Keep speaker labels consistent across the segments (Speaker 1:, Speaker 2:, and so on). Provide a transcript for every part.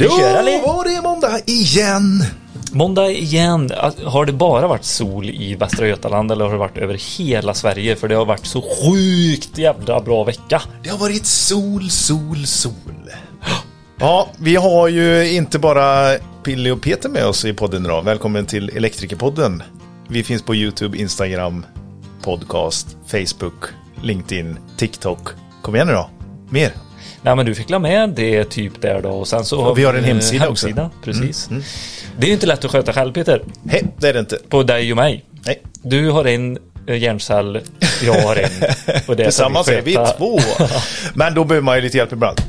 Speaker 1: Eller?
Speaker 2: var det måndag igen!
Speaker 1: Måndag igen. Har det bara varit sol i Västra Götaland eller har det varit över hela Sverige? För det har varit så sjukt jävla bra vecka.
Speaker 2: Det har varit sol, sol, sol. Ja, vi har ju inte bara Pille och Peter med oss i podden idag. Välkommen till Elektrikerpodden. Vi finns på YouTube, Instagram, podcast, Facebook, LinkedIn, TikTok. Kom igen nu då. Mer.
Speaker 1: Nej men du fick la med det typ där då och sen så
Speaker 2: Och vi har en
Speaker 1: eh,
Speaker 2: hemsida också.
Speaker 1: hemsida, Precis. Det är ju inte lätt att sköta själv Peter.
Speaker 2: Nej, det är det inte.
Speaker 1: På dig och mig.
Speaker 2: Nej.
Speaker 1: Du har en eh, hjärncell, jag har en. Och det
Speaker 2: Tillsammans är vi två. Men då behöver man ju lite hjälp ibland.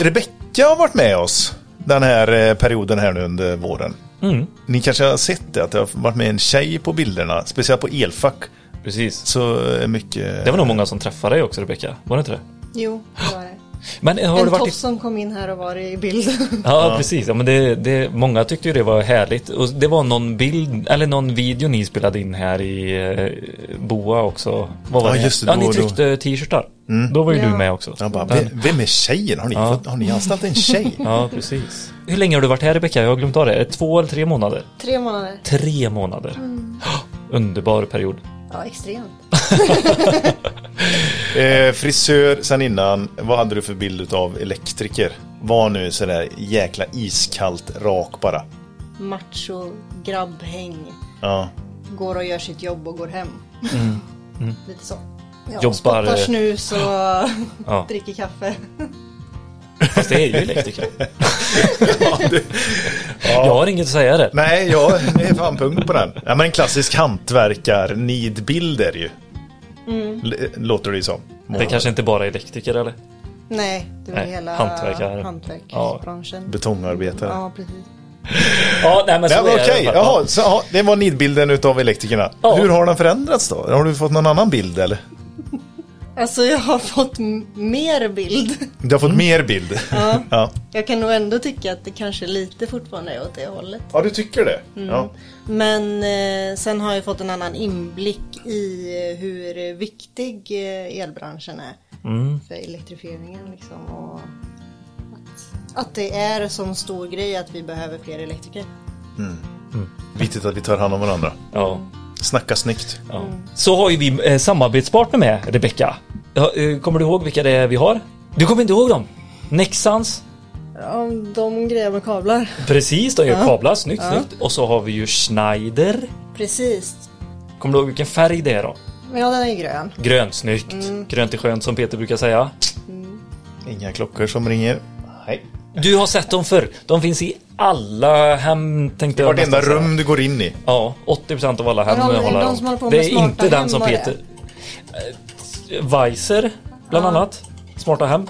Speaker 2: Rebecka har varit med oss den här eh, perioden här nu under våren.
Speaker 1: Mm.
Speaker 2: Ni kanske har sett det, att det har varit med en tjej på bilderna, speciellt på elfack.
Speaker 1: Precis.
Speaker 2: Så mycket...
Speaker 1: Det var nog många som träffade dig också Rebecka, var det inte det?
Speaker 3: Jo, det var det.
Speaker 1: Men har
Speaker 3: en
Speaker 1: du varit i...
Speaker 3: som kom in här och var i bild.
Speaker 1: Ja, precis. Ja, men det, det, många tyckte ju det var härligt. Och det var någon bild, eller någon video ni spelade in här i eh, Boa också. Vad var
Speaker 2: Ja,
Speaker 1: det?
Speaker 2: just det,
Speaker 1: ja,
Speaker 2: då-
Speaker 1: ni tryckte t-shirtar. Då var ju
Speaker 3: Ja.
Speaker 1: du med också.
Speaker 2: Jag bara,
Speaker 1: Men-
Speaker 2: vem, vem är tjejen? Har ni,
Speaker 1: Ja.
Speaker 2: fått, har ni anställt en tjej?
Speaker 1: Ja, precis. Hur länge har du varit här Rebecka? Jag har glömt av det. Två eller tre månader?
Speaker 3: Tre månader.
Speaker 1: Tre månader. Underbar period.
Speaker 3: Ja, extremt.
Speaker 2: Eh, frisör sen innan, vad hade du för bild av elektriker? Var nu sådär jäkla iskallt rak bara.
Speaker 3: Macho, grabbhäng.
Speaker 2: Ja.
Speaker 3: Går och gör sitt jobb och går hem. Lite så. Ja,
Speaker 1: Jobbar,
Speaker 3: Spottar
Speaker 1: eh,
Speaker 3: snus och
Speaker 1: Ja.
Speaker 3: dricker kaffe.
Speaker 1: Fast det är ju elektriker. Jag har inget att säga där.
Speaker 2: Nej, ja, det är fan punkt på den. Ja, men en klassisk hantverkar-nidbild är det ju. L- Låter det ju som.
Speaker 1: Det kanske inte bara är elektriker eller?
Speaker 3: Nej, det var
Speaker 1: Nej,
Speaker 3: hela hantverksbranschen.
Speaker 2: Betongarbetare.
Speaker 3: Ja, precis.
Speaker 1: Ja, nej men så
Speaker 2: Ja, men
Speaker 1: är det
Speaker 2: okej,
Speaker 1: fall.
Speaker 2: jaha, så, ja, det var nidbilden utav elektrikerna.
Speaker 1: Ja.
Speaker 2: Hur har den förändrats då? Har du fått någon annan bild eller?
Speaker 3: Alltså jag har fått mer bild.
Speaker 2: Du har fått mer bild?
Speaker 3: Ja.
Speaker 2: ja.
Speaker 3: Jag kan nog ändå tycka att det kanske lite fortfarande är åt det hållet.
Speaker 2: Ja, du tycker det? Ja.
Speaker 3: Men eh, sen har jag fått en annan inblick i eh, hur viktig eh, elbranschen är för elektrifieringen. Liksom, och att, att det är som stor grej att vi behöver fler elektriker.
Speaker 2: Viktigt att vi tar hand om varandra.
Speaker 1: Ja.
Speaker 2: Snacka snyggt.
Speaker 1: Ja. Så har ju vi eh, samarbetspartner med Rebecka. Ja, eh, kommer du ihåg vilka det är vi har? Du kommer inte ihåg dem? Nexans.
Speaker 3: Ja, de grejer med kablar.
Speaker 1: Precis, de gör
Speaker 3: Ja.
Speaker 1: kablar. Snyggt,
Speaker 3: Ja.
Speaker 1: snyggt. Och så har vi ju Schneider.
Speaker 3: Precis.
Speaker 1: Kommer du ihåg vilken färg det är då?
Speaker 3: Ja, den är grön.
Speaker 1: Grön, snyggt. Grönt är skönt som Peter brukar säga.
Speaker 2: Inga klockor som ringer. Nej.
Speaker 1: Du har sett dem förr. De finns i alla hem, tänkte jag
Speaker 2: Vartenda rum du går in i.
Speaker 1: Ja, 80% av alla hem
Speaker 3: de håller på
Speaker 1: Det är inte den som. Peter... Eh, Weiser, bland annat. Smarta hem.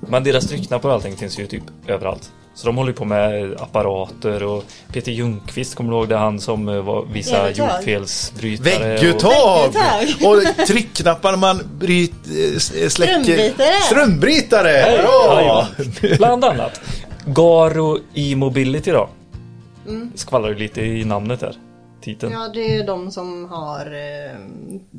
Speaker 1: Men deras tryckknappar och allting finns ju typ överallt. Så de håller på med apparater och Peter Ljungqvist, kommer du ihåg det? Han som eh, var vissa jordfelsbrytare.
Speaker 2: Vägguttag!
Speaker 3: Vägguttag.
Speaker 2: Och tryckknappar man bryt, eh, släcker...
Speaker 3: Strömbrytare.
Speaker 2: Strömbrytare!
Speaker 1: Och...
Speaker 2: Bra!
Speaker 1: Jajamän. Bland annat. Garo e-mobility då.
Speaker 3: Mm.
Speaker 1: Skvallrar ju lite i namnet där. Titeln.
Speaker 3: Ja, det är de som har eh,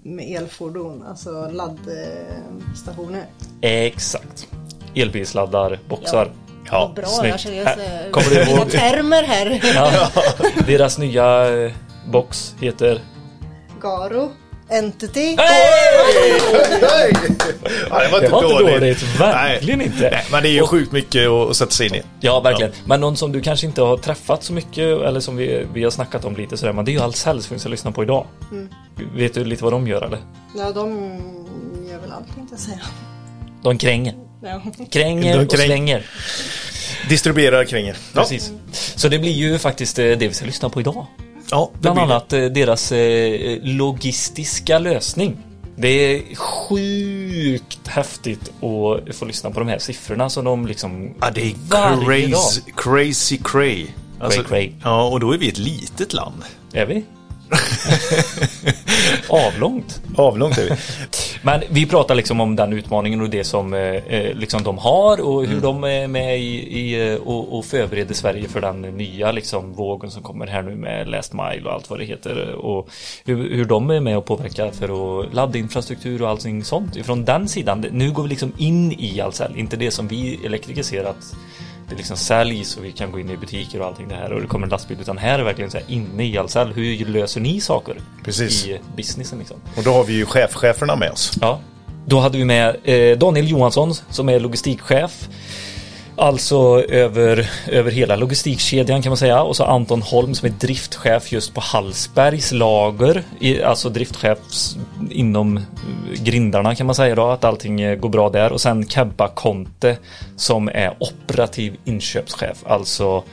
Speaker 3: med elfordon, alltså laddstationer.
Speaker 1: Exakt. Elbilsladdar, boxar.
Speaker 2: Ja,
Speaker 3: Bra,
Speaker 1: snyggt.
Speaker 3: jag känner
Speaker 1: kommer du ihåg?
Speaker 3: termer här.
Speaker 1: Ja. Deras nya eh, box heter...
Speaker 3: Garo, Entity.
Speaker 2: Hej! Ja, det var
Speaker 1: Det
Speaker 2: inte
Speaker 1: var inte
Speaker 2: dåligt.
Speaker 1: dåligt, verkligen
Speaker 2: Nej.
Speaker 1: inte.
Speaker 2: Nej, men det är ju sjukt mycket att sätta sig in i.
Speaker 1: Ja, verkligen. Men någon som du kanske inte har träffat så mycket eller som vi, vi har snackat om lite sådär. Men det är ju Ahlsells som vi ska lyssna på idag. Vet du lite vad de gör eller?
Speaker 3: Ja, de gör väl allt tänkte jag säga.
Speaker 1: De kränger.
Speaker 3: Ja.
Speaker 1: Kränger
Speaker 2: De
Speaker 1: och
Speaker 2: kräng-
Speaker 1: slänger.
Speaker 2: Distribuerar kränger. Ja.
Speaker 1: Precis. Så det blir ju faktiskt eh, det vi ska lyssna på idag.
Speaker 2: Ja,
Speaker 1: Bland
Speaker 2: det.
Speaker 1: annat eh, deras eh, logistiska lösning. Det är sjukt häftigt att få lyssna på de här siffrorna som de liksom...
Speaker 2: Ja, det är crazy, crazy cray. Alltså,
Speaker 1: cray.
Speaker 2: Ja, och då är vi ett litet land.
Speaker 1: Är vi? Avlångt.
Speaker 2: Avlångt är vi.
Speaker 1: Men vi pratar liksom om den utmaningen och det som eh, eh, liksom de har och hur de är med i, i eh, och, och förbereder Sverige för den nya liksom vågen som kommer här nu med Last Mile och allt vad det heter och hur, hur de är med och påverkar för att ladda infrastruktur och allting sånt ifrån den sidan. Nu går vi liksom in i Ahlsell, inte det som vi elektriker ser att liksom sälj så vi kan gå in i butiker och allting det här och det kommer en lastbil utan här är verkligen så här inne i Ahlsell. Hur löser ni saker
Speaker 2: Precis.
Speaker 1: i businessen liksom?
Speaker 2: Och då har vi ju chefcheferna med oss.
Speaker 1: Ja, då hade vi med eh, Daniel Johansson som är logistikchef. Alltså över, över hela logistikkedjan kan man säga. Och så Anton Holm som är driftchef just på Hallsbergs lager. Alltså driftchef inom grindarna kan man säga då. Att allting eh, går bra där. Och sen Kebba Conte som är operativ inköpschef. Alltså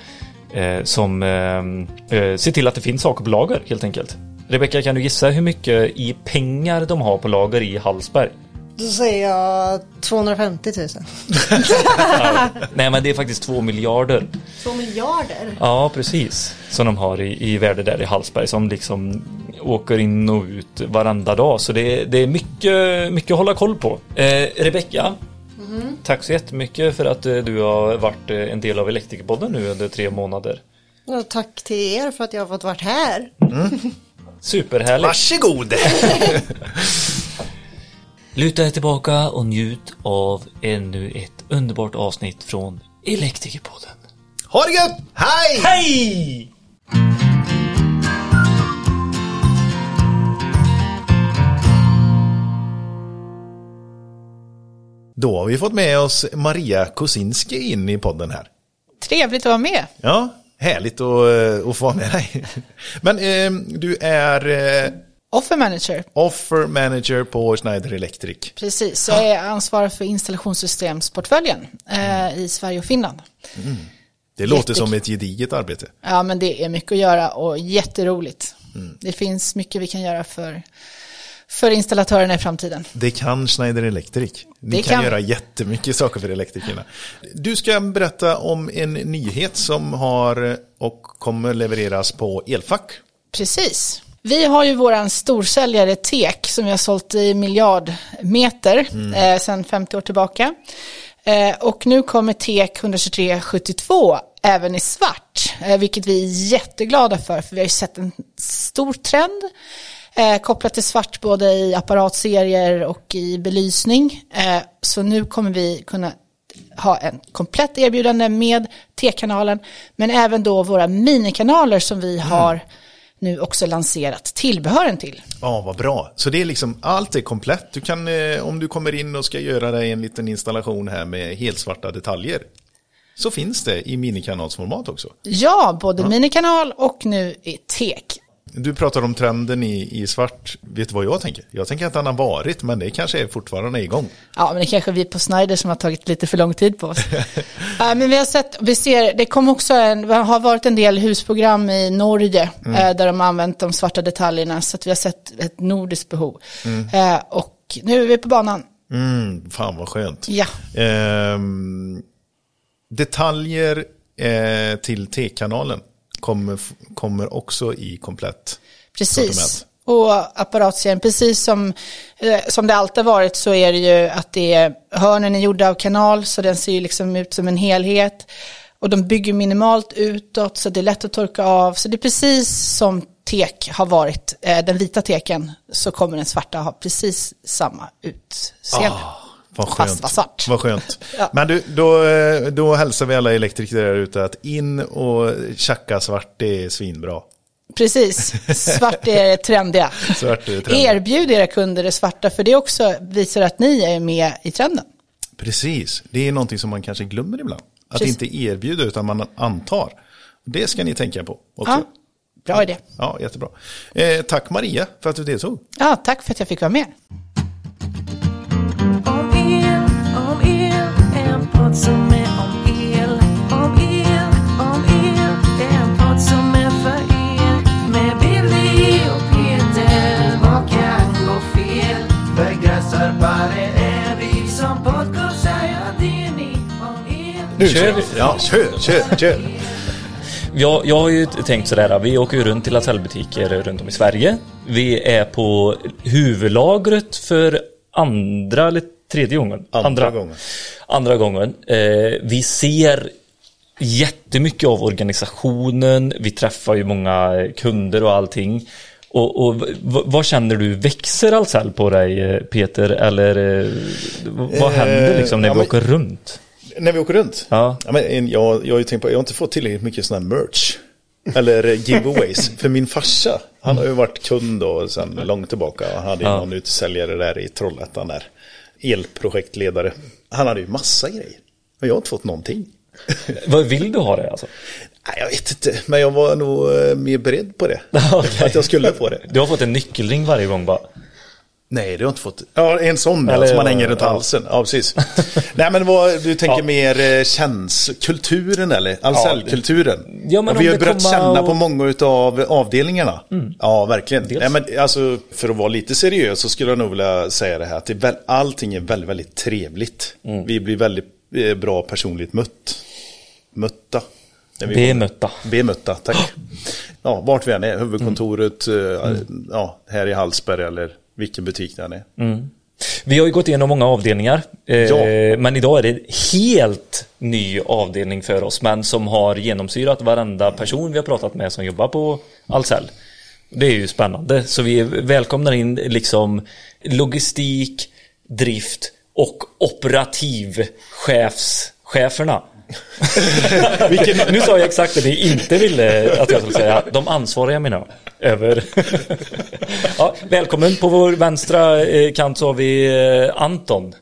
Speaker 1: eh, som eh, eh, ser till att det finns saker på lager helt enkelt. Rebecka, kan du gissa hur mycket i pengar de har på lager i Hallsberg?
Speaker 3: Då säger jag 250 000.
Speaker 1: Nej, men det är faktiskt två miljarder.
Speaker 3: 2 miljarder?
Speaker 1: Ja, precis. Som de har i, i värde där i Hallsberg som liksom åker in och ut varenda dag. Så det, det är mycket, mycket att hålla koll på. Eh, Rebecka, tack så jättemycket för att eh, du har varit eh, en del av Elektrikerpodden nu under tre månader.
Speaker 3: Och tack till er för att jag har fått varit här.
Speaker 1: Superhärligt.
Speaker 2: Varsågod!
Speaker 1: Luta er tillbaka och njut av ännu ett underbart avsnitt från Elektrikerpodden.
Speaker 2: ha det gött! Hej!
Speaker 1: Hej!
Speaker 2: Då har vi fått med oss Maria Kosinski in i podden här.
Speaker 4: Trevligt att vara med.
Speaker 2: Ja, härligt att, eh, att få vara med dig. Men eh, du är eh,
Speaker 4: Offer manager.
Speaker 2: offer manager på Schneider Electric.
Speaker 4: Precis, jag är ansvarig för installationssystemsportföljen eh, i Sverige och Finland.
Speaker 2: Det låter
Speaker 4: Jättekul.
Speaker 2: som ett gediget arbete.
Speaker 4: Ja, men det är mycket att göra och jätteroligt. Det finns mycket vi kan göra för, för installatörerna i framtiden.
Speaker 2: Det kan Schneider Electric. Ni
Speaker 4: Det
Speaker 2: kan,
Speaker 4: kan.
Speaker 2: göra jättemycket saker för elektrikerna. Du ska berätta om en nyhet som har och kommer levereras på Elfack.
Speaker 4: Precis. Vi har ju våran storsäljare TEK som vi har sålt i miljardmeter eh, sedan 50 år tillbaka. Eh, och nu kommer TEK 12372 även i svart, eh, vilket vi är jätteglada för, för vi har ju sett en stor trend eh, kopplat till svart både i apparatserier och i belysning. Eh, så nu kommer vi kunna ha en komplett erbjudande med T-kanalen, men även då våra minikanaler som vi har nu också lanserat tillbehören till.
Speaker 2: Ja, vad bra. Så det är liksom, allt är komplett. Du kan, eh, om du kommer in och ska göra dig en liten installation här med helt svarta detaljer. Så finns det i minikanalsformat också.
Speaker 4: Ja, både minikanal och nu i TEK.
Speaker 2: Du pratar om trenden i, i svart. Vet du vad jag tänker? Jag tänker att den har varit, men det kanske är fortfarande igång.
Speaker 4: Ja, men det kanske är vi på Snyder som har tagit lite för lång tid på oss. Ja, men vi har sett, vi ser, det kom också en, det har varit en del husprogram i Norge eh, där de har använt de svarta detaljerna så att vi har sett ett nordiskt behov. Eh, och nu är vi på banan.
Speaker 2: Mm, fan vad skönt.
Speaker 4: Ja,
Speaker 2: Ehm, detaljer eh, till T-kanalen kommer, kommer också i komplett
Speaker 4: precis.
Speaker 2: sortiment.
Speaker 4: Och apparatserien, precis som, eh, som det alltid har varit så är det ju att det är, hörnen är gjorda av kanal så den ser ju liksom ut som en helhet. Och de bygger minimalt utåt så det är lätt att torka av. Så det är precis som tek har varit, eh, den vita teken, så kommer den svarta ha precis samma utseende.
Speaker 2: Vad
Speaker 4: Fast
Speaker 2: skönt.
Speaker 4: var svart.
Speaker 2: Vad skönt.
Speaker 4: Ja.
Speaker 2: Men du, då, då hälsar vi alla elektriker där ute att in och tjacka svart, det är svinbra.
Speaker 4: Precis, svart är trendiga.
Speaker 2: Svart är trendiga.
Speaker 4: Erbjud era kunder det svarta för det också visar att ni är med i trenden.
Speaker 2: Precis, det är någonting som man kanske glömmer ibland. Att
Speaker 4: Precis.
Speaker 2: inte erbjuda utan man antar. Det ska ni tänka på också.
Speaker 4: Ja, bra idé.
Speaker 2: Ja, jättebra. Eh, tack Maria för att du deltog.
Speaker 4: Ja, tack för att jag fick vara med.
Speaker 5: Podd som är om el. Om el, om el, en podd som är för er. Med Billy och Peter, vad kan gå fel? Begränsarbare är vi som podcastar, ja det är ni. Om el.
Speaker 2: Nu
Speaker 1: Kör vi.
Speaker 2: Ja, kör, kör, kör.
Speaker 1: Jag, jag har ju tänkt sådär, vi åker ju runt till Latellbutiker runt om i Sverige. Vi är på huvudlagret för andra eller tredje gången.
Speaker 2: Andra gången.
Speaker 1: Andra gången. Eh, vi ser jättemycket av organisationen. Vi träffar ju många kunder och allting. Och, och vad känner du, växer Ahlsell på dig eh, Peter? Eller eh, vad händer liksom när
Speaker 2: ja,
Speaker 1: vi
Speaker 2: men-
Speaker 1: åker runt?
Speaker 2: När vi åker runt?
Speaker 1: Ja.
Speaker 2: men en- jag, jag har tänkt på, jag har inte fått tillräckligt mycket sån här merch. Eller eh, giveaways. För min farsa, han har ju varit kund då sen långt tillbaka. Han hade ju
Speaker 1: Ja.
Speaker 2: någon utsäljare där i Trollhättan där. Elprojektledare. Han hade ju massa grejer. Men jag har inte fått någonting.
Speaker 1: Vad vill du ha det alltså?
Speaker 2: Nej, jag vet inte, men jag var nog eh, mer beredd på det.
Speaker 1: Okej.
Speaker 2: Att jag skulle få det.
Speaker 1: Du har fått en nyckelring varje gång bara.
Speaker 2: Nej, det har inte fått. Ja, en sån
Speaker 1: Eller,
Speaker 2: som man
Speaker 1: ja,
Speaker 2: hänger runt
Speaker 1: ja.
Speaker 2: halsen. Ja, precis. Nej, men vad, du tänker
Speaker 1: Ja.
Speaker 2: mer eh, käns kulturen eller? Ahlsell-kulturen?
Speaker 1: Ja, men
Speaker 2: vi har börjat känna
Speaker 1: och-
Speaker 2: på många av avdelningarna. Ja, verkligen.
Speaker 1: Dels.
Speaker 2: Nej, men alltså, för att vara lite seriös så skulle jag nog vilja säga det här. Att det är väl, allting är väldigt, väldigt trevligt. Vi blir väldigt eh, bra personligt mött. Mötta.
Speaker 1: Bemötta.
Speaker 2: Bemötta, tack. Ja, vart vi än är, huvudkontoret, eh, ja, här i Hallsberg eller vilken butik det än är.
Speaker 1: Vi har ju gått igenom många avdelningar. Eh,
Speaker 2: Ja.
Speaker 1: Men idag är det en helt ny avdelning för oss. Men som har genomsyrat varenda person vi har pratat med som jobbar på Ahlsell. Det är ju spännande. Så vi välkomnar in liksom logistik, drift och operativchefscheferna.
Speaker 2: Vilken-
Speaker 1: Nu sa jag exakt det ni inte ville att jag skulle säga. De ansvariga menar jag. Över. ja, välkommen. På vår vänstra eh, kant så har vi eh, Anton.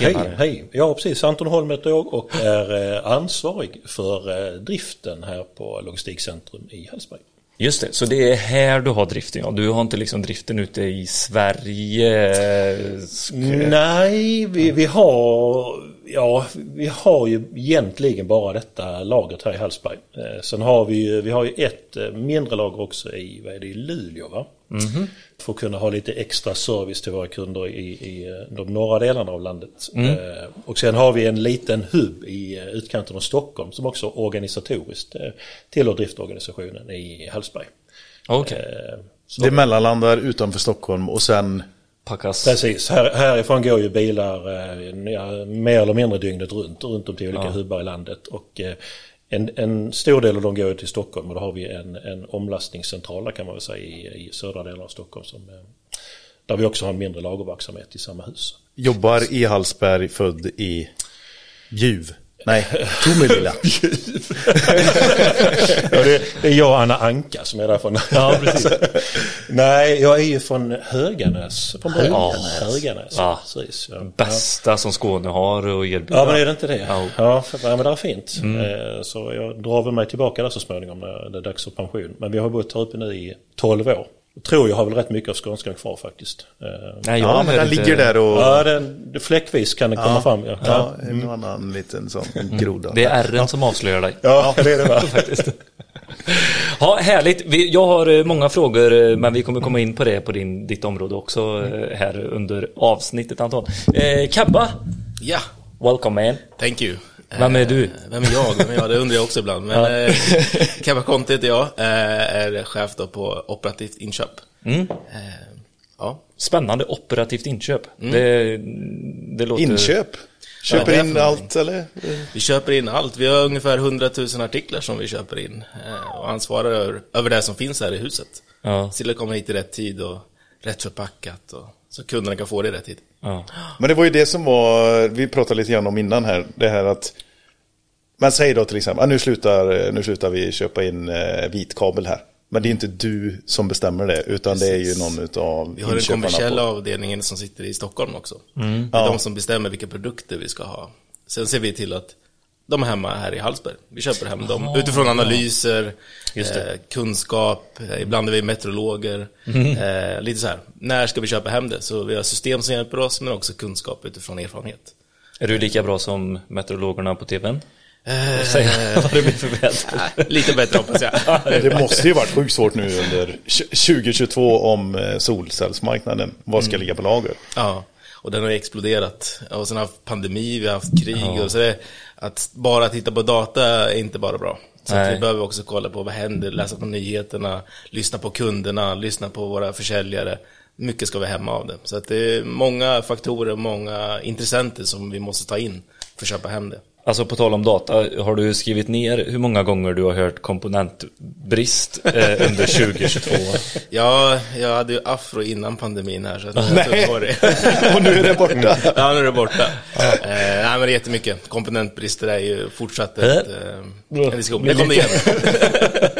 Speaker 6: Hej,
Speaker 1: Tjenare.
Speaker 6: hej. Ja, precis. Anton Holm heter jag och är eh, ansvarig för driften här på Logistikcentrum i Hallsberg.
Speaker 1: Just det, så det är här du har driften. Ja. Du har inte liksom driften ute i Sverige.
Speaker 6: Nej, vi, vi har ja, vi har ju egentligen bara detta lagret här i Hallsberg. Eh, sen har vi ju, vi har ju ett eh, mindre lager också i, vad är det, i Luleå va? För att kunna ha lite extra service till våra kunder i, i eh, de norra delarna av landet. Eh, och sen har vi en liten hubb i eh, utkanten av Stockholm som också organisatoriskt eh, tillhör driftorganisationen i Hallsberg.
Speaker 1: Okej,
Speaker 6: Eh, så-
Speaker 2: Det mellanlandar utanför Stockholm och sen
Speaker 1: packas.
Speaker 6: Precis, här, härifrån går ju bilar eh, ja, mer eller mindre dygnet runt, runt om till olika hubbar i landet. Och eh, en, en stor del av dem går ju till Stockholm och då har vi en, en omlastningscentral kan man väl säga i, i södra delen av Stockholm. Som, eh, där vi också har en mindre lagerverksamhet i samma hus.
Speaker 2: jobbar i Hallsberg, född i Bjuv. Nej, Tomelilla.
Speaker 6: Ja, det, det är jag och Anna Anka som är därifrån.
Speaker 1: Ja, precis.
Speaker 6: Nej, jag är ju från Höganäs från.
Speaker 1: Höganäs.
Speaker 6: Höganäs,
Speaker 1: Ja.
Speaker 6: precis. Ja.
Speaker 1: Bästa som Skåne har att erbjuda.
Speaker 6: Ja men är det inte det?
Speaker 1: Ja.
Speaker 6: Ja, för, ja men det är fint. Eh, Så jag drar väl mig tillbaka där så småningom när det är dags för pension. Men vi har bott här uppe nu i 12 år. Jag tror jag har väl rätt mycket av skånskan kvar faktiskt. Eh,
Speaker 1: Nej, jag
Speaker 2: Ja, men den ligger där och...
Speaker 6: Ja, den, fläckvis kan den komma fram. Ja,
Speaker 2: Ja,
Speaker 6: ja.
Speaker 2: en annan liten sån groda.
Speaker 1: Det är ärren som avslöjar dig.
Speaker 6: ja det är det va?
Speaker 1: faktiskt. Ja, härligt. Vi, jag har eh, många frågor, eh, men vi kommer komma in på det på din, ditt område också eh, här under avsnittet Anton. Eh, Kabba,
Speaker 7: Ja,
Speaker 1: welcome man.
Speaker 7: thank you.
Speaker 1: Vem är
Speaker 7: Eh,
Speaker 1: du?
Speaker 7: Vem är jag? Vem är jag? Det undrar jag också ibland. Men
Speaker 1: Ja.
Speaker 7: eh, Kebba Conte heter jag. Eh, är chef då på operativt inköp.
Speaker 1: Mm.
Speaker 7: Eh, ja.
Speaker 1: Spännande operativt inköp. Det, det låter...
Speaker 2: Inköp. Köper
Speaker 7: det
Speaker 2: in allt eller?
Speaker 7: Vi köper in allt. Vi har ungefär 100 000 artiklar som vi köper in. Eh, och ansvarar över, över det som finns här i huset.
Speaker 1: Ja.
Speaker 7: Till att komma hit i rätt tid och rätt förpackat. Och, så kunderna kan få det i rätt tid.
Speaker 1: Ja.
Speaker 2: Men det var ju det som var, vi pratade lite grann om innan här, det här att man säger då till exempel, ah, nu, slutar, nu slutar vi köpa in eh, vitkabel här. Men det är inte du som bestämmer det, utan det är ju
Speaker 7: Precis.
Speaker 2: någon av
Speaker 7: Vi har den kommersiella
Speaker 2: på-
Speaker 7: avdelningen som sitter i Stockholm också.
Speaker 1: Mm.
Speaker 7: Det är
Speaker 2: Ja.
Speaker 7: de som bestämmer vilka produkter vi ska ha. Sen ser vi till att de är hemma här i Hallsberg. Vi köper hem dem utifrån analyser,
Speaker 1: Just det.
Speaker 7: eh, kunskap, eh, ibland är vi meteorologer.
Speaker 1: Mm.
Speaker 7: Eh, lite så här, när ska vi köpa hem det? Så vi har system som hjälper oss, men också kunskap utifrån erfarenhet.
Speaker 1: Är du lika bra som meteorologerna på tvn?
Speaker 7: Eh,
Speaker 1: Säg vad det blir för väder.
Speaker 7: lite bättre hoppas jag.
Speaker 2: Det måste ju varit sjukt svårt nu under 2022 om eh, solcellsmarknaden. Vad ska ligga på lager?
Speaker 7: Ja, och den har ju exploderat. Och sen har vi haft pandemi, vi har haft krig och så det, att bara titta på data är inte bara bra. Så vi behöver också kolla på vad händer, läsa på nyheterna, lyssna på kunderna, lyssna på våra försäljare. Mycket ska vi hemma av det. Så att det är många faktorer, många intressenter som vi måste ta in för att köpa hem det.
Speaker 1: Alltså på tal om data, har du skrivit ner hur många gånger du har hört komponentbrist eh, under 2022?
Speaker 7: Ja, jag hade ju afro innan pandemin här så att jag
Speaker 2: Nej.
Speaker 7: var det.
Speaker 2: Och nu är det borta.
Speaker 7: Ja, nu är det borta. Eh, nej, men det är jättemycket. Komponentbrister är ju fortsatt ett, eh, en diskussion. Det kommer igen.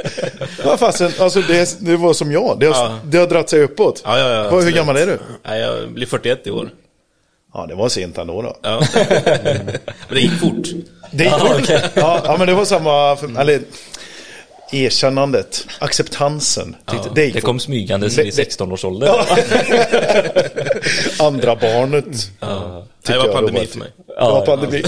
Speaker 2: Ja, fasen, alltså det, det var som jag. Det har,
Speaker 7: Ja.
Speaker 2: det har dratt sig uppåt.
Speaker 7: Ja, ja, ja,
Speaker 2: Hur
Speaker 7: absolut.
Speaker 2: gammal är du?
Speaker 7: Nej, jag blir 41 i år.
Speaker 2: Ja, det var sent ändå då.
Speaker 7: Ja. Men det gick fort.
Speaker 2: Det gick fort. ja, ja, men det var samma, för, eller erkännandet, acceptansen. Tyckte, det
Speaker 1: Det kom smygandes
Speaker 2: Det-
Speaker 1: i
Speaker 2: det-
Speaker 1: 16-årsåldern.
Speaker 2: Andra barnet. Tycker
Speaker 7: det var pandemi för mig.
Speaker 2: Det var pandemi.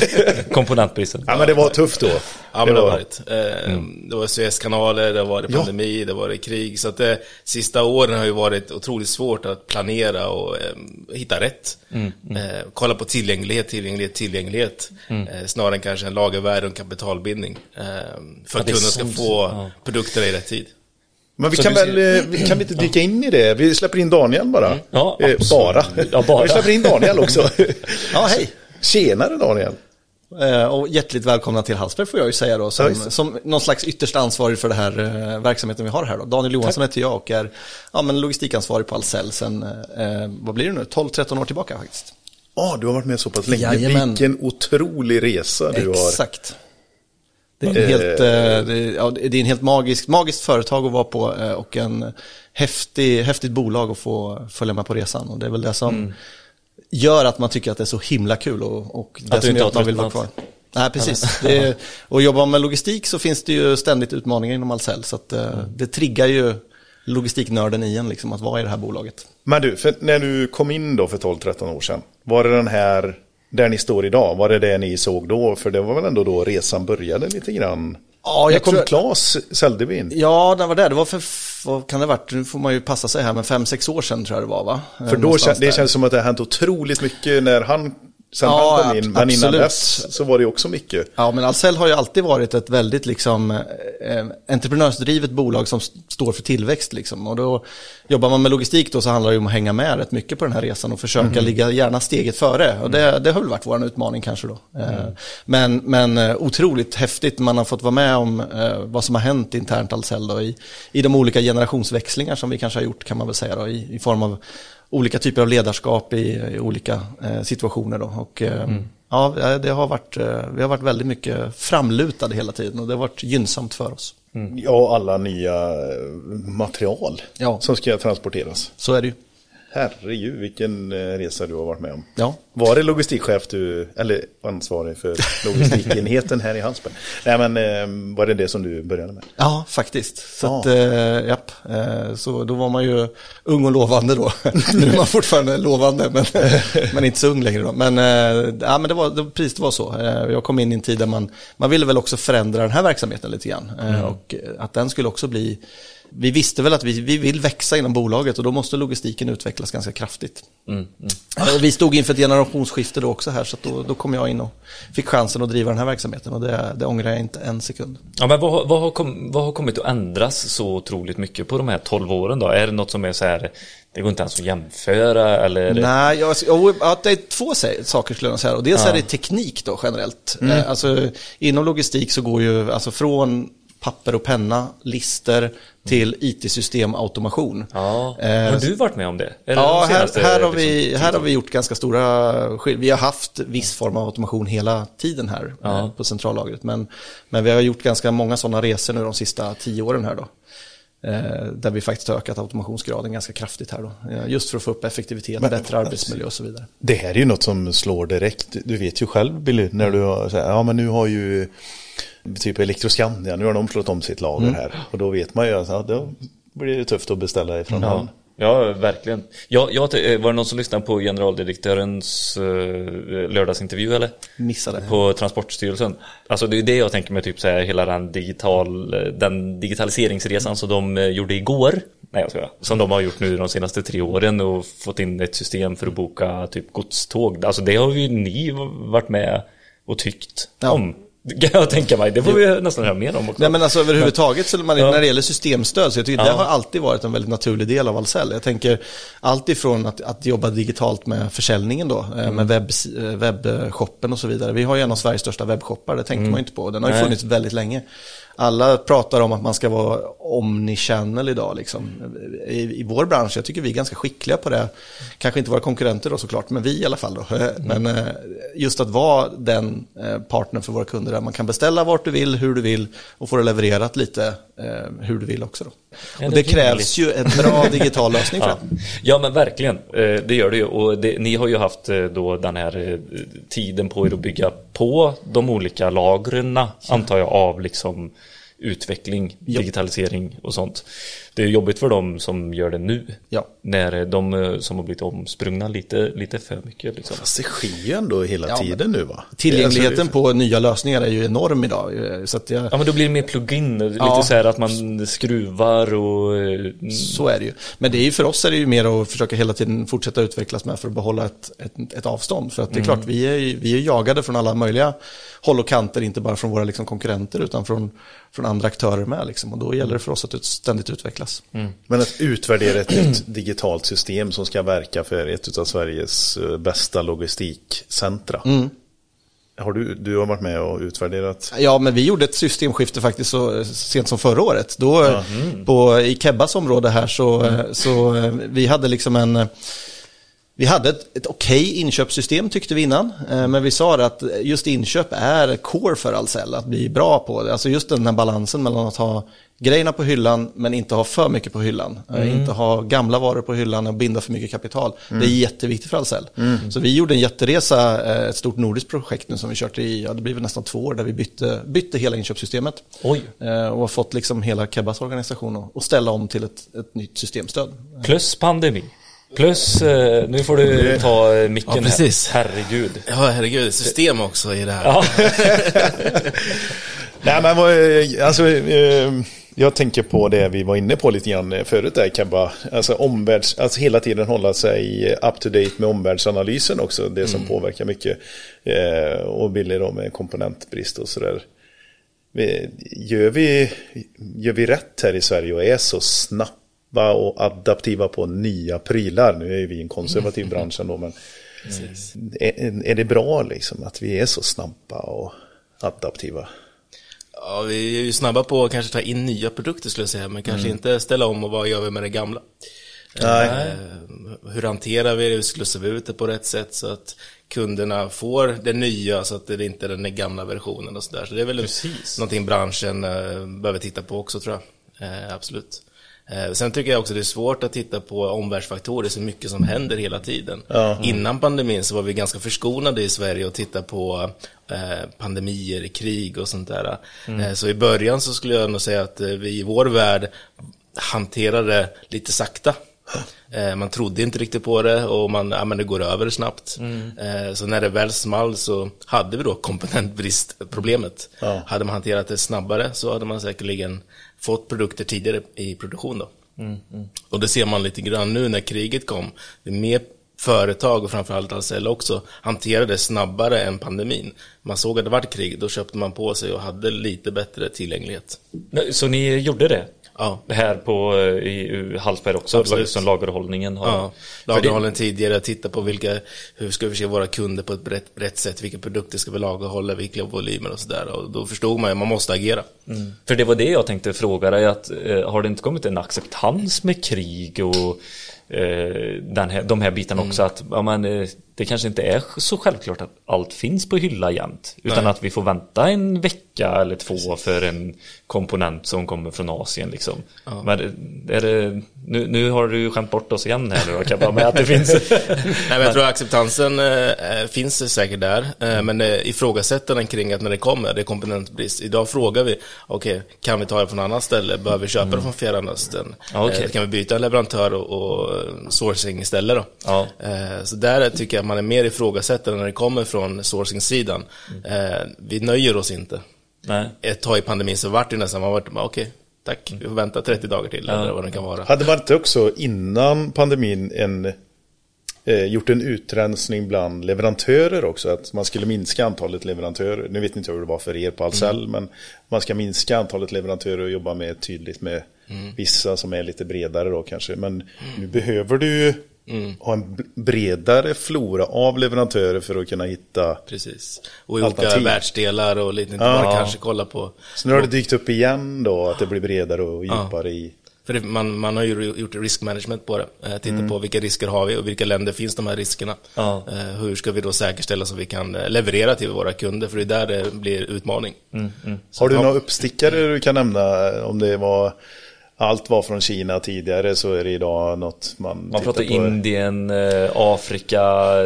Speaker 1: Komponentbristen.
Speaker 2: Ja, men det var tufft då.
Speaker 7: Ja, men det har
Speaker 2: var-
Speaker 7: varit. Eh, Det var Suezkanaler, det var det pandemi, det var det krig. Så att det sista åren har ju varit otroligt svårt att planera och eh, hitta rätt. Eh, kolla på tillgänglighet, tillgänglighet, tillgänglighet. Eh, snarare än kanske en lagervärde och en kapitalbindning. Eh, för att
Speaker 1: är
Speaker 7: kunden ska få
Speaker 1: Ja.
Speaker 7: produkterna i rätt tid.
Speaker 2: Men vi
Speaker 1: Så
Speaker 2: kan väl, eh, vi- kan vi inte dyka in i det? Vi släpper in Daniel bara.
Speaker 1: Ja,
Speaker 2: Eh, bara.
Speaker 1: Ja, bara.
Speaker 2: Vi släpper in Daniel också.
Speaker 8: Ja, hej.
Speaker 2: Tjenare Daniel.
Speaker 8: Eh, Och hjärtligt välkomna till Hallsberg får jag ju säga då, som, som någon slags ytterst ansvarig för den här eh, verksamheten vi har här då. Daniel Johansson heter jag och är ja, men logistikansvarig på Ahlsell sen, eh, vad blir det nu, 12-13 år tillbaka faktiskt.
Speaker 2: Ja, du har varit med så pass länge.
Speaker 8: Jajamän.
Speaker 2: Vilken otrolig resa du har.
Speaker 8: Exakt. Det är,
Speaker 2: Eh.
Speaker 8: en helt, eh, det, ja, det är en helt magisk, magiskt företag att vara på eh, och en häftig, häftigt bolag att få följa med på resan. Och det är väl det som gör att man tycker att det är så himla kul och, och det som gör att man vill vara kvar. Nej, precis. Det är, och jobbar man med logistik så finns det ju ständigt utmaningar inom Ahlsell. Så att, eh, det triggar ju logistiknörden i en liksom, att vara i det här bolaget.
Speaker 2: Men du, för när du kom in då för 12-13 år sedan. Var det den här, där ni står idag, var det det ni såg då? För det var väl ändå då resan började lite grann?
Speaker 8: Ja, jag
Speaker 2: kom
Speaker 8: tror-
Speaker 2: Claes Säldevin?
Speaker 8: Ja, det var det. Det var för, vad kan det ha varit? Nu får man ju passa sig här, men fem sex år sedan tror jag det var va? Eh,
Speaker 2: För då
Speaker 8: Någonstans
Speaker 2: kän, det känns som att det har hänt otroligt mycket när han, sen
Speaker 8: Ja,
Speaker 2: han kom in. Men innan dess så var det också mycket.
Speaker 8: Ja, men Ahlsell har ju alltid varit ett väldigt liksom, eh, entreprenörsdrivet bolag som st- står för tillväxt. Liksom. Och då jobbar man med logistik då så handlar det om att hänga med rätt mycket på den här resan och försöka
Speaker 2: Mhm.
Speaker 8: ligga gärna steget före. Och det, det har väl varit vår utmaning kanske då. Eh,
Speaker 2: Mm.
Speaker 8: Men, men eh, otroligt häftigt, man har fått vara med om eh, vad som har hänt internt Ahlsell då, i, i de olika generationsväxlingar som vi kanske har gjort kan man väl säga då, i, i form av olika typer av ledarskap i, i olika eh, situationer då. Och, eh, Ja, det har varit, eh, vi har varit väldigt mycket framlutade hela tiden och det har varit gynnsamt för oss.
Speaker 2: Ja, alla nya eh, material
Speaker 8: Ja.
Speaker 2: som ska transporteras.
Speaker 8: Så är det ju.
Speaker 2: Herregud, vilken eh, resa du har varit med om.
Speaker 8: Ja.
Speaker 2: Var det logistikchef du, eller ansvarig för logistikenheten här i Hallsberg? Nej, men eh, var det det som du började med?
Speaker 8: Ja, faktiskt. Så
Speaker 2: Ja.
Speaker 8: att, eh, japp. Så då var man ju ung och lovande då. nu är man fortfarande lovande, men, men inte så ung längre då. Men, ja, men det var, det, precis det var så. Jag kom in i en tid där man, man ville väl också förändra den här verksamheten lite grann. Eh, Och att den skulle också bli, vi visste väl att vi, vi vill växa inom bolaget och då måste logistiken utvecklas ganska kraftigt. Eh, Vi stod inför ett generationsskifte då också här, så då, då kom jag in och fick chansen att driva den här verksamheten och det, det ångrar jag inte en sekund.
Speaker 1: Ja, men vad, har- vad, har kom, vad har kommit att ändras så otroligt mycket på de här 12 åren då? Är det något som är så här, det går inte ens att jämföra eller?
Speaker 8: Nej, jag, ja, det är två saker skulle jag säga. Och dels är det teknik då generellt.
Speaker 1: Mm.
Speaker 8: Eh, Alltså, inom logistik så går ju alltså från papper och penna, lister till IT-system automation.
Speaker 1: Ja,
Speaker 8: Eh,
Speaker 1: har du varit med om det? Det
Speaker 8: Ja,
Speaker 1: de
Speaker 8: här,
Speaker 1: senaste,
Speaker 8: här, har vi,
Speaker 1: liksom,
Speaker 8: här har vi gjort ganska stora skill- Vi har haft viss form av automation hela tiden här
Speaker 1: Ja.
Speaker 8: eh, på centrallagret. Men, men vi har gjort ganska många sådana resor nu de sista tio åren här då. Eh, där vi faktiskt har ökat automationsgraden ganska kraftigt här då. Just för att få upp effektivitet, bättre arbetsmiljö och så vidare.
Speaker 2: Det här är ju något som slår direkt. Du vet ju själv Billy, när du här, ja men nu har ju typ Elektroskandia, nu har de slått om sitt lager
Speaker 8: Mm.
Speaker 2: här. Och då vet man ju att ja, då blir det tufft att beställa ifrån
Speaker 1: Ja,
Speaker 2: han.
Speaker 1: ja verkligen. Ja, jag, var det någon som lyssnade på generaldirektörens uh, lördagsintervju eller?
Speaker 8: Missade.
Speaker 1: På Transportstyrelsen. Alltså det är det jag tänker med typ så här, hela den, digital, den digitaliseringsresan som de eh, gjorde igår. Nej jag skojar. Som de har gjort nu de senaste tre åren och fått in ett system för att boka typ godståg. Alltså det har ju ni varit med och tyckt
Speaker 8: Ja.
Speaker 1: om. Det kan jag tänka mig. Det får vi nästan höra mer om också.
Speaker 8: Nej men alltså överhuvudtaget, så man,
Speaker 1: Ja.
Speaker 8: när det gäller systemstöd, så jag tycker
Speaker 1: Ja.
Speaker 8: det har alltid varit en väldigt naturlig del av Ahlsell. Jag tänker allt ifrån att, att jobba digitalt med försäljningen då, eh,
Speaker 1: Mm.
Speaker 8: med webb, eh, webbshoppen och så vidare. Vi har ju en av Sveriges största webbshoppar, det tänker
Speaker 1: Mm.
Speaker 8: man ju inte på. Den har ju funnits väldigt länge. Alla pratar om att man ska vara omnichannel idag liksom. I, I vår bransch, jag tycker vi är ganska skickliga på det. Kanske inte våra konkurrenter då såklart, men vi i alla fall då. Men eh, just att vara den eh, partnern för våra kunder där man kan beställa vart du vill, hur du vill och få det levererat lite hur du vill också då.
Speaker 1: Ja,
Speaker 8: Och
Speaker 1: det
Speaker 8: krävs ju en bra digital lösning för
Speaker 1: Ja.
Speaker 8: det.
Speaker 1: ja men verkligen, Eh, det gör det ju. Och det, ni har ju haft eh, då den här eh, tiden på er att bygga på de olika lagren, antar jag, av liksom utveckling, digitalisering och sånt. Det är jobbigt för dem som gör det nu.
Speaker 8: Ja.
Speaker 1: När de eh, som har blivit omsprungna lite, lite för mycket. Liksom.
Speaker 2: Fast det sker ju ändå hela
Speaker 8: Ja,
Speaker 2: tiden nu va?
Speaker 8: Tillgängligheten
Speaker 2: Alltså,
Speaker 8: på nya lösningar är ju enorm idag. eh, Så att jag,
Speaker 1: Ja men då blir det mer plugin, lite
Speaker 8: Ja.
Speaker 1: så här att man skruvar och... eh,
Speaker 8: Så är det ju. Men det är ju för oss är det ju mer att försöka hela tiden fortsätta utvecklas med för att behålla ett, ett, ett avstånd. För att det är klart, vi är, ju- vi är jagade från alla möjliga håll och kanter, inte bara från våra liksom, konkurrenter utan från, från andra aktörer med. Liksom. Och då gäller det för oss att ständigt utvecklas.
Speaker 2: Men att utvärdera ett nytt digitalt system som ska verka för ett av Sveriges eh, bästa logistikcentra. Har du, du har varit med och utvärderat?
Speaker 8: Ja, men vi gjorde ett systemskifte faktiskt så sent som förra året. Då på, i Kebbas område här så, så eh, vi hade liksom en eh, vi hade ett, ett okej inköpssystem tyckte vi innan, eh, men vi sa att just inköp är core för Ahlsell, att bli bra på det. Alltså just den här balansen mellan att ha grejerna på hyllan men inte ha för mycket på hyllan. Eh, Inte ha gamla varor på hyllan och binda för mycket kapital. Det är jätteviktigt för Ahlsell. Så vi gjorde en jätteresa, eh, ett stort nordiskt projekt nu som vi kört i, ja det blir väl nästan två år, där vi bytte, bytte hela inköpssystemet.
Speaker 1: Oj.
Speaker 8: Och har fått liksom hela Kebbas organisation att- att ställa om till ett, ett nytt systemstöd.
Speaker 1: Plus pandemi. Plus, eh, nu får du ta eh, micken
Speaker 7: Ja, precis.
Speaker 1: här. Herregud.
Speaker 7: Ja, herregud, system också i det här.
Speaker 1: Ja.
Speaker 2: Nej men eh, alltså, jag tänker på det vi var inne på lite grann förut där Kebba. Alltså omvärlds, alltså hela tiden hålla sig up to date med omvärldsanalysen också. Det som påverkar mycket. Och Billy då med komponentbrist och sådär. Gör vi, gör vi rätt här i Sverige och är så snabba och adaptiva på nya prylar? Nu är vi i en konservativ bransch ändå men är, är det bra liksom att vi är så snabba och adaptiva?
Speaker 7: Ja, vi är ju snabba på att kanske ta in nya produkter skulle jag säga, men kanske inte ställa om och vad gör vi med det gamla.
Speaker 2: Nej.
Speaker 7: Eh, hur hanterar vi det, hur slussar vi ut det på rätt sätt så att kunderna får det nya så att det inte är den gamla versionen och sådär. Så det är väl
Speaker 1: Precis.
Speaker 7: någonting branschen eh, behöver titta på också tror jag. Eh, absolut. Eh, sen tycker jag också det är svårt att titta på omvärldsfaktorer, så mycket som händer hela tiden. Innan pandemin så var vi ganska förskonade i Sverige och titta på eh, pandemier, krig och sånt där. Eh, så i början så skulle jag nog säga att vi i vår värld hanterade lite sakta. Eh, man trodde inte riktigt på det och man, ja, men det går över snabbt. Eh, så när det väl small så hade vi då komponentbristproblemet.
Speaker 2: Ja.
Speaker 7: Hade man hanterat det snabbare så hade man säkerligen fått produkter tidigare i produktion då. Och det ser man lite grann nu när kriget kom. Det är mer företag och framförallt Ahlsell också hanterade snabbare än pandemin. Man såg att det var krig, då köpte man på sig och hade lite bättre tillgänglighet.
Speaker 1: Så ni gjorde det?
Speaker 7: Ja.
Speaker 1: Här på eh, i Hallsberg också,
Speaker 7: Absolut.
Speaker 1: som lagerhållningen har.
Speaker 7: Ja,
Speaker 1: det-
Speaker 7: lagerhållen tidigare, titta på vilka, hur ska vi förse våra kunder på ett brett, brett sätt, vilka produkter ska vi lagerhålla, vilka volymer och sådär. Och då förstod man ju, man måste agera.
Speaker 1: För det var det jag tänkte fråga dig, att eh, har det inte kommit en acceptans med krig och eh, den här, de här bitarna också? Att ja, men, eh, det kanske inte är så självklart att allt finns på hylla jämt. Utan
Speaker 7: Nej.
Speaker 1: att vi får vänta en vecka eller två för en komponent som kommer från Asien. Liksom. Men är det, nu, nu har du skämt bort oss igen här nu, Kabba, med att det finns...
Speaker 7: Nej, men jag tror acceptansen eh, finns säkert där, eh, men eh, ifrågasätter den kring att när det kommer, det är komponentbrist. Idag frågar vi, okej, kan vi ta det från annat ställe? Behöver vi köpa det från Fjärran Östern?
Speaker 1: Ja, okej.
Speaker 7: Eh, kan vi byta leverantör och, och sourcing istället då?
Speaker 1: Ja.
Speaker 7: Så där tycker jag man är mer ifrågasättande när det kommer från sourcing-sidan. Eh, vi nöjer oss inte.
Speaker 1: Nej.
Speaker 7: Ett tag i pandemin så vart det nästan, man vart, okej, tack, vi får vänta 30 dagar till eller vad det kan vara.
Speaker 2: Hade man inte också innan pandemin en eh, gjort en utrensning bland leverantörer också. Att man skulle minska antalet leverantörer. Nu vet inte jag hur det var för er på Ahlsell. Men man ska minska antalet leverantörer och jobba med tydligt med vissa som är lite bredare då kanske. Men nu behöver du ju ha en bredare flora av leverantörer för att kunna hitta.
Speaker 7: Precis. Och i olika världsdelar och lite inte
Speaker 2: Ja.
Speaker 7: bara kanske kolla på...
Speaker 2: Så nu har det dykt upp igen då att det blir bredare och djupare i.
Speaker 7: För det, man, man har ju gjort risk management på det. Eh, Titta
Speaker 2: Mm.
Speaker 7: på vilka risker har vi och vilka länder finns de här riskerna.
Speaker 1: Ja.
Speaker 7: Eh, hur ska vi då säkerställa så vi kan eh, leverera till våra kunder? För det är där det blir utmaning.
Speaker 2: Har du
Speaker 7: Ja.
Speaker 2: några uppstickare du kan nämna? Om det var allt var från Kina tidigare så är det idag något man
Speaker 1: Man pratar
Speaker 2: på.
Speaker 1: Indien, eh, Afrika,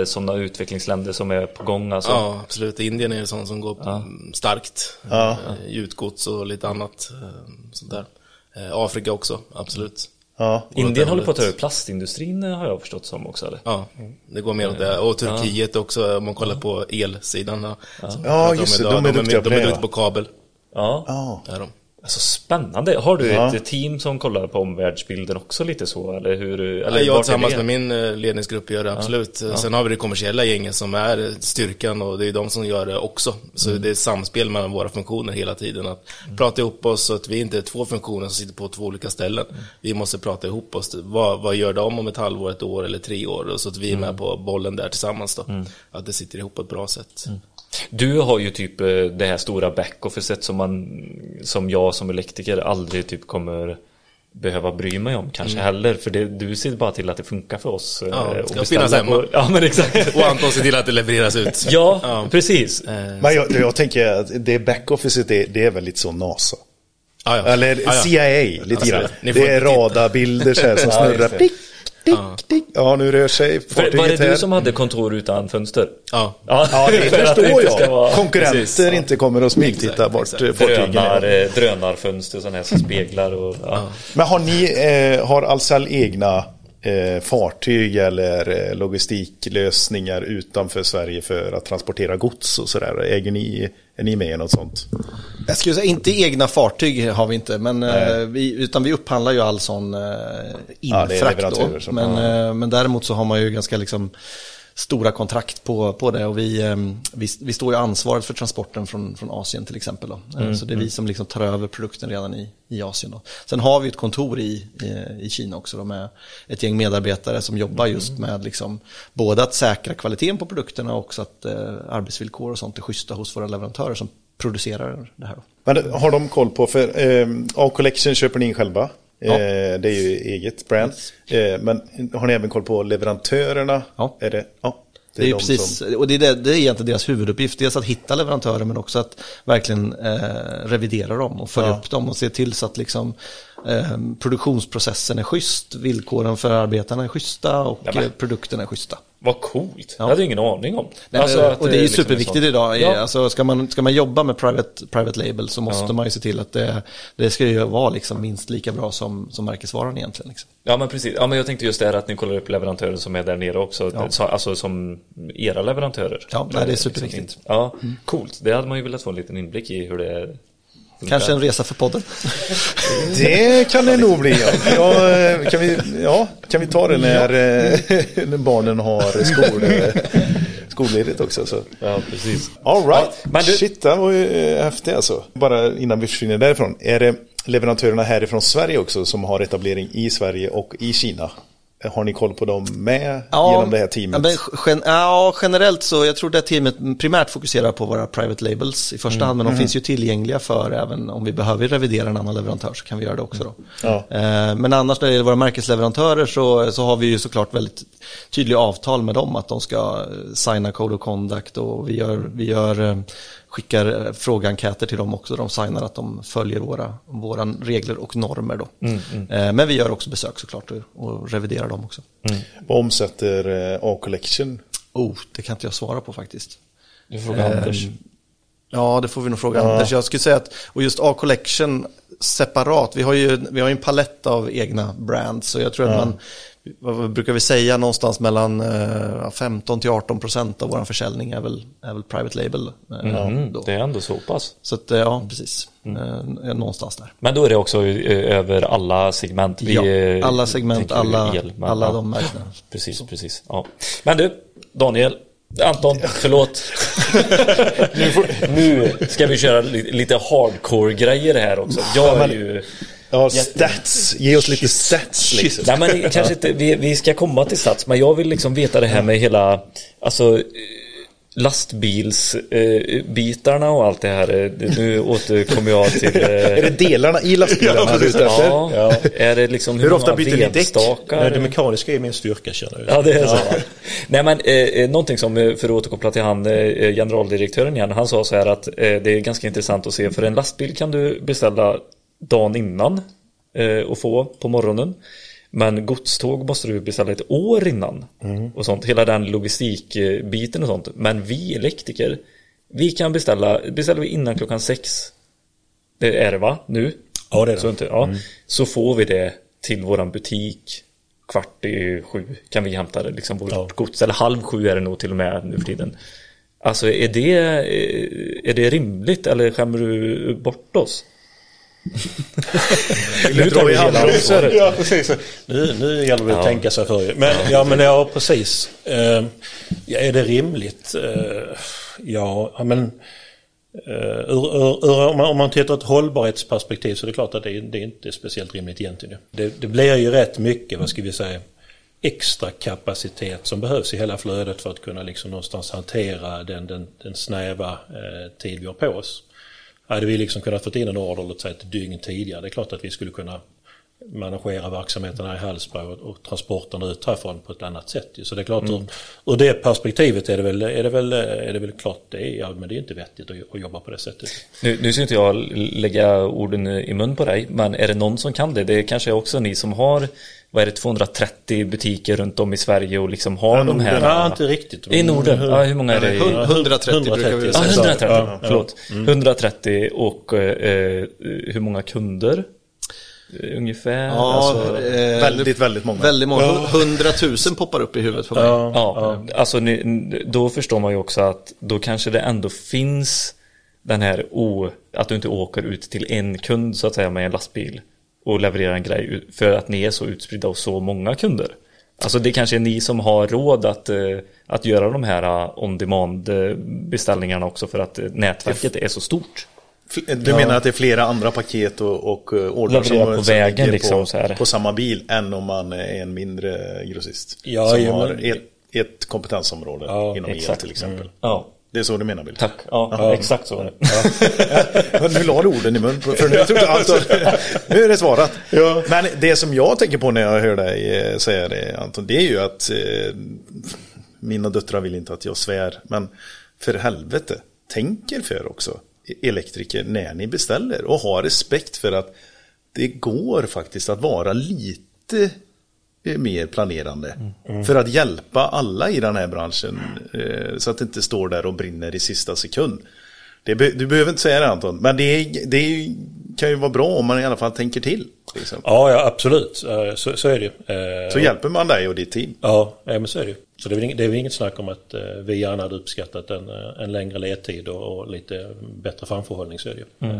Speaker 1: sådana utvecklingsländer som är på gång alltså.
Speaker 7: Ja, absolut. Indien är en sån som går mm, starkt.
Speaker 2: Ja.
Speaker 7: Eh, Gjutgods och lite annat eh, sånt där. Afrika också, absolut.
Speaker 2: Ja.
Speaker 1: Indien håller på att ta över plastindustrin har jag förstått som också eller?
Speaker 7: Ja, det går mer åt det. Och Turkiet också, om man kollar på elsidan. Ja,
Speaker 2: Ja, just det. De är duktiga på
Speaker 7: de
Speaker 2: det,
Speaker 7: är duktiga på kabel.
Speaker 1: Ja.
Speaker 2: Ja.
Speaker 7: Är de.
Speaker 1: Alltså spännande. Har du
Speaker 2: Ja.
Speaker 1: ett team som kollar på omvärldsbilden också lite så eller hur? Eller
Speaker 7: jag tillsammans med min eh, ledningsgrupp gör det absolut. Sen har vi det kommersiella gänget som är styrkan och det är de som gör det också. Så
Speaker 1: Mm.
Speaker 7: det är ett samspel mellan våra funktioner hela tiden. Att prata ihop oss så att vi inte är två funktioner som sitter på två olika ställen.
Speaker 1: Mm.
Speaker 7: Vi måste prata ihop oss. Vad, vad gör de om ett halvår, ett år eller tre år? Så att vi är
Speaker 1: Mm.
Speaker 7: med på bollen där tillsammans då. Att det sitter ihop på ett bra sätt.
Speaker 1: Mm. Du har ju typ eh, det här stora backofficet som man som jag som elektriker aldrig typ kommer behöva bry mig om kanske heller för det, du ser bara till att det funkar för oss. eh,
Speaker 7: Mm. Ja,
Speaker 1: och
Speaker 7: ska
Speaker 1: beställa
Speaker 7: finnas hemma.
Speaker 1: på- Ja men exakt.
Speaker 7: Och Anton ser till att det levereras ut.
Speaker 1: ja, precis.
Speaker 2: Men jag, jag tänker att det backoffice det, det är väl lite så NASA.
Speaker 7: Ja, ja.
Speaker 2: Eller
Speaker 7: Ja, ja.
Speaker 2: CIA lite grann. Det är radarbilder så här som
Speaker 1: Ja,
Speaker 2: snurrar.
Speaker 1: det.
Speaker 2: Dick, dick, dick. Ja, nu rör sig
Speaker 1: För, var det
Speaker 2: fartyget
Speaker 1: du
Speaker 2: här.
Speaker 1: som hade kontor utan fönster?
Speaker 7: Ja.
Speaker 2: Ja, det förstår jag.
Speaker 1: vara-
Speaker 2: Konkurrenter
Speaker 7: Precis, ja.
Speaker 2: inte kommer att smygtitta vart fartygen är.
Speaker 1: drönarfönster sådana här som speglar och ja.
Speaker 2: Men har ni, eh, har Ahlsell egna eh, fartyg eller eh, logistiklösningar utanför Sverige för att transportera gods och sådär? Äger ni, är ni med i något sånt?
Speaker 8: Jag skulle säga inte egna fartyg har vi inte, men, eh, vi, utan vi upphandlar ju all sån eh,
Speaker 2: Ja,
Speaker 8: infrakt
Speaker 2: som-
Speaker 8: Men, eh, men däremot så har man ju ganska liksom stora kontrakt på, på det och vi, eh, vi, vi står ju ansvaret för transporten från, från Asien till exempel. Eh, Så det är vi som liksom tar över produkten redan i, i Asien. Då. Sen har vi ett kontor i, i, i Kina också då, med ett gäng medarbetare som jobbar just med liksom, både att säkra kvaliteten på produkterna och också att eh, arbetsvillkor och sånt är schyssta hos våra leverantörer som producerar det här. Då.
Speaker 2: Men har de koll på, för eh, A-Collection köper ni in själva?
Speaker 8: Ja.
Speaker 2: Eh, det är ju eget brand. Eh, men har ni även koll på leverantörerna?
Speaker 8: Ja.
Speaker 2: Är det, ja.
Speaker 8: Det är, ju
Speaker 2: de
Speaker 8: precis,
Speaker 2: som-
Speaker 8: och det är, det, det är egentligen deras huvuduppgift. Dels att hitta leverantörer men också att verkligen eh, revidera dem och följa
Speaker 2: Ja.
Speaker 8: upp dem och se till så att liksom, eh, produktionsprocessen är schysst, villkoren för arbetarna är schyssta och
Speaker 1: Nämen.
Speaker 8: produkterna är schyssta.
Speaker 1: Vad coolt.
Speaker 8: Ja.
Speaker 1: Jag hade ingen aning om.
Speaker 8: Nej,
Speaker 1: Alltså
Speaker 8: och det är ju
Speaker 1: liksom
Speaker 8: superviktigt idag.
Speaker 1: Ja.
Speaker 8: Alltså, ska, man, ska man jobba med private, private label så måste
Speaker 1: Ja.
Speaker 8: man ju se till att det, det ska ju vara liksom minst lika bra som, som märkesvaran egentligen. Liksom.
Speaker 1: Ja men precis, ja men jag tänkte just det här att ni kollar upp leverantörer som är där nere också,
Speaker 8: Ja.
Speaker 1: Så, alltså som era leverantörer.
Speaker 8: Ja, nej, det är
Speaker 1: Eh,
Speaker 8: superviktigt.
Speaker 1: liksom. Ja, coolt. Det hade man ju velat få en liten inblick i hur det funkar.
Speaker 8: Kanske en resa för podden.
Speaker 2: Det kan det nog bli. Ja. Ja, eh, kan, vi, ja, kan vi ta det när, eh, när barnen har skol, eh, skolledigt också? Så.
Speaker 1: Ja, precis.
Speaker 2: All right.
Speaker 1: Ja, men du-
Speaker 2: Shit, det var ju häftigt alltså. Bara innan vi försvinner därifrån. Är det leverantörerna härifrån Sverige också som har etablering i Sverige och i Kina? Har ni koll på dem med genom det här teamet?
Speaker 8: Ja, men gen, ja, generellt så, jag tror det teamet primärt fokuserar på våra private labels i första
Speaker 2: Mm.
Speaker 8: hand, men de finns ju tillgängliga för även om vi behöver revidera en annan leverantör så kan vi göra det också då.
Speaker 2: Ja.
Speaker 8: Eh, Men annars när det gäller våra märkesleverantörer så, så har vi ju såklart väldigt tydliga avtal med dem att de ska eh, signa Code of Conduct och vi gör, vi gör eh, skickar eh, frågeenkäter till dem också. De signar att de följer våra, våra regler och normer då.
Speaker 2: Mm,
Speaker 8: Eh, Men vi gör också besök såklart och, reviderar dem också.
Speaker 2: Vad omsätter eh, A-Collection?
Speaker 8: Oh, det kan inte jag svara på faktiskt.
Speaker 1: Du frågar Anders.
Speaker 8: Ehm, Ja, det får vi nog fråga Anders. Jag skulle säga att, och just A-collection separat, vi har ju vi har ju en palett av egna brands. Så jag tror att man, vad brukar vi säga, någonstans mellan eh, 15 till 18 procent av vår försäljning är väl, är väl private label. eh,
Speaker 1: Mm, det är ändå så pass.
Speaker 8: Så att, eh, ja, precis. Eh, någonstans där.
Speaker 1: Men då är det också eh, över alla segment. Vi,
Speaker 8: Ja,
Speaker 1: eh,
Speaker 8: alla segment, alla,
Speaker 1: el, men
Speaker 8: alla de märkena.
Speaker 1: Precis, precis. Ja. Men du, Daniel, Anton, förlåt. nu, får, nu ska vi köra li- lite hardcore-grejer här också. Jag är ju...
Speaker 2: Ja, stats. Ge oss lite stats liksom.
Speaker 1: Nej men kanske inte, vi, vi ska komma till sats, men jag vill liksom veta det här med hela, alltså eh, lastbilsbitarna och allt det här. Eh, Nu återkommer jag till... eh,
Speaker 2: Är det delarna i lastbilarna du är ute efter?
Speaker 1: Ja, är det liksom
Speaker 2: Hur ofta
Speaker 1: många
Speaker 2: byter ni däck?
Speaker 6: Nej, det mekaniska är min styrka känner jag.
Speaker 1: Ja, det är så. Nej, men eh, eh, någonting som, eh, för att återkoppla till han, eh, generaldirektören igen, han sa så här att eh, det är ganska intressant att se, för en lastbil kan du beställa dagen innan eh, och få på morgonen. Men godståg måste du beställa ett år innan. Och sånt, hela den logistikbiten och sånt. Men vi elektriker, vi kan beställa, beställer vi innan klockan sex. Det är det va, nu?
Speaker 6: Ja, det är det.
Speaker 1: Så, inte, ja, så får vi det till våran butik kvart i sju kan vi hämta det, liksom vårt
Speaker 6: Ja.
Speaker 1: gods. Eller halv sju är det nog till och med nu för tiden. Alltså är det, är det rimligt eller skämmer du bort oss?
Speaker 2: Nu tar vi handbromsen.
Speaker 6: Ja, precis. Nu, nu gäller det att
Speaker 1: Ja.
Speaker 6: tänka sig för. Men, ja, men ja, precis. Eh, är det rimligt? Eh, ja, men eh, ur, ur, ur, om, man, om man tittar ett hållbarhetsperspektiv så är det klart att det, är- det är inte speciellt rimligt egentligen. Det, det blir ju rätt mycket, vad ska vi säga, extra kapacitet som behövs i hela flödet för att kunna liksom någonstans hantera den, den, den snäva eh, tid vi har på oss. Hade vi liksom kunnat fått in en order, låt säga ett dygn tidigare, det är klart att vi skulle kunna managera verksamheterna i Hallsberg och, och transporterna ut härifrån på ett annat sätt. Så det är klart, ur, ur det perspektivet är det väl, är det väl, är det väl klart, det är, ja, men det är inte vettigt att, att jobba på det sättet.
Speaker 1: Nu, nu ska inte jag lägga orden i mun på dig, men är det någon som kan det? Det är kanske också ni som har, vad är det, 230 butiker runt om i Sverige och liksom har de här.
Speaker 6: Ja, inte riktigt.
Speaker 1: I Norden? Ja, hur många är det? i-
Speaker 8: Hund- 130 brukar vi
Speaker 1: Ja,
Speaker 8: säga.
Speaker 1: 130,
Speaker 6: Ja, ja.
Speaker 1: förlåt. 130 och eh, hur många kunder? Eh, Ungefär?
Speaker 8: Ja,
Speaker 1: alltså,
Speaker 8: eh,
Speaker 2: Väldigt, väldigt många.
Speaker 8: Väldigt många. 100 000 poppar upp i huvudet på mig.
Speaker 1: ja, alltså ni, då förstår man ju också att då kanske det ändå finns den här o, att du inte åker ut till en kund så att säga med en lastbil och levererar en grej för att ni är så utspridda och så många kunder. Alltså det kanske är ni som har råd att, eh, att göra de här eh, on demand beställningarna också för att eh, nätverket är så stort.
Speaker 2: Du menar att det är flera andra paket och, och ordrar som,
Speaker 1: på
Speaker 2: som
Speaker 1: vägen
Speaker 2: ligger
Speaker 1: liksom
Speaker 2: på,
Speaker 1: så här.
Speaker 2: på samma bil än om man är en mindre grossist?
Speaker 6: Ja,
Speaker 2: som
Speaker 6: ja,
Speaker 2: har
Speaker 6: men-
Speaker 2: ett, ett kompetensområde
Speaker 6: Ja,
Speaker 2: inom el till exempel.
Speaker 1: Ja,
Speaker 2: Det är så du menar Bill?
Speaker 1: tack. Ja, exakt så det.
Speaker 2: Men nu la du orden i mun för nu, inte Anton, nu är det svarat. Men det som jag tänker på när jag hör dig eh, säga det Anton, det är ju att eh, mina döttrar vill inte att jag svär, men för helvete, tänk er för också elektriker när ni beställer och ha respekt för att det går faktiskt att vara lite mer planerande. För att hjälpa alla i den här branschen eh, så att det inte står där och brinner i sista sekund. Det be, du behöver inte säga det Anton, men det, är, det är, kan ju vara bra om man i alla fall tänker till. Liksom.
Speaker 6: Ja, ja absolut. Eh, Så, så är det ju. Eh,
Speaker 2: Så hjälper man dig och ditt team.
Speaker 6: Ja, ja, men så är det ju. Så det är väl inget, det är väl inget snack om att eh, vi gärna hade uppskattat en, en längre ledtid och, och lite bättre framförhållning. Så är det ju. Eh,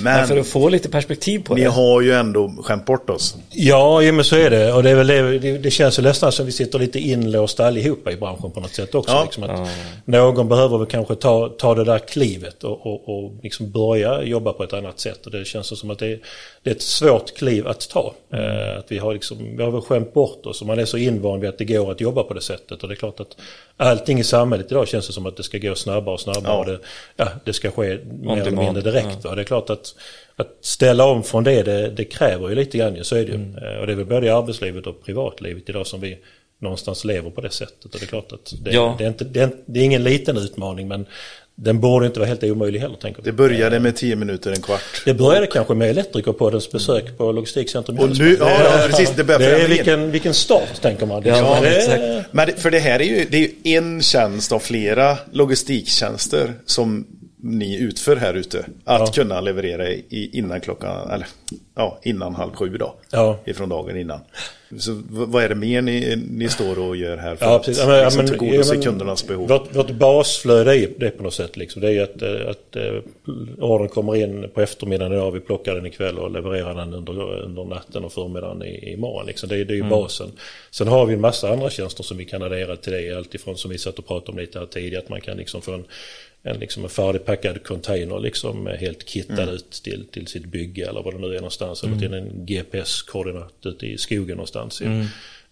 Speaker 1: Men för
Speaker 2: Men
Speaker 1: att få lite perspektiv på
Speaker 2: ni
Speaker 1: det.
Speaker 2: har ju ändå skämt bort oss.
Speaker 6: Ja, ja, men så är det. Och det, är väl det, det, det känns ju nästan som vi sitter lite inlåsta allihopa i branschen på något sätt också.
Speaker 2: Ja.
Speaker 6: Liksom att Någon behöver väl kanske ta, ta det där klivet och, och, och liksom börja jobba på ett annat sätt. Och det känns som att det, det är ett svårt kliv att ta. Eh, att vi har, liksom, vi har väl skämt bort oss och man är så invand vid att det går att jobba på det sättet. Och det är klart att allting i samhället idag känns det som att det ska gå snabbare och snabbare.
Speaker 2: Ja.
Speaker 6: Och det, ja, det ska ske mer eller mindre direkt. Va? Det är klart att, att ställa om från det, det, det kräver ju lite grann så är det ju.
Speaker 1: Mm.
Speaker 6: Eh, Och det är väl både i arbetslivet och privatlivet idag som vi någonstans lever på det sättet. Och det är klart att det,
Speaker 1: Ja.
Speaker 6: det, är, inte, det, är, det är ingen liten utmaning men den borde inte vara helt omöjlig heller tänker
Speaker 2: Det började med tio minuter, en kvart.
Speaker 6: Det började kanske med Elektrikerpoddens besök på Logistikcentrum
Speaker 2: Och nu, ja, ja precis, det
Speaker 6: Det är vilken, vilken start tänker man.
Speaker 1: Ja,
Speaker 6: det,
Speaker 1: exakt.
Speaker 2: Men det, för det här är ju, det är ju en tjänst av flera logistiktjänster som ni utför här ute. Att kunna leverera i, innan klockan, eller ja, innan halv sju då.
Speaker 6: Ja.
Speaker 2: Ifrån dagen innan. Så vad är det mer ni, ni står och gör här för
Speaker 6: Ja,
Speaker 2: att
Speaker 6: precis. Ja, men- ja,
Speaker 2: liksom,
Speaker 6: men-
Speaker 2: tillgodose
Speaker 6: ja, men-
Speaker 2: kundernas behov?
Speaker 6: Vårt, vårt basflöde är det på något sätt. Liksom. Det är att, eh, att eh, ordern kommer in på eftermiddagen idag, vi plockar den ikväll och levererar den under, under natten och förmiddagen i, imorgon. Liksom. Det, är- det är ju basen. Sen har vi en massa andra tjänster som vi kan addera till det. Alltifrån som vi satt och pratade om lite här tidigare, att man kan liksom få en, en, liksom en färdigpackad container liksom eh, helt kittad ut till, till sitt bygge eller vad det nu är någonstans. Eller till en GPS-koordinat ute i skogen någonstans.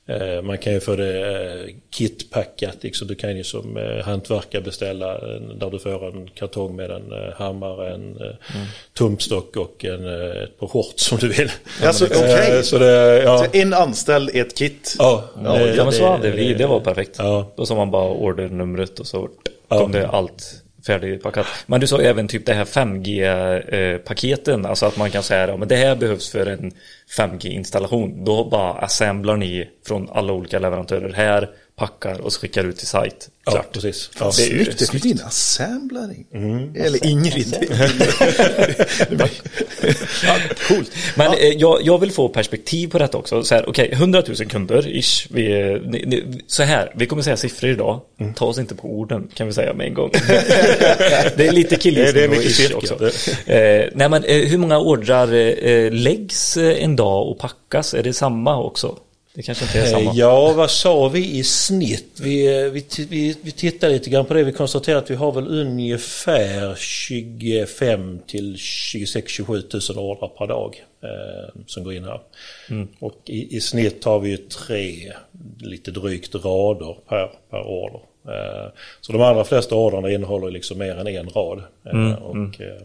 Speaker 6: Eh, Man kan ju få det eh, kitpackat, liksom. du kan ju som hantverkare beställa där du får en kartong med en hammare, en eh, tumstock och en, ett par shorts som du vill.
Speaker 2: Alltså, okej.
Speaker 6: Så det, ja.
Speaker 2: Så en anställd, ett kit.
Speaker 6: Ja,
Speaker 2: Ja,
Speaker 6: det-
Speaker 1: Ja men så
Speaker 6: det-
Speaker 1: hade vi, det var perfekt.
Speaker 6: Ja.
Speaker 1: Då sa man bara ordernumret och så
Speaker 6: Ja.
Speaker 1: kom det allt färdigpackat. Men du sa även typ det här 5G-paketen, eh, alltså att man kan säga att det här behövs för en 5G-installation. Då bara assemblar ni från alla olika leverantörer här, packar och så skickar ut till sajt.
Speaker 6: ja,
Speaker 1: Klart.
Speaker 6: precis.
Speaker 2: Ja,
Speaker 6: Ja.
Speaker 2: det är snyggt, det finns in assemblar. Eller Ingrid. ja, coolt.
Speaker 1: Men eh, jag, jag vill få perspektiv på detta också. Så här, okej, 100 000 kunder ish. Vi, eh, ni, ni, så här, vi kommer säga siffror idag.
Speaker 6: Mm.
Speaker 1: Ta oss inte på orden kan vi säga med en gång. det är lite
Speaker 6: Det är- det är
Speaker 1: killgissning och ish
Speaker 6: styrka.
Speaker 1: också. Eh, nej men eh, hur många ordrar eh, läggs eh, en dag och packas? Är det samma också? Det kanske inte är samma.
Speaker 6: Eh, Ja, vad sa vi i snitt? Vi, eh, vi, vi, vi tittar lite grann på det. Vi konstaterar att vi har väl ungefär 25 till 26-27 000 ordrar per dag eh, som går in här. Och i, i snitt har vi ju tre, lite drygt rader per, per order. Eh, så de allra flesta ordrarna innehåller liksom mer än en rad. Eh, och, eh,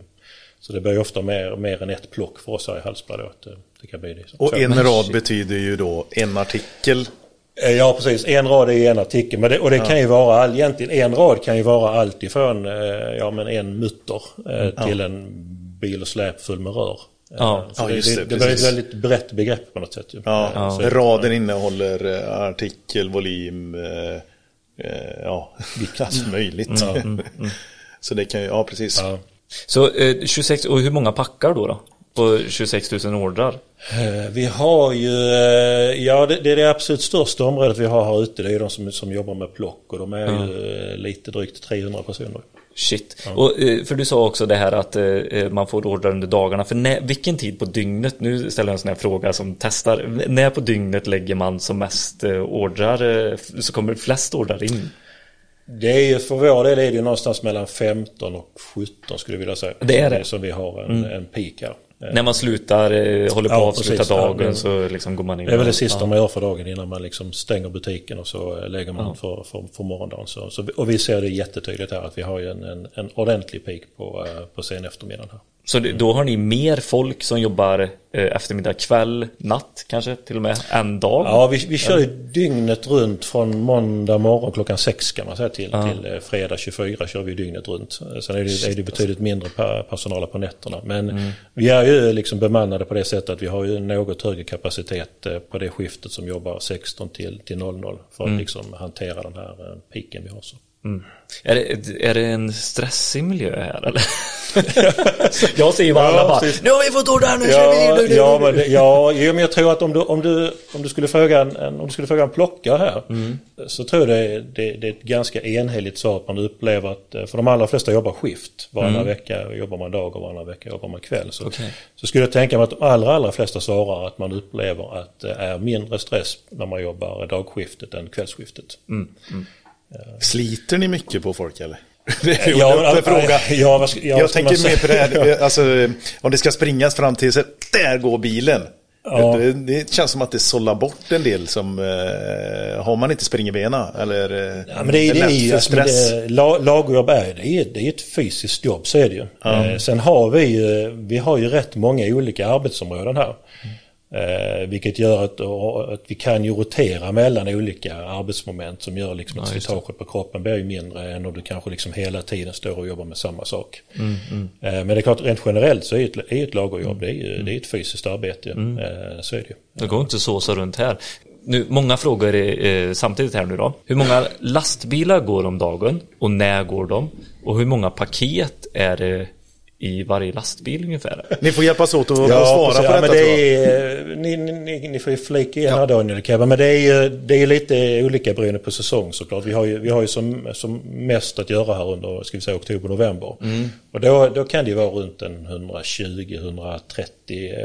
Speaker 6: så det blir ju ofta mer, mer än ett plock för oss här i Hallsberg då. Att det, det kan bli det.
Speaker 2: Och en rad betyder ju då en artikel.
Speaker 6: Eh, Ja precis, en rad är en artikel. Men det, och det kan ju vara, all, egentligen en rad kan ju vara allt ifrån eh, ja, men en mutter eh, till en bil och släp full med rör. Eh,
Speaker 1: Ja.
Speaker 6: så
Speaker 2: Ja,
Speaker 6: det,
Speaker 2: just
Speaker 6: det,
Speaker 2: det,
Speaker 6: det, blir ett väldigt brett begrepp på något sätt.
Speaker 2: Ja,
Speaker 6: Eh, så-
Speaker 2: Raden innehåller eh, artikel, volym, eh, eh, ja, allt möjligt. Så det kan ju, ja precis.
Speaker 1: Så eh, 26, och hur många packar då? då? På 26 000 ordrar?
Speaker 6: Eh, Vi har ju, eh, ja det, det är det absolut största området vi har här ute. Det är ju de som, som jobbar med plock och de är ju eh, lite drygt 300 personer.
Speaker 1: Shit. Och, eh, för du sa också det här att man får ordrar under dagarna. För när, vilken tid på dygnet, nu ställer jag en sån här fråga som testar. När på dygnet lägger man som mest ordrar, så kommer flest ordrar in?
Speaker 6: Det är ju för vår del är det någonstans mellan 15 och 17 skulle jag vilja säga.
Speaker 1: Det är det.
Speaker 6: Som vi har en, en peak här.
Speaker 1: När man slutar, eh, håller på
Speaker 6: Ja,
Speaker 1: att avsluta
Speaker 6: precis. Ja,
Speaker 1: dagen
Speaker 6: men-
Speaker 1: så liksom går man in.
Speaker 6: Det är väl det sista
Speaker 1: ja.
Speaker 6: man gör för dagen innan man liksom stänger butiken och så eh, lägger man för, för, för morgondagen. Så, så, och vi ser det jättetydligt här att vi har en, en, en ordentlig peak på, eh, på sen eftermiddagen här.
Speaker 1: Så det, då har ni mer folk som jobbar eh, eftermiddag, kväll, natt kanske till och med, en dag?
Speaker 6: Ja, vi, vi kör ju dygnet runt från måndag morgon klockan sex kan man säga till, till eh, fredag 24 kör vi dygnet runt. Sen är det, är det betydligt mindre per, personal på nätterna. Men vi är ju liksom bemannade på det sättet att vi har ju något högre kapacitet eh, på det skiftet som jobbar 16 till, till 00 för att liksom hantera den här eh, piken vi har. Så.
Speaker 1: Är, det, är det en stressig miljö här eller? jag ser ju bara alla bara,
Speaker 6: precis.
Speaker 1: nu har vi fått ordrar, nu kör
Speaker 6: Ja,
Speaker 1: vi!
Speaker 6: ja, men, det- ja, men jag tror att om du, om du, om du skulle fråga en, om du skulle fråga en plockare här så tror jag det, det, det är ett ganska enhetligt svar att man upplever att, eh, för de allra flesta jobbar skift. Varannan vecka jobbar man dag och varannan vecka jobbar man kväll. Så,
Speaker 1: Okej.
Speaker 6: så skulle jag tänka mig att de allra, allra flesta svarar att man upplever att det är mindre stress när man jobbar dagskiftet än kvällsskiftet.
Speaker 2: Sliter ni mycket på folk eller? Det är
Speaker 6: Ja,
Speaker 2: en
Speaker 6: men-
Speaker 2: öppen fråga.
Speaker 6: ja,
Speaker 2: jag
Speaker 6: man
Speaker 2: tänker mer på det här, alltså, om det ska springas fram till så där går bilen.
Speaker 6: Ja.
Speaker 2: Det, det känns som att det sållar bort en del som, eh, har man inte springerbena eller eh,
Speaker 6: Ja, men det, är- det är ju, alltså,
Speaker 2: stress.
Speaker 6: det, la- lagerjobb är, det är, det är ett fysiskt jobb, så är det ju. Eh, sen har vi ju, vi har ju rätt många olika arbetsområden här. Eh, vilket gör att, att vi kan ju rotera mellan olika arbetsmoment som gör liksom att slitaget på kroppen blir mindre än om du kanske liksom hela tiden står och jobbar med samma sak. Eh, men det är klart, rent generellt så är ett, är ett lagerjobb, det är ju det är ett fysiskt arbete. Eh, så är det ju.
Speaker 1: Det går inte så så runt här. nu, många frågor eh, samtidigt här nu då. Hur många lastbilar går om dagen och när går de? Och hur många paket är det i varje lastbil ungefär?
Speaker 2: Ni får hjälpas åt att
Speaker 6: Ja,
Speaker 2: svara
Speaker 6: precis.
Speaker 2: på
Speaker 6: ja,
Speaker 2: detta.
Speaker 6: men det är, ni, ni, ni, ni får ju flika in här Daniel Kevin, men det är ju det är lite olika beroende på säsong såklart. Vi har ju, vi har ju som, som mest att göra här under ska vi säga, oktober-november.
Speaker 2: Mm.
Speaker 6: Och då, då kan det ju vara runt en 120-130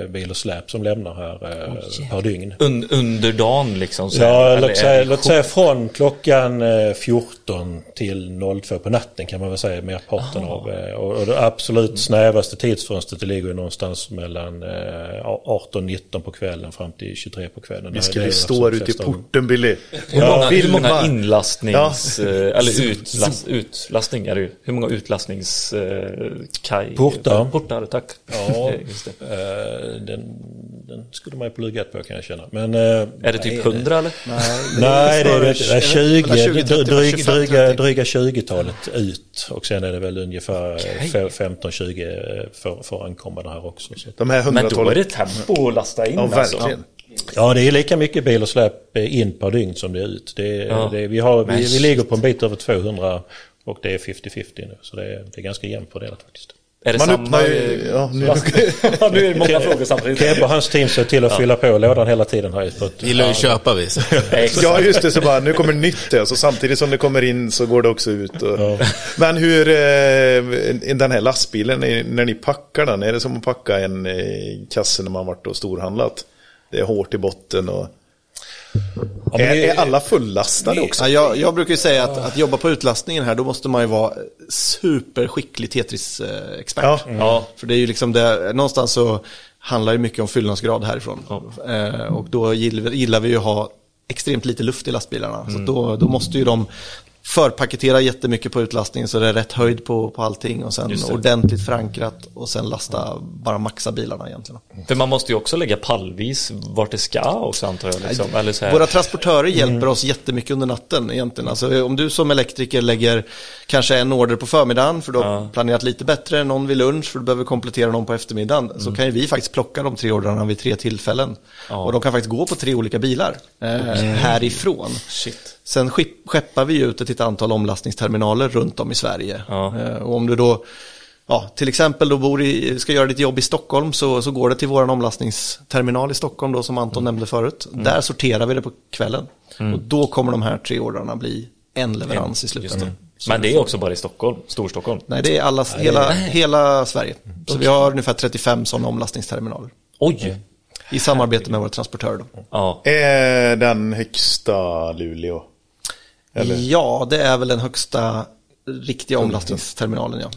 Speaker 6: bil och släp som lämnar här eh, per dygn.
Speaker 1: Un, under dagen liksom? Så här,
Speaker 6: Ja, låt säga, låt säga från klockan eh, 14 till 02 på natten kan man väl säga merparten av. eh, Och, och det absolut snävaste tidsfönstret det ligger ju någonstans mellan eh, 18-19 på kvällen fram till 23 på kvällen.
Speaker 2: Vi skulle stå
Speaker 6: absolut
Speaker 2: ute i porten Billy.
Speaker 1: Hur många, hur många inlastnings... eh, Eller utlast, utlastning är det ju. Hur många utlastnings... Eh, kaj,
Speaker 6: Portar.
Speaker 1: Portar, tack.
Speaker 6: Ja,
Speaker 1: Eh, det.
Speaker 6: eh, den, den skulle man ju plugga på kan jag känna. Men, eh,
Speaker 1: Är det typ 100 eller?
Speaker 6: Nej, det är, det är, 20,
Speaker 8: mellan 20, 30,
Speaker 6: dryg,
Speaker 8: 25,
Speaker 6: dryga,
Speaker 8: 30.
Speaker 6: dryga 20-talet ut och sen är det väl ungefär 15-20 för, för ankommande här också. Så.
Speaker 2: De här
Speaker 1: Men då är det tempo att lasta in
Speaker 2: Ja,
Speaker 1: alltså.
Speaker 2: verkligen.
Speaker 6: Ja, det är lika mycket bil och släp in per dygn som det är ut. Det, är-
Speaker 1: Ja.
Speaker 6: det, vi, har, vi, vi ligger på en bit över 200 och det är 50-50 nu. Så det är, det är ganska jämnt fördelat faktiskt.
Speaker 1: Är det
Speaker 2: Man
Speaker 1: samma...
Speaker 2: öppnar ju... Ja, nu,
Speaker 1: Ja, nu är det många frågor samtidigt.
Speaker 6: Keb och hans team ser till att fylla på lådan hela tiden. För att,
Speaker 7: Gillar ju att köpa vi.
Speaker 2: ja, just det. Så bara, nu kommer nytt det. Så samtidigt som det kommer in så går det också ut. Och... Men hur, eh, den här lastbilen, är- när ni packar den, är det som att packa en eh, kasse när man varit och storhandlat? Det är hårt i botten och...
Speaker 6: men
Speaker 2: är,
Speaker 6: det-
Speaker 2: är alla fullastade också?
Speaker 8: Ja, jag, jag brukar ju säga att, att jobba på utlastningen här, då måste man ju vara superskicklig Tetris-expert.
Speaker 2: Ja.
Speaker 1: Ja.
Speaker 8: För det är ju liksom det, någonstans så handlar det mycket om fyllnadsgrad härifrån. Eh, och då gillar, gillar vi ju att ha extremt lite luft i lastbilarna. Så då, då måste ju de förpaketera jättemycket på utlastningen så det är rätt höjd på, på allting och sen ordentligt förankrat och sen lasta, bara maxa bilarna egentligen.
Speaker 1: För man måste ju också lägga pallvis vart det ska också antar jag. Liksom. Eller så här.
Speaker 8: Våra transportörer hjälper oss jättemycket under natten egentligen. Alltså, om du som elektriker lägger kanske en order på förmiddagen för du har
Speaker 1: Ja.
Speaker 8: planerat lite bättre, någon vid lunch för du behöver komplettera någon på eftermiddagen. Så kan ju vi faktiskt plocka de tre ordrarna vid tre tillfällen.
Speaker 1: Ja.
Speaker 8: Och de kan faktiskt gå på tre olika bilar eh, härifrån.
Speaker 1: Shit.
Speaker 8: Sen skeppar vi ut ett ett antal omlastningsterminaler runt om i Sverige.
Speaker 1: Ja.
Speaker 8: Eh, och om du då Ja, till exempel då bor i, ska göra ditt jobb i Stockholm så, så går det till vår omlastningsterminal i Stockholm då som Anton nämnde förut. Där sorterar vi det på kvällen. Och då kommer de här tre ordrarna bli en leverans i slutändan.
Speaker 1: Men det är också bara i Stockholm, Storstockholm.
Speaker 8: Nej, det är alla, hela, hela Sverige. Så vi har ungefär 35 sådana omlastningsterminaler.
Speaker 1: Oj!
Speaker 8: I samarbete med våra transportörer då.
Speaker 1: Ja.
Speaker 2: Är den högsta Luleå? Eller?
Speaker 8: Ja, det är väl den högsta riktiga omlastningsterminalen ja.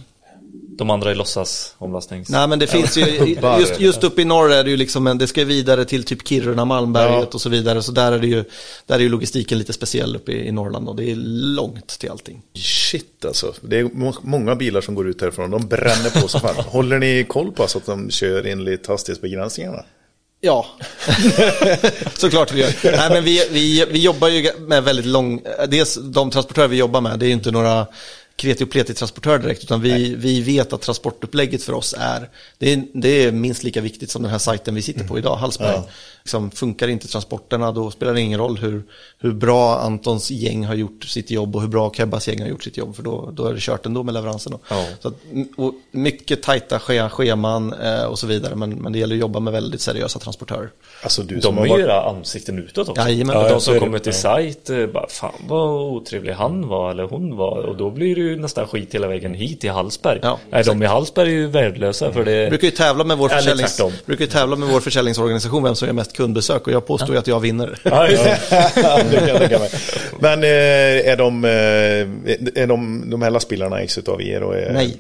Speaker 1: De andra är låtsas omlastnings...
Speaker 8: Nej men det finns ju, just, just uppe i norr är det ju liksom en, det ska vidare till typ Kiruna, Malmberget och så vidare. Så där är det ju, där är ju logistiken lite speciell uppe i, i Norrland och det är långt till allting.
Speaker 2: Shit alltså. Det är må- många bilar som går ut härifrån. De bränner på så fan. Håller ni koll på så att de kör enligt hastighetsbegränsningarna?
Speaker 8: Ja, såklart vi gör. Nej, men vi, vi, vi jobbar ju med väldigt lång, dels de transportörer vi jobbar med, det är ju inte några kreti och pleti transportörer direkt, utan vi, vi vet att transportupplägget för oss är, det är, det är minst lika viktigt som den här sajten vi sitter på idag, Hallsberg. Liksom, funkar inte transporterna, då spelar det ingen roll hur, hur bra Antons gäng har gjort sitt jobb och hur bra Kebbas gäng har gjort sitt jobb, för då, då är det kört ändå med leveransen. Då.
Speaker 1: Ja.
Speaker 8: Så att, och mycket tajta scheman eh, och så vidare, men, men det gäller att jobba med väldigt seriösa transportörer.
Speaker 2: Alltså du
Speaker 1: De
Speaker 2: har
Speaker 1: är ju
Speaker 2: varit...
Speaker 1: era ansikten utåt också.
Speaker 8: Jajamän.
Speaker 6: Ja,
Speaker 1: de
Speaker 6: är
Speaker 1: som kommer till sajt, eh, bara fan vad otrevlig han var eller hon var. Och då blir det ju nästan skit hela vägen hit till Hallsberg.
Speaker 8: Ja,
Speaker 1: Nej, de i Hallsberg är ju värdelösa för det...
Speaker 8: Brukar ju tävla med vår, försäljnings, brukar ju tävla med vår försäljningsorganisation vem som gör mest kundbesök och jag påstår ju att jag vinner.
Speaker 1: Ja, det.
Speaker 2: kan. Men eh, är, de, eh, är de, de här lastbilarna ägs av er? Och är...
Speaker 8: Nej,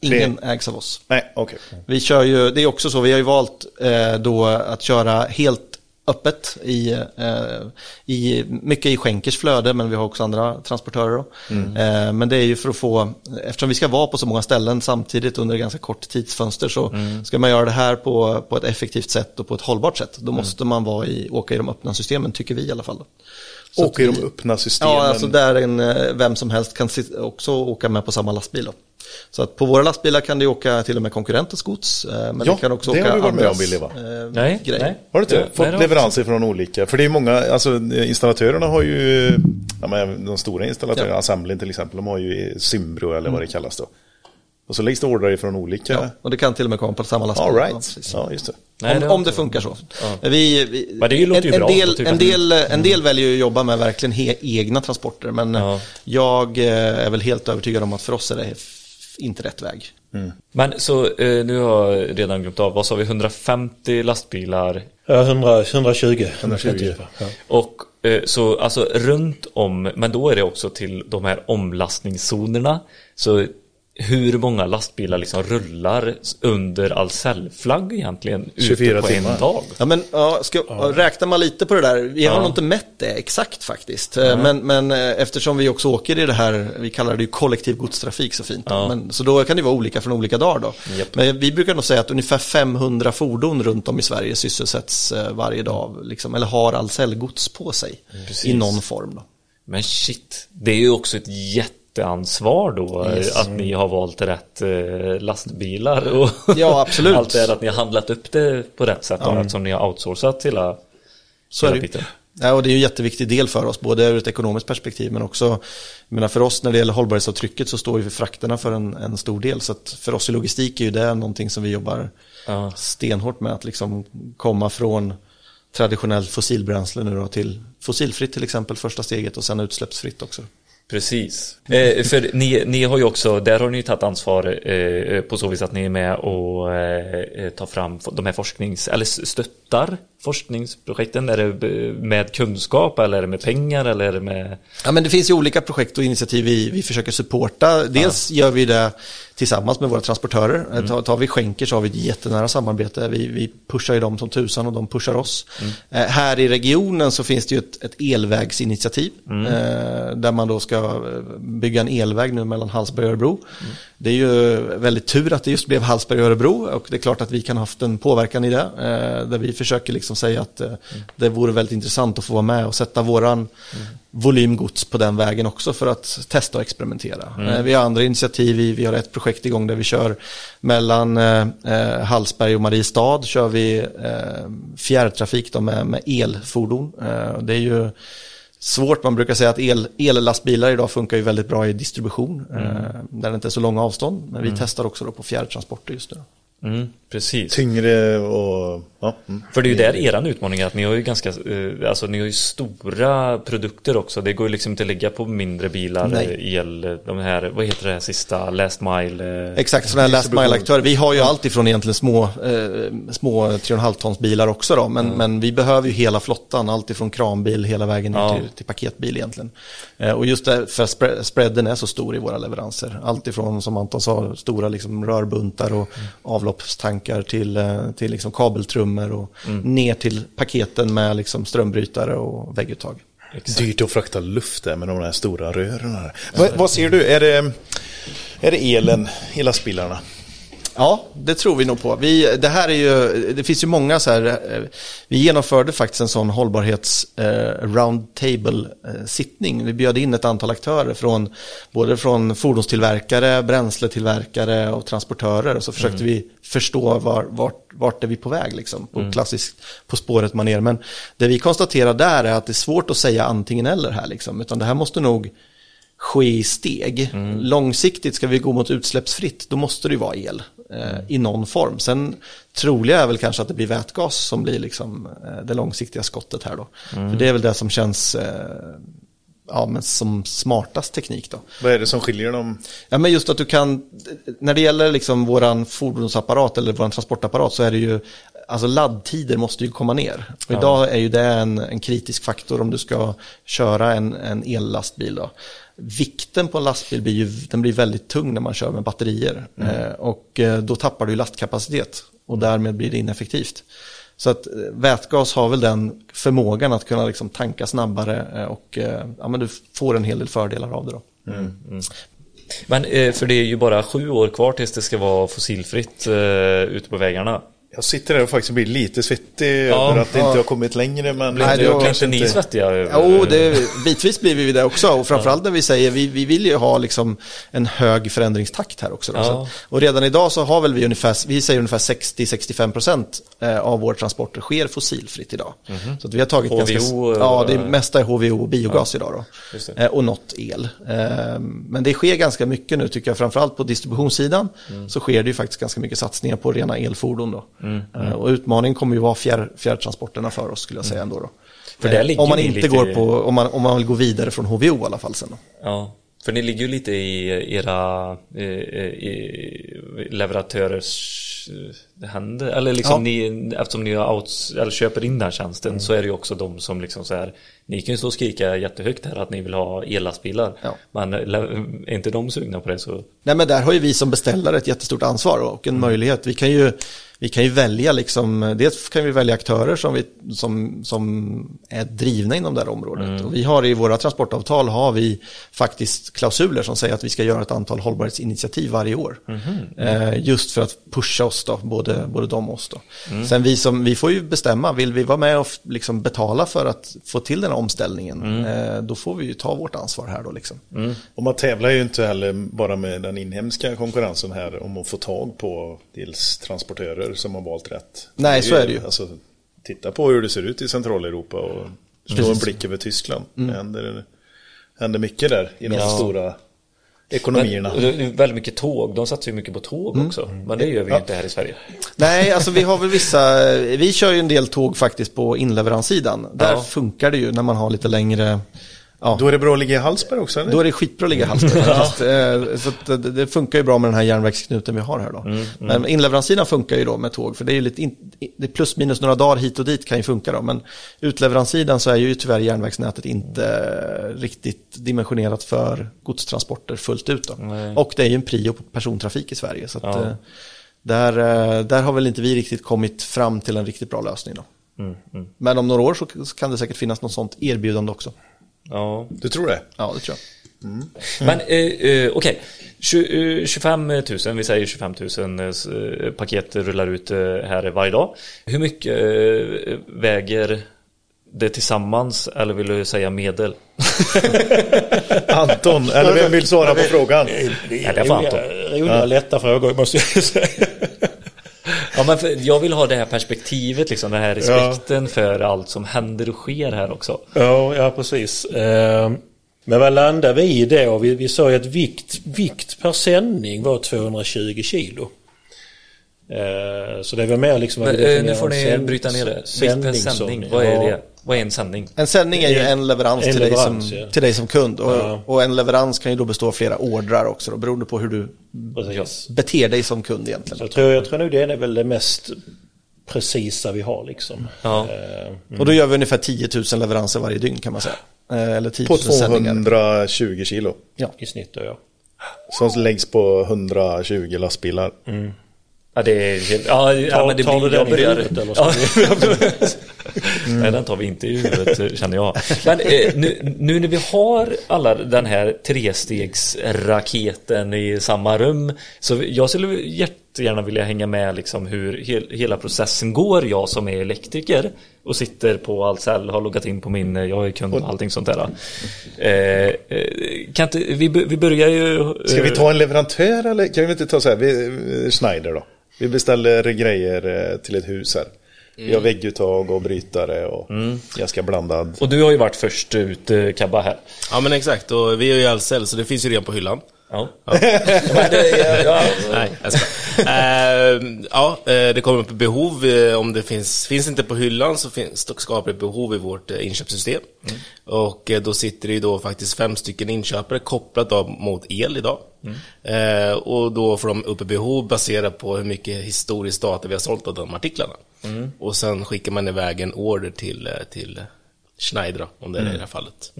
Speaker 8: ingen ägs av oss.
Speaker 2: Nej, okej.
Speaker 8: Vi kör ju, det är också så, vi har ju valt eh, då att köra helt öppet i, eh, i, mycket i Schenkers flöde, men vi har också andra transportörer. Då. Eh, men det är ju för att få, eftersom vi ska vara på så många ställen samtidigt under ganska kort tidsfönster så ska man göra det här på, på ett effektivt sätt och på ett hållbart sätt. Då måste man vara i, åka i de öppna systemen, tycker vi i alla fall. Så
Speaker 2: Åker i de öppna systemen?
Speaker 8: Ja, alltså där en, eh, vem som helst kan också åka med på samma lastbil. Då. Så att på våra lastbilar kan det åka till och med konkurrentens gods. eh, Men
Speaker 2: Ja,
Speaker 8: det kan också
Speaker 2: det
Speaker 8: åka
Speaker 2: har du varit med om, Billy, va?
Speaker 8: eh,
Speaker 1: Nej,
Speaker 8: grejer.
Speaker 1: nej.
Speaker 2: Har du inte
Speaker 1: Ja,
Speaker 2: fått
Speaker 1: nej, det har-
Speaker 2: leveranser från olika? För det är många, alltså installatörerna har ju, ja, men de stora installatörerna,
Speaker 8: Ja.
Speaker 2: Assemblin till exempel, de har ju Symbro eller vad det kallas då. Och så läggs det ordrar ifrån olika.
Speaker 8: Ja, och det kan till och med komma på samma lastbil.
Speaker 2: All
Speaker 8: Ja,
Speaker 2: right.
Speaker 8: precis.
Speaker 2: Ja, just det.
Speaker 1: Nej,
Speaker 8: om,
Speaker 1: det
Speaker 8: om det funkar så. Vi, vi,
Speaker 1: Men det låter ju
Speaker 8: en,
Speaker 1: bra.
Speaker 8: Del,
Speaker 1: ju
Speaker 8: en,
Speaker 1: bra.
Speaker 8: del, en del väljer ju att jobba med verkligen he, egna transporter. Men
Speaker 1: Ja.
Speaker 8: jag eh, är väl helt övertygad om att för oss är det inte rätt väg.
Speaker 1: Men så eh, nu har jag redan glömt av, vad sa vi, 150 lastbilar
Speaker 6: Ja, 100, 120. 120. Ja.
Speaker 1: och eh, så alltså runt om, men då är det också till de här omlastningszonerna. Så hur många lastbilar liksom rullar under Ahlsell-flagg egentligen
Speaker 2: 24
Speaker 1: ute på
Speaker 2: timmar.
Speaker 1: en dag?
Speaker 8: Ja, men ja, ska, räknar man lite på det där, vi har
Speaker 1: Ja.
Speaker 8: nog inte mätt det exakt faktiskt. Eh, Men, men eh, eftersom vi också åker i det här, vi kallar det ju kollektiv godstrafik så fint. då.
Speaker 1: Ja.
Speaker 8: Men, så då kan det vara olika från olika dagar då.
Speaker 1: Japp.
Speaker 8: Men vi brukar nog säga att ungefär 500 fordon runt om i Sverige sysselsätts eh, varje dag, liksom, eller har Ahlsell-gods på sig
Speaker 1: Precis.
Speaker 8: i någon form. Då.
Speaker 1: Men shit, det är ju också ett jätteansvar då
Speaker 8: Yes.
Speaker 1: att ni har valt rätt eh, lastbilar och
Speaker 8: Ja, absolut.
Speaker 1: allt det att ni har handlat upp det på rätt sätt ja. eftersom ni har outsourcat hela,
Speaker 8: Så
Speaker 1: hela biten.
Speaker 8: Ja, och det är en jätteviktig del för oss, både ur ett ekonomiskt perspektiv men också, menar för oss när det gäller hållbarhetsavtrycket så står ju för frakterna för en, en stor del. Så att för oss i logistik är ju det någonting som vi jobbar
Speaker 1: Ja.
Speaker 8: stenhårt med att liksom komma från traditionellt fossilbränsle nu då till fossilfritt till exempel första steget och sen utsläppsfritt också.
Speaker 1: Precis. Eh, för ni, ni har ju också, där har ni ju tagit ansvar eh, på så vis att ni är med och eh, tar fram de här forsknings, eller stöttar forskningsprojekten. Är det med kunskap eller är det med pengar eller är det med
Speaker 8: Ja, men det finns ju olika projekt och initiativ vi, vi försöker supporta. Dels gör vi det tillsammans med våra transportörer.
Speaker 1: Mm.
Speaker 8: Tar, tar vi skänker så har vi ett jättenära samarbete. Vi, vi pushar ju dem som tusan och de pushar oss.
Speaker 1: Mm.
Speaker 8: Eh, här i regionen så finns det ju ett, ett elvägsinitiativ.
Speaker 1: Mm.
Speaker 8: Eh, där man då ska eh, bygga en elväg nu mellan Hallsberg och Örebro.
Speaker 1: Mm.
Speaker 8: Det är ju väldigt tur att det just blev Hallsberg och Örebro och det är klart att vi kan ha haft en påverkan i det. Eh, där vi försöker liksom säga att eh, det vore väldigt intressant att få vara med och sätta våran volym gods på den vägen också för att testa och experimentera. Eh, vi har andra initiativ, vi, vi har ett projekt igång där vi kör mellan eh, eh, Hallsberg och Mariestad kör vi eh, fjärrtrafik då med, med elfordon. Eh, det är ju svårt, man brukar säga att el, ellastbilar idag funkar ju väldigt bra i distribution eh, där det inte är så långa avstånd. Men vi testar också då på fjärrtransporter just nu.
Speaker 1: Mm, precis.
Speaker 2: Tyngre och... Ja. Mm.
Speaker 1: För det är ju där eran utmaning är att ni har ju ganska, eh, alltså ni har ju stora produkter också. Det går ju liksom inte att lägga på mindre bilar,
Speaker 8: Nej.
Speaker 1: eh, el, de här, vad heter det här sista, last mile? eh,
Speaker 8: Exakt, sådana här last mile-aktörer. Vi har ju allt ifrån egentligen små, eh, små 3,5 tons bilar också då, men, men vi behöver ju hela flottan, allt ifrån kranbil hela vägen
Speaker 1: Ja.
Speaker 8: till, till paketbil egentligen. Eh, och just det, för spre- spreaden är så stor i våra leveranser. Allt ifrån, som Anton sa, stora liksom rörbuntar och avloppstankar till, eh, till liksom kabeltrummor och ner till paketen med liksom strömbrytare och vägguttag.
Speaker 2: Dyrt att frakta luft där med de här stora rören. Här. Vad, vad ser du? Är det, är det elen i lastbilarna?
Speaker 8: Ja, det tror vi nog på. Vi, det här är ju, det finns ju många så här, eh, vi genomförde faktiskt en sån hållbarhets eh, roundtable eh. Vi bjöd in ett antal aktörer från, både från fordonstillverkare, bränsletillverkare och transportörer. Och så försökte vi förstå var, vart, vart är vi på väg liksom, på klassiskt På spåret manér. Men det vi konstaterar där är att det är svårt att säga antingen eller här liksom, utan det här måste nog ske i steg. Långsiktigt ska vi gå mot utsläppsfritt, då måste det ju vara el eh, i någon form. Sen troliga är väl kanske att det blir vätgas som blir liksom eh, det långsiktiga skottet här då. För det är väl det som känns eh, ja, men som smartast teknik då.
Speaker 2: Vad är det som skiljer dem?
Speaker 8: Ja, men just att du kan, när det gäller liksom våran fordonsapparat eller våran transportapparat så är det ju, alltså laddtider måste ju komma ner. Och idag är ju det en, en kritisk faktor om du ska köra en, en ellastbil då. Vikten på en lastbil blir ju, den blir väldigt tung när man kör med batterier. Eh, och eh, då tappar du lastkapacitet och därmed blir det ineffektivt. Så att eh, vätgas har väl den förmågan att kunna liksom tanka snabbare eh, och ja, men du får en hel del fördelar av det då.
Speaker 1: Men eh, för det är ju bara sju år kvar tills det ska vara fossilfritt ute på vägarna.
Speaker 2: Jag sitter där och faktiskt blir lite svettig
Speaker 1: Ja,
Speaker 2: över att det
Speaker 8: ja.
Speaker 2: inte har kommit längre. Men
Speaker 8: Nej,
Speaker 2: jag
Speaker 8: det var-
Speaker 1: Kanske ni svettiga.
Speaker 8: Jo, det, bitvis blir vi det också. Och framförallt när vi säger, vi, vi vill ju ha liksom en hög förändringstakt här också. Då.
Speaker 1: Ja.
Speaker 8: Så, och redan idag så har väl vi ungefär, vi säger ungefär 60-65% eh, av våra transporter sker fossilfritt idag. Så att vi har tagit
Speaker 1: HVO,
Speaker 8: ganska, ja det mesta är HVO och biogas idag då. Eh, och något el. Eh, men det sker ganska mycket nu tycker jag, framförallt på distributionssidan så sker det ju faktiskt ganska mycket satsningar på rena elfordon då. Eh, och utmaningen kommer ju vara fjärr, fjärrtransporterna för oss skulle jag säga ändå då.
Speaker 1: För där
Speaker 8: Eh,
Speaker 1: ligger
Speaker 8: om man inte
Speaker 1: lite
Speaker 8: går
Speaker 1: i-
Speaker 8: på, om man, om man vill gå vidare från HVO i alla fall sen då.
Speaker 1: Ja, för ni ligger ju lite i era eh, i leverantörers eh, händer. Eller liksom
Speaker 8: Ja.
Speaker 1: ni, eftersom ni outs, eller köper in den här tjänsten så är det ju också de som liksom så här Ni kan ju stå och skrika jättehögt här att ni vill ha ellastbilar.
Speaker 8: Ja.
Speaker 1: Men är inte de sugna på det så
Speaker 8: Nej men där har ju vi som beställare ett jättestort ansvar och en möjlighet. Vi kan ju, vi kan ju välja liksom, dels kan vi välja aktörer som, vi, som, som är drivna inom det här området. Och vi har i våra transportavtal har vi faktiskt klausuler som säger att vi ska göra ett antal hållbarhetsinitiativ varje år. Eh, just för att pusha oss då, både, både de och oss då. Sen vi som, vi får ju bestämma, vill vi vara med och liksom betala för att få till den här omställningen, eh, då får vi ju ta vårt ansvar här då liksom.
Speaker 2: Och man tävlar ju inte heller bara med den inhemska konkurrensen här om att få tag på dels transportörer som har valt rätt.
Speaker 8: Nej, så är det ju.
Speaker 2: Alltså, titta på hur det ser ut i Centraleuropa och slå en blick över Tyskland.
Speaker 8: Mm.
Speaker 2: Det händer, händer mycket där i de
Speaker 1: Ja.
Speaker 2: stora ekonomierna.
Speaker 1: Men, väldigt mycket tåg, de satsar ju mycket på tåg
Speaker 8: Mm.
Speaker 1: också. Men det gör vi ju inte här i Sverige.
Speaker 8: Nej, alltså vi har väl vissa, vi kör ju en del tåg faktiskt på inleveranssidan. Där
Speaker 1: Ja.
Speaker 8: funkar det ju när man har lite längre, ja,
Speaker 2: Då är det bra att ligga i Hallsberg också eller?
Speaker 8: då är det skitbra att ligga i Hallsberg faktiskt. Eh, Så det, det funkar ju bra med den här järnvägsknuten vi har här då. Men inleveranssidan funkar ju då med tåg, för det är ju lite, in, det är plus minus några dagar hit och dit kan ju funka då. Men utleveranssidan så är ju tyvärr järnvägsnätet inte riktigt dimensionerat för godstransporter fullt ut då.
Speaker 1: Nej.
Speaker 8: Och det är ju en prio på persontrafik i Sverige. Så
Speaker 1: Ja.
Speaker 8: eh, där, eh, där har väl inte vi riktigt kommit fram till en riktigt bra lösning då.
Speaker 1: Mm, mm.
Speaker 8: Men om några år så så kan det säkert finnas något sånt erbjudande också.
Speaker 1: Ja,
Speaker 2: Du tror det?
Speaker 8: Ja, det tror jag.
Speaker 1: Men eh, eh, okej, eh, 25 000, vi säger 25 000 eh, s- eh, paket rullar ut eh, här varje dag. Hur mycket eh, väger det tillsammans eller vill du säga medel?
Speaker 2: Anton, eller vem vill svara på frågan?
Speaker 6: Det är
Speaker 1: det är fan
Speaker 6: roliga, roliga lätta frågor måste jag säga.
Speaker 1: Ja, men för, jag vill ha det här perspektivet, liksom, den här respekten för allt som händer och sker här också.
Speaker 6: Ja, ja precis. Eh, Men vad landar vi i då? Vi, vi sa ju att vikt, vikt per sändning var 220 kilo. Eh, Så det väl mer liksom...
Speaker 1: Men, eh, nu får ni
Speaker 6: sänd-
Speaker 1: bryta ner det. Vikt per
Speaker 6: sändning som-
Speaker 1: vad är
Speaker 6: ja.
Speaker 1: det? Vad är en sändning?
Speaker 8: En sändning är ju en leverans,
Speaker 6: En
Speaker 8: till, dig
Speaker 6: leverans,
Speaker 8: som,
Speaker 6: ja.
Speaker 8: till dig som kund. Och,
Speaker 6: Ja.
Speaker 8: och en leverans kan ju då bestå av flera ordrar också, då, beroende på hur du
Speaker 6: Precis.
Speaker 8: beter dig som kund
Speaker 6: Så
Speaker 8: egentligen.
Speaker 6: jag tror, jag tror nog det är väl det mest precisa vi har liksom.
Speaker 1: Ja.
Speaker 6: Eh,
Speaker 8: Och då gör vi ungefär 10 000 leveranser varje dygn kan man säga. Eh, Eller 10
Speaker 2: På
Speaker 8: 000 sändningar.
Speaker 2: 220 kilo.
Speaker 8: Ja.
Speaker 6: I snitt då ja.
Speaker 2: Som läggs på 120 lastbilar.
Speaker 1: Ja, det är. Ja, ja men det
Speaker 6: tar
Speaker 1: blir...
Speaker 6: du
Speaker 1: jag
Speaker 6: den Mm.
Speaker 1: Nej, den tar vi inte i huvudet, känner jag. Men eh, nu, nu när vi har alla den här trestegsraketen i samma rum, så jag skulle jättegärna vilja hänga med liksom hur hel, hela processen går, jag som är elektriker och sitter på Ahlsell, har loggat in på min, jag är kund och allting sånt där. Eh, eh, kan inte, vi, vi börjar ju...
Speaker 2: Ska vi ta en leverantör eller kan vi inte ta så här, vi, Schneider då? Vi beställer grejer till ett hus här. Vi har vägguttag och brytare och ganska blandad.
Speaker 1: Och du har ju varit först ut, eh, Kabba, här.
Speaker 7: Ja men exakt, och vi är ju i Ahlsell så det finns ju redan på hyllan.
Speaker 1: Ja. Men det, ja,
Speaker 7: Nej, jag ska. uh, Ja, eh, det kommer upp behov. eh, Om det finns, finns inte på hyllan så finns, skapar det behov i vårt eh, inköpssystem. Och eh, då sitter det ju då faktiskt fem stycken inköpare kopplat då mot el idag. Eh, och då får de upp behov baserat på hur mycket historiskt data vi har sålt av de artiklarna. Och sen skickar man iväg en order till, till Schneider, om det är det i det här fallet.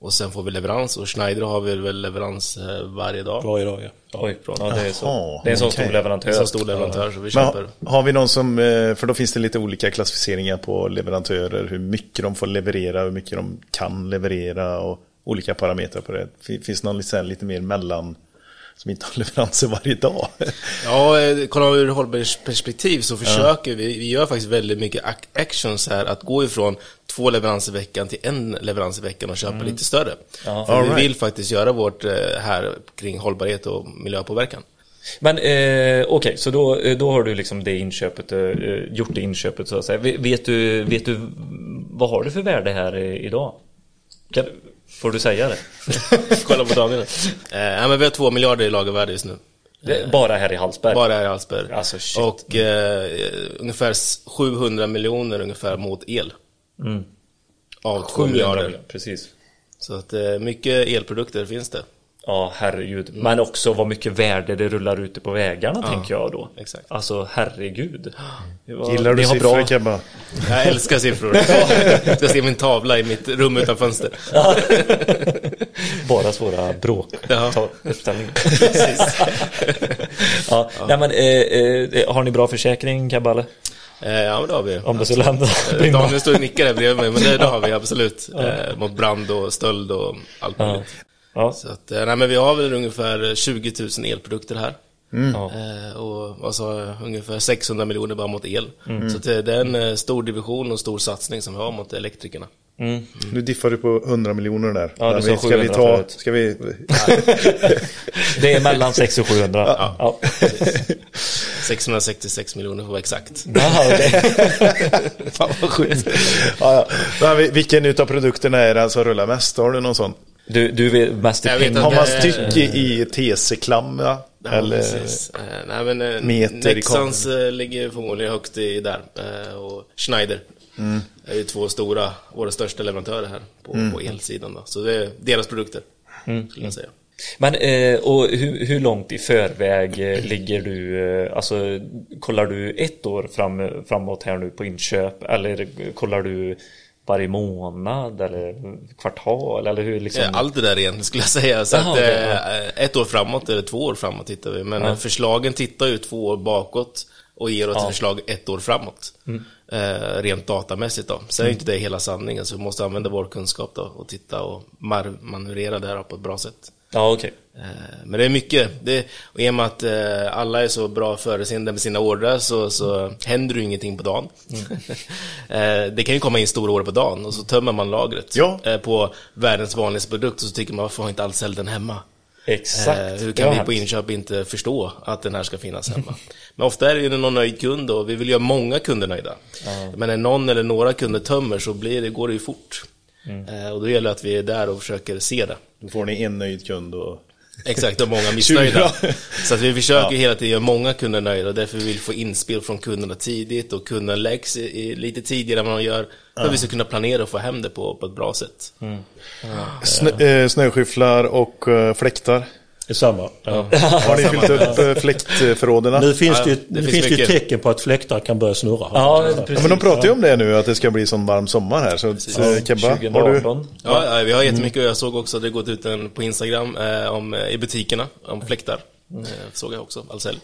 Speaker 7: Och sen får vi leverans och Schneider har vi väl leverans eh, varje dag.
Speaker 6: Varje dag ja.
Speaker 1: Oj, bra. Ja, det är så. Det är en sån stor leverantör.
Speaker 7: En så stor leverantör så vi
Speaker 2: Men
Speaker 7: köper.
Speaker 2: ha- har vi någon som, eh, för då finns det lite olika klassificeringar på leverantörer, hur mycket de får leverera, hur mycket de kan leverera och olika parametrar på det. Fin- Finns det någon lite, lite mer mellan, som inte har leveranser varje dag.
Speaker 7: Ja, eh, kollar vi ur hållbarhetsperspektiv så försöker vi, vi gör faktiskt väldigt mycket ac- actions här, att gå ifrån två leveranser i veckan till en leverans i veckan och köpa lite större. För
Speaker 2: All
Speaker 7: vi
Speaker 2: right.
Speaker 7: vill faktiskt göra vårt eh, här kring hållbarhet och miljöpåverkan.
Speaker 1: Men eh, okej, så då, eh, då har du liksom det inköpet, eh, gjort det inköpet så att säga. Vet- du, vet du vad har du för värde här idag? Kan, får du säga det?
Speaker 7: Kolla på dagarna. Eh, men vi har två miljarder i lagervärde just nu.
Speaker 1: det bara här i Hallsberg?
Speaker 7: Bara här i Hallsberg.
Speaker 1: Alltså, shit.
Speaker 7: och eh, ungefär 700 miljoner ungefär mot el. Av 2
Speaker 1: 700
Speaker 7: miljarder.
Speaker 1: Precis.
Speaker 7: Så att eh, mycket elprodukter finns det.
Speaker 1: Ja, herregud. Men också vad mycket värde det rullar ute på vägarna, tänker jag då.
Speaker 7: exakt.
Speaker 1: Alltså, herregud. Var-
Speaker 2: Gillar du siffror
Speaker 1: bra-
Speaker 2: Kebba?
Speaker 7: Jag älskar siffror. Jag ska se min tavla i mitt rum utan fönster.
Speaker 1: Bara svåra bråk.
Speaker 7: Ja.
Speaker 1: Uppställning. ja. Nej, men, eh, eh, har ni bra försäkring, Kaballe?
Speaker 7: Eh, ja, men det har vi.
Speaker 1: Om det skulle hända?
Speaker 7: Eh, Daniel står och nickar här bredvid mig, men det, det har vi absolut. Eh, mot brand och stöld och allt
Speaker 1: Ja.
Speaker 7: möjligt.
Speaker 1: Ja.
Speaker 7: Så att, eh, nej, men vi har väl ungefär 20 000 elprodukter här.
Speaker 1: Ja.
Speaker 7: Eh, och jag, ungefär 600 miljoner bara mot el.
Speaker 1: Mm.
Speaker 7: Så att, eh, det är en eh, stor division och stor satsning som vi har mot elektrikerna.
Speaker 2: Nu diffar du på 100 miljoner där.
Speaker 1: Ja, du sa
Speaker 2: vi- ska vi
Speaker 1: 700
Speaker 2: ta,
Speaker 1: förut.
Speaker 2: ska vi...
Speaker 1: Det är mellan 600 och 700. Ja. Ja.
Speaker 7: 666 miljoner för att vara exakt.
Speaker 1: Fan vad sjukt.
Speaker 2: ja, ja. Men vi- vilken utav produkterna är det som rullar mest? Har du någon sån?
Speaker 1: Du, du vet mest i pengar.
Speaker 2: Har man stycke i TC-klam? Ja? Eller...
Speaker 7: precis. Eh, nej, men, eh,
Speaker 2: meter i
Speaker 7: Nexans eh, ligger förmodligen högt i där. Och Schneider
Speaker 2: Mm.
Speaker 7: är ju två stora, våra största leverantörer här på,
Speaker 2: Mm.
Speaker 7: på elsidan. Då. Så det är deras produkter,
Speaker 1: Mm.
Speaker 7: skulle jag säga.
Speaker 1: Men och hur, hur långt i förväg ligger du? Alltså kollar du ett år fram, framåt här nu på inköp eller kollar du varje månad eller kvartal eller hur liksom?
Speaker 7: Allt det där egentligen skulle jag säga. Så
Speaker 1: Jaha,
Speaker 7: att,
Speaker 1: okej,
Speaker 7: eh, ett år framåt eller två år framåt tittar vi. Men eh, förslagen tittar ju två år bakåt och ger oss
Speaker 1: Ja.
Speaker 7: förslag ett år framåt. Eh, rent datamässigt då. Sen är ju inte det hela sanningen så vi måste använda vår kunskap då och titta och manövrera det här på ett bra sätt.
Speaker 1: Ja okej.
Speaker 7: Eh, Men det är mycket. Det, och i och med att eh, alla är så bra förutseende med sina ordrar så, så händer ju ingenting på dagen. eh, det kan ju komma in stora order på dagen och så tömmer man lagret
Speaker 2: Ja.
Speaker 7: på världens vanligaste produkt och så tycker man varför har inte all sälj den hemma?
Speaker 1: Exakt.
Speaker 7: Hur kan vi på inköp inte förstå att den här ska finnas hemma? Men ofta är det ju någon nöjd kund och vi vill göra många kunder nöjda. Men när någon eller några kunder tömmer så blir det, går det ju fort.
Speaker 1: Mm.
Speaker 7: Eh, och då gäller det att vi är där och försöker se det.
Speaker 2: Då får ni en nöjd kund och...
Speaker 7: Exakt, och många missnöjda. Så att vi försöker hela tiden göra många kunder nöjda och därför vill vi få inspel från kunderna tidigt och kunderna läggs lite tidigare än vad de gör för att vi ska kunna planera och få hem det på, på ett bra sätt.
Speaker 2: Snö, eh, snöskyfflar och eh, fläktar.
Speaker 6: Detsamma. Ja.
Speaker 2: Har ni fyllt upp eh, fläktförråden?
Speaker 6: Nu finns det ju,
Speaker 7: det finns
Speaker 6: finns det ju tecken på att fläktar kan börja snurra.
Speaker 1: Ja,
Speaker 2: Ja, men de pratar ju om det nu, att det ska bli sån varm sommar här. Så eh, Kebba, har du...
Speaker 1: 2018.
Speaker 7: Ja, ja, vi har jättemycket och jag såg också att det gått ut en på Instagram eh, om, eh, i butikerna om fläktar. Eh, såg jag också, Ahlsell.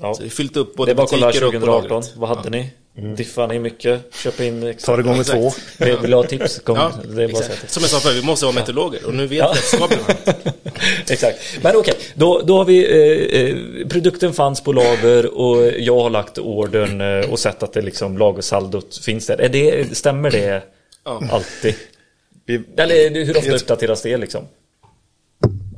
Speaker 1: Ja.
Speaker 7: Så vi har fyllt upp
Speaker 1: Det
Speaker 7: både
Speaker 1: är bara att kolla
Speaker 7: butiker och på
Speaker 1: 2018.
Speaker 7: lagret.
Speaker 1: Vad hade ni? Diffar ni mycket? Köpa in extra?
Speaker 2: Ta det gånger
Speaker 7: Exakt.
Speaker 2: två.
Speaker 1: Vill vill ha tips? Kom.
Speaker 7: Ja,
Speaker 1: det är bara
Speaker 7: exakt. Som jag sa förut, vi måste vara meteorologer och nu vet jag att det ska bli varmt.
Speaker 1: Exakt. Men okej, då, då har vi eh, eh, produkten fanns på lager och jag har lagt ordern eh, och sett att det liksom lagersaldot finns där. Är det, stämmer det
Speaker 7: Ja.
Speaker 1: alltid?
Speaker 2: Vi,
Speaker 1: Eller hur ofta uppdateras det liksom?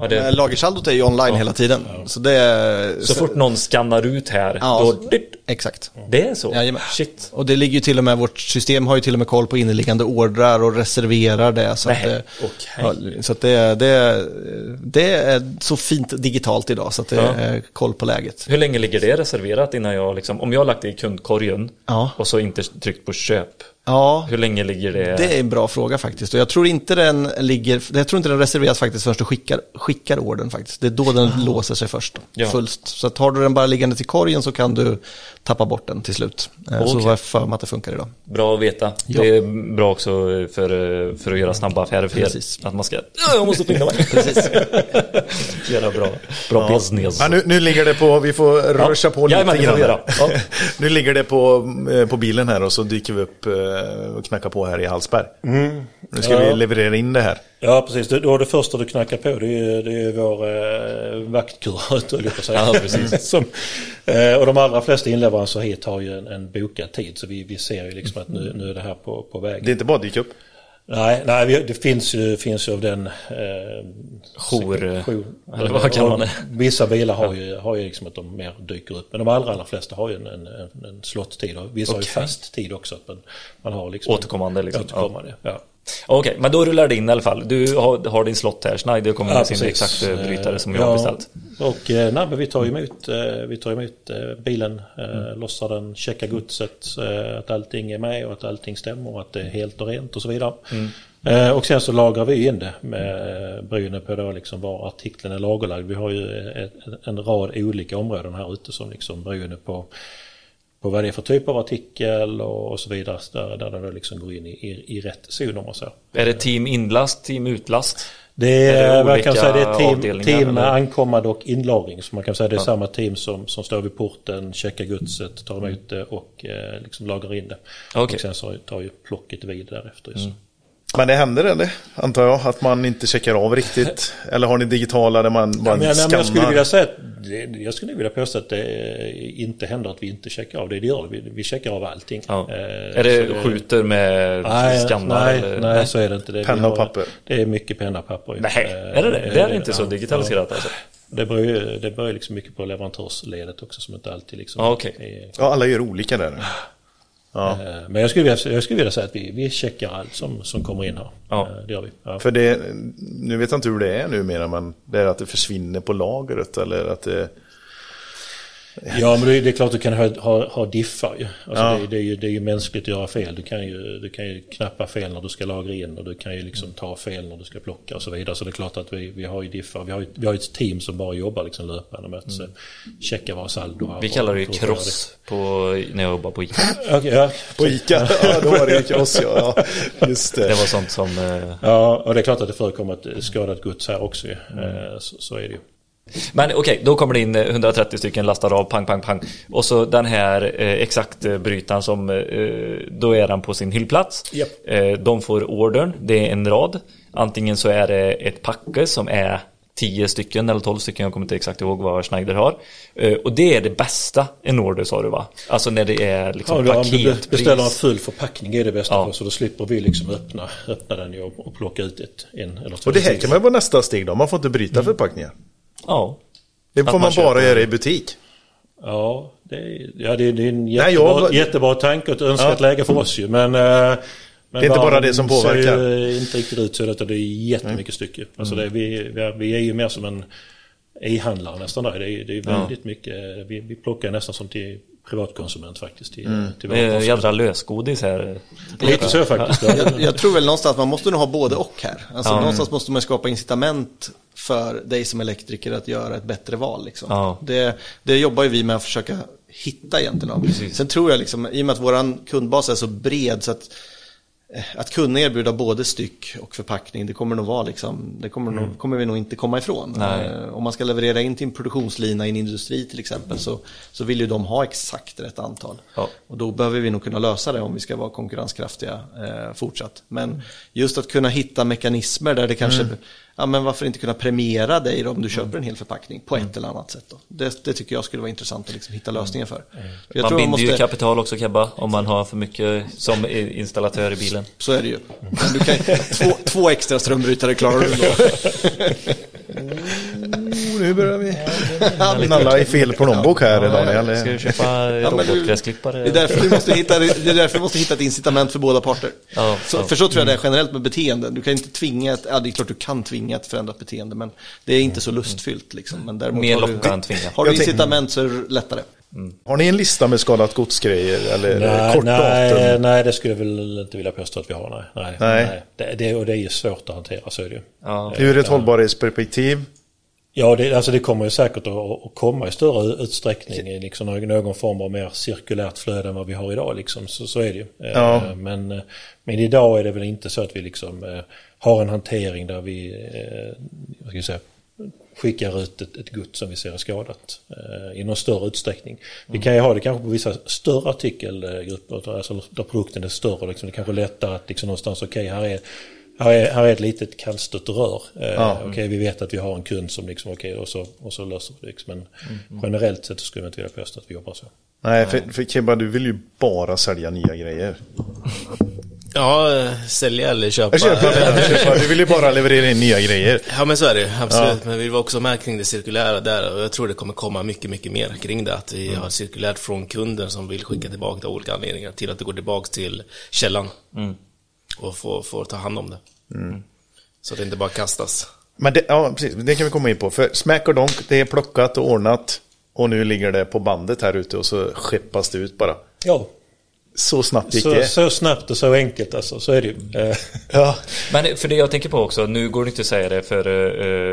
Speaker 1: Ja, det,
Speaker 8: Lagersaldot är ju online hela tiden. Så det
Speaker 1: så fort någon skannar ut här,
Speaker 8: Ja,
Speaker 1: då...
Speaker 8: Exakt.
Speaker 1: Det är så?
Speaker 8: Jajamän.
Speaker 1: Shit.
Speaker 8: Och det ligger ju till och med, vårt system har ju till och med koll på inneliggande ordrar och reserverar det. Så,
Speaker 1: Nej,
Speaker 8: att, det,
Speaker 1: okej.
Speaker 8: ja, så att det, det, det är så fint digitalt idag så att det
Speaker 1: Ja.
Speaker 8: är koll på läget.
Speaker 1: Hur länge ligger det reserverat innan jag liksom, om jag har lagt det i kundkorgen
Speaker 8: Ja.
Speaker 1: och så inte tryckt på köp,
Speaker 8: Ja,
Speaker 1: hur länge ligger det?
Speaker 8: det är en bra fråga faktiskt. Och jag tror inte den ligger, jag tror inte den reserveras faktiskt förrän du skickar, skickar ordern faktiskt. Det är då den låser sig först.
Speaker 1: Ja.
Speaker 8: Fullt. Så att har du den bara liggande till korgen så kan du tappa bort den till slut. Eh, Så jag för mig att det funkar idag.
Speaker 1: Bra att veta.
Speaker 8: Ja.
Speaker 1: Det är bra också för, för att göra snabba affärer för er.
Speaker 8: Precis.
Speaker 1: Att man ska, ja, jag måste skynda mig. Precis. göra bra, bra business.
Speaker 2: ja, nu, nu ligger det på, vi får ruscha på lite
Speaker 1: får
Speaker 2: grann.
Speaker 1: Ja.
Speaker 2: nu ligger det på, eh, på bilen här och så dyker vi upp eh, och knackar på här i Hallsberg. Nu ska vi leverera in det här.
Speaker 6: Ja precis, det, då det första du knackar på det är, det är vår eh, vaktkurat höll jag på att säga.
Speaker 1: Ja, precis.
Speaker 6: Som, eh, och de allra flesta inleveranser hit har ju en, en bokad tid så vi, vi ser ju liksom att nu, nu är det här på, på väg.
Speaker 2: Det är inte bara dyka upp.
Speaker 6: Nej, nej det finns ju, finns ju av den... Eh,
Speaker 1: Jour,
Speaker 6: jour-
Speaker 1: eller vad kallar man det?
Speaker 6: Vissa bilar har ju, har ju liksom att de mer dyker upp. Men de allra, allra flesta har ju en, en, en, slottid. Och vissa har ju fast tid också. Att man, man har liksom
Speaker 1: Återkommande liksom.
Speaker 6: Återkommande, ja.
Speaker 1: Okej, men då rullar det in i alla fall. Du har, har din slott här. Schneider kommer med sin exakt brytare som
Speaker 6: Eh,
Speaker 1: jag har
Speaker 6: ja,
Speaker 1: beställt.
Speaker 6: Och eh, nej, men vi tar emot, eh, vi tar emot eh, bilen, eh,
Speaker 1: Mm.
Speaker 6: lossar den, checkar godset, eh, att allting är med och att allting stämmer och att det är helt och rent och så vidare.
Speaker 1: Mm.
Speaker 6: Eh, och sen så lagrar vi in det med eh, beroende på då liksom var artikeln är lagerlagd. Vi har ju ett, en rad olika områden här ute som liksom beroende på på vad det är för typ av artikel och, och så vidare. Där, där då liksom går in i, i, i rätt zon om man så.
Speaker 1: Är det team inlast, team utlast?
Speaker 6: Det
Speaker 1: Är det
Speaker 6: är, man
Speaker 1: olika
Speaker 6: kan säga det är team, team ankommande och inlagring. Så man kan säga det är samma team som, som står vid porten, checkar godset, tar emot det och eh, liksom lagrar in det.
Speaker 1: Mm.
Speaker 6: Och sen så tar ju plocket vid därefter. Så.
Speaker 2: Men det händer eller? Antar jag att man inte checkar av riktigt. Eller har ni digitala där man bara
Speaker 6: nej, men
Speaker 2: skannar?
Speaker 6: jag skulle vilja säga att det, jag skulle vilja påstå att det eh, inte händer att vi inte checkar av det. Det gör. Vi, vi checkar av allting.
Speaker 1: Ja.
Speaker 6: Eh,
Speaker 1: är det
Speaker 6: så
Speaker 1: skjuter med
Speaker 6: Nej,
Speaker 1: skannar?
Speaker 6: nej,
Speaker 1: eller?
Speaker 6: nej, så är det inte. Det,
Speaker 2: Penna och
Speaker 6: har-
Speaker 2: papper.
Speaker 6: Det är mycket penna och papper.
Speaker 1: Nej,
Speaker 6: Eh,
Speaker 1: är det det? Det är inte så
Speaker 6: ja,
Speaker 1: digitaliserat
Speaker 6: ja.
Speaker 1: alltså?
Speaker 6: Det beror ju det beror liksom mycket på leverantörsledet också som inte alltid liksom
Speaker 1: Ja, okej.
Speaker 6: är,
Speaker 2: Ja, alla gör olika där. Ja.
Speaker 6: Eh, Men jag skulle, vilja, jag skulle vilja säga att vi, vi checkar allt som, som kommer in här.
Speaker 1: Ja.
Speaker 6: Eh, Det gör vi. Ja.
Speaker 2: För det, nu vet jag inte hur det är numera, men det är att det försvinner på lagret eller att det...
Speaker 6: Ja men det är, det är klart du kan ha, ha, ha diffar ju. Alltså
Speaker 2: Ja.
Speaker 6: det, är- det, är ju. Det är ju mänskligt att göra fel. Du kan, ju, du kan ju knappa fel när du ska lagra in och du kan ju liksom ta fel när du ska plocka och så vidare. Så det är klart att vi, vi har ju diffar. Vi har ju, vi har ju ett team som bara jobbar liksom löpande med att mm. checka våra saldo.
Speaker 1: Vi kallar det ju cross på, när jag jobbar på ICA.
Speaker 6: Okej, ja.
Speaker 2: På Ica, ja då var det ju cross ja. ja. Just det.
Speaker 1: Det var sånt som... eh,
Speaker 6: ja, och det är klart att det förekommer ett skadat gods här också ju. Eh, Så, så är det ju.
Speaker 1: Men okej, då kommer det in eh, 130 stycken lastar av, pang, pang, pang. Och så den här eh, exakt eh, som, eh, då är den på sin hyllplats.
Speaker 6: Japp.
Speaker 1: Eh, de får ordern, det är en rad. Antingen så är det ett packe som är 10 stycken eller 12 stycken, jag kommer inte exakt ihåg vad Schneider har. Eh, och det är det bästa en order sa du va? Alltså när det är liksom
Speaker 6: Ja, du, om du
Speaker 1: paketpris.
Speaker 6: beställer en full förpackning är det bästa
Speaker 1: Ja.
Speaker 6: för så då slipper vi liksom öppna, öppna den och plocka ut ett, en eller två.
Speaker 2: Och det här kan man vara nästa steg då, man får inte bryta
Speaker 6: Mm.
Speaker 2: förpackningar.
Speaker 1: Ja.
Speaker 2: Det
Speaker 1: Att
Speaker 2: får
Speaker 1: man
Speaker 2: man bara göra i butik.
Speaker 6: Ja, det är, ja, det är, det en
Speaker 2: Nej,
Speaker 6: jättebra,
Speaker 2: jag-
Speaker 6: jättebra tanke och ett önskat
Speaker 2: Ja.
Speaker 6: läge för oss ju. Men, eh, men
Speaker 2: Det är inte bara det som påverkar.
Speaker 6: ser ju inte riktigt ut så det är jättemycket stycke. Alltså
Speaker 2: Mm.
Speaker 6: det, vi, vi, är, vi är ju mer som en e-handlare nästan där. Det är, det är väldigt mycket, vi, vi plockar nästan som till privatkonsument faktiskt. Till,
Speaker 2: Mm.
Speaker 6: till
Speaker 1: Det jädra lösgodis här.
Speaker 6: Lite så faktiskt. Ja.
Speaker 8: Jag, jag tror väl någonstans man måste nog ha både och här. Alltså
Speaker 1: Ja.
Speaker 8: någonstans måste man skapa incitament för dig som elektriker att göra ett bättre val. Liksom.
Speaker 1: Ja.
Speaker 8: Det, det jobbar ju vi med att försöka hitta egentligen. Då. Sen tror jag liksom, i och med att våran kundbas är så bred så att eh, att kunna erbjuda både styck och förpackning, det kommer nog vara liksom, det kommer, nog, kommer vi nog inte komma ifrån.
Speaker 1: Nej.
Speaker 8: Eh, Om man ska leverera in till en produktionslina i en industri till exempel så, så vill ju de ha exakt rätt antal.
Speaker 1: Ja.
Speaker 8: Och då behöver vi nog kunna lösa det om vi ska vara konkurrenskraftiga eh, fortsatt. Men just att kunna hitta mekanismer där det kanske, ja men varför inte kunna premiera dig om du köper en hel förpackning på ett eller annat sätt då. Det, det tycker jag skulle vara intressant att liksom hitta lösningar för. för jag
Speaker 1: man binder
Speaker 8: man
Speaker 1: ju
Speaker 8: måste,
Speaker 1: kapital också Kebba om man har för mycket som installatör i bilen.
Speaker 8: så är det ju. Du kan, två, två extra strömbrytare klarar du då.
Speaker 2: Nu börjar vi nalla i fel plånbok här Daniel.
Speaker 1: Ska du köpa
Speaker 8: du-
Speaker 1: robotgräsklippare?
Speaker 8: Det är, därför vi måste hitta, det är därför vi måste hitta ett incitament för båda parter.
Speaker 1: Ja,
Speaker 8: så,
Speaker 1: ja.
Speaker 8: För så tror jag det är generellt med beteenden. Du kan inte tvinga ett, ja det är klart du kan tvinga ett förändrat beteende, men det är inte så lustfyllt. Liksom. Men däremot
Speaker 1: Mer
Speaker 8: har du,
Speaker 1: lockande tvinga.
Speaker 8: Har du incitament så är det lättare.
Speaker 2: Har ni en lista med skadat godsgrejer eller
Speaker 6: Nej,
Speaker 2: kort
Speaker 6: nej,
Speaker 2: datum?
Speaker 6: nej, det skulle jag väl inte vilja påstå att vi har. Nej, nej,
Speaker 2: Nej.
Speaker 6: nej. Det, det, och det är ju svårt att hantera, så är det ju.
Speaker 1: Ja.
Speaker 2: Ur ett hållbarhetsperspektiv?
Speaker 6: Ja, det, alltså det kommer ju säkert att, komma i större utsträckning i liksom någon, form av mer cirkulärt flöde än vad vi har idag. Liksom. Så, så är det ju.
Speaker 2: Ja.
Speaker 6: Eh, Men, eh, men idag är det väl inte så att vi liksom eh, har en hantering där vi vad ska jag säga, skickar ut ett, ett gods som vi ser är skadat i någon större utsträckning. Vi kan ju ha det kanske på vissa större artikelgrupper, alltså där produkten är större. Liksom, det kanske är lättare att liksom någonstans, okej här är här är, här är ett litet kantstött rör. Eh,
Speaker 2: Ja.
Speaker 6: Okej, vi vet att vi har en kund som liksom, okej, och, så, och så löser vi det. liksom. Men generellt sett så skulle jag inte vilja påstå att vi jobbar så.
Speaker 2: Nej, för, för Kebba, du vill ju bara sälja nya grejer.
Speaker 7: Ja, sälja eller köpa.
Speaker 2: Jag köper. Du vill ju bara leverera in nya grejer.
Speaker 7: Ja men så är det ju, absolut. Men vi var också med kring det cirkulära där och jag tror det kommer komma mycket, mycket mer kring det. Att vi har cirkulärt från kunden som vill skicka tillbaka det av olika anledningar till att det går tillbaka till källan. Och får, får ta hand om det. Så det inte bara kastas.
Speaker 2: Men det, ja, precis. Det kan vi komma in på. För smack och donk, det är plockat och ordnat. Och nu ligger det på bandet här ute och så skeppas det ut bara.
Speaker 6: Ja,
Speaker 2: Så snabbt gick
Speaker 6: så,
Speaker 2: det.
Speaker 6: så snabbt och så enkelt alltså, så är det ju. Eh,
Speaker 2: Ja.
Speaker 1: Men för det jag tänker på också, nu går det inte att säga det för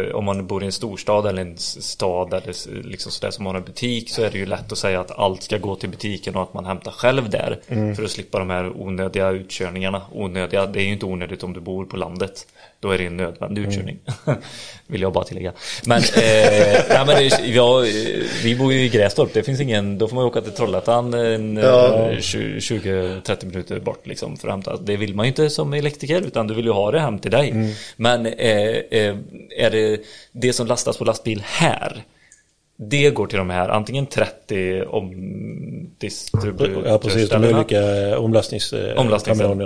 Speaker 1: eh, om man bor i en storstad eller en stad eller liksom sådär som har en butik så är det ju lätt att säga att allt ska gå till butiken och att man hämtar själv där för att slippa de här onödiga utkörningarna. Onödiga, det är ju inte onödigt om du bor på landet. Då är det en nödvändig utkörning. Vill jag bara tillägga. Men, eh, nej, men ja, eh, vi bor ju i Grästorp. Det finns ingen, då får man åka till Trollhättan en,
Speaker 2: Ja.
Speaker 1: eh, 20-30 minuter bort liksom för att hämta. Det vill man ju inte som elektriker utan du vill ju ha det hem till dig.
Speaker 6: Mm.
Speaker 1: Men eh, eh, är det det som lastas på lastbil här? Det går till de här antingen 30 omdistributörställena.
Speaker 6: ja, precis. De olika omlastnings... eh,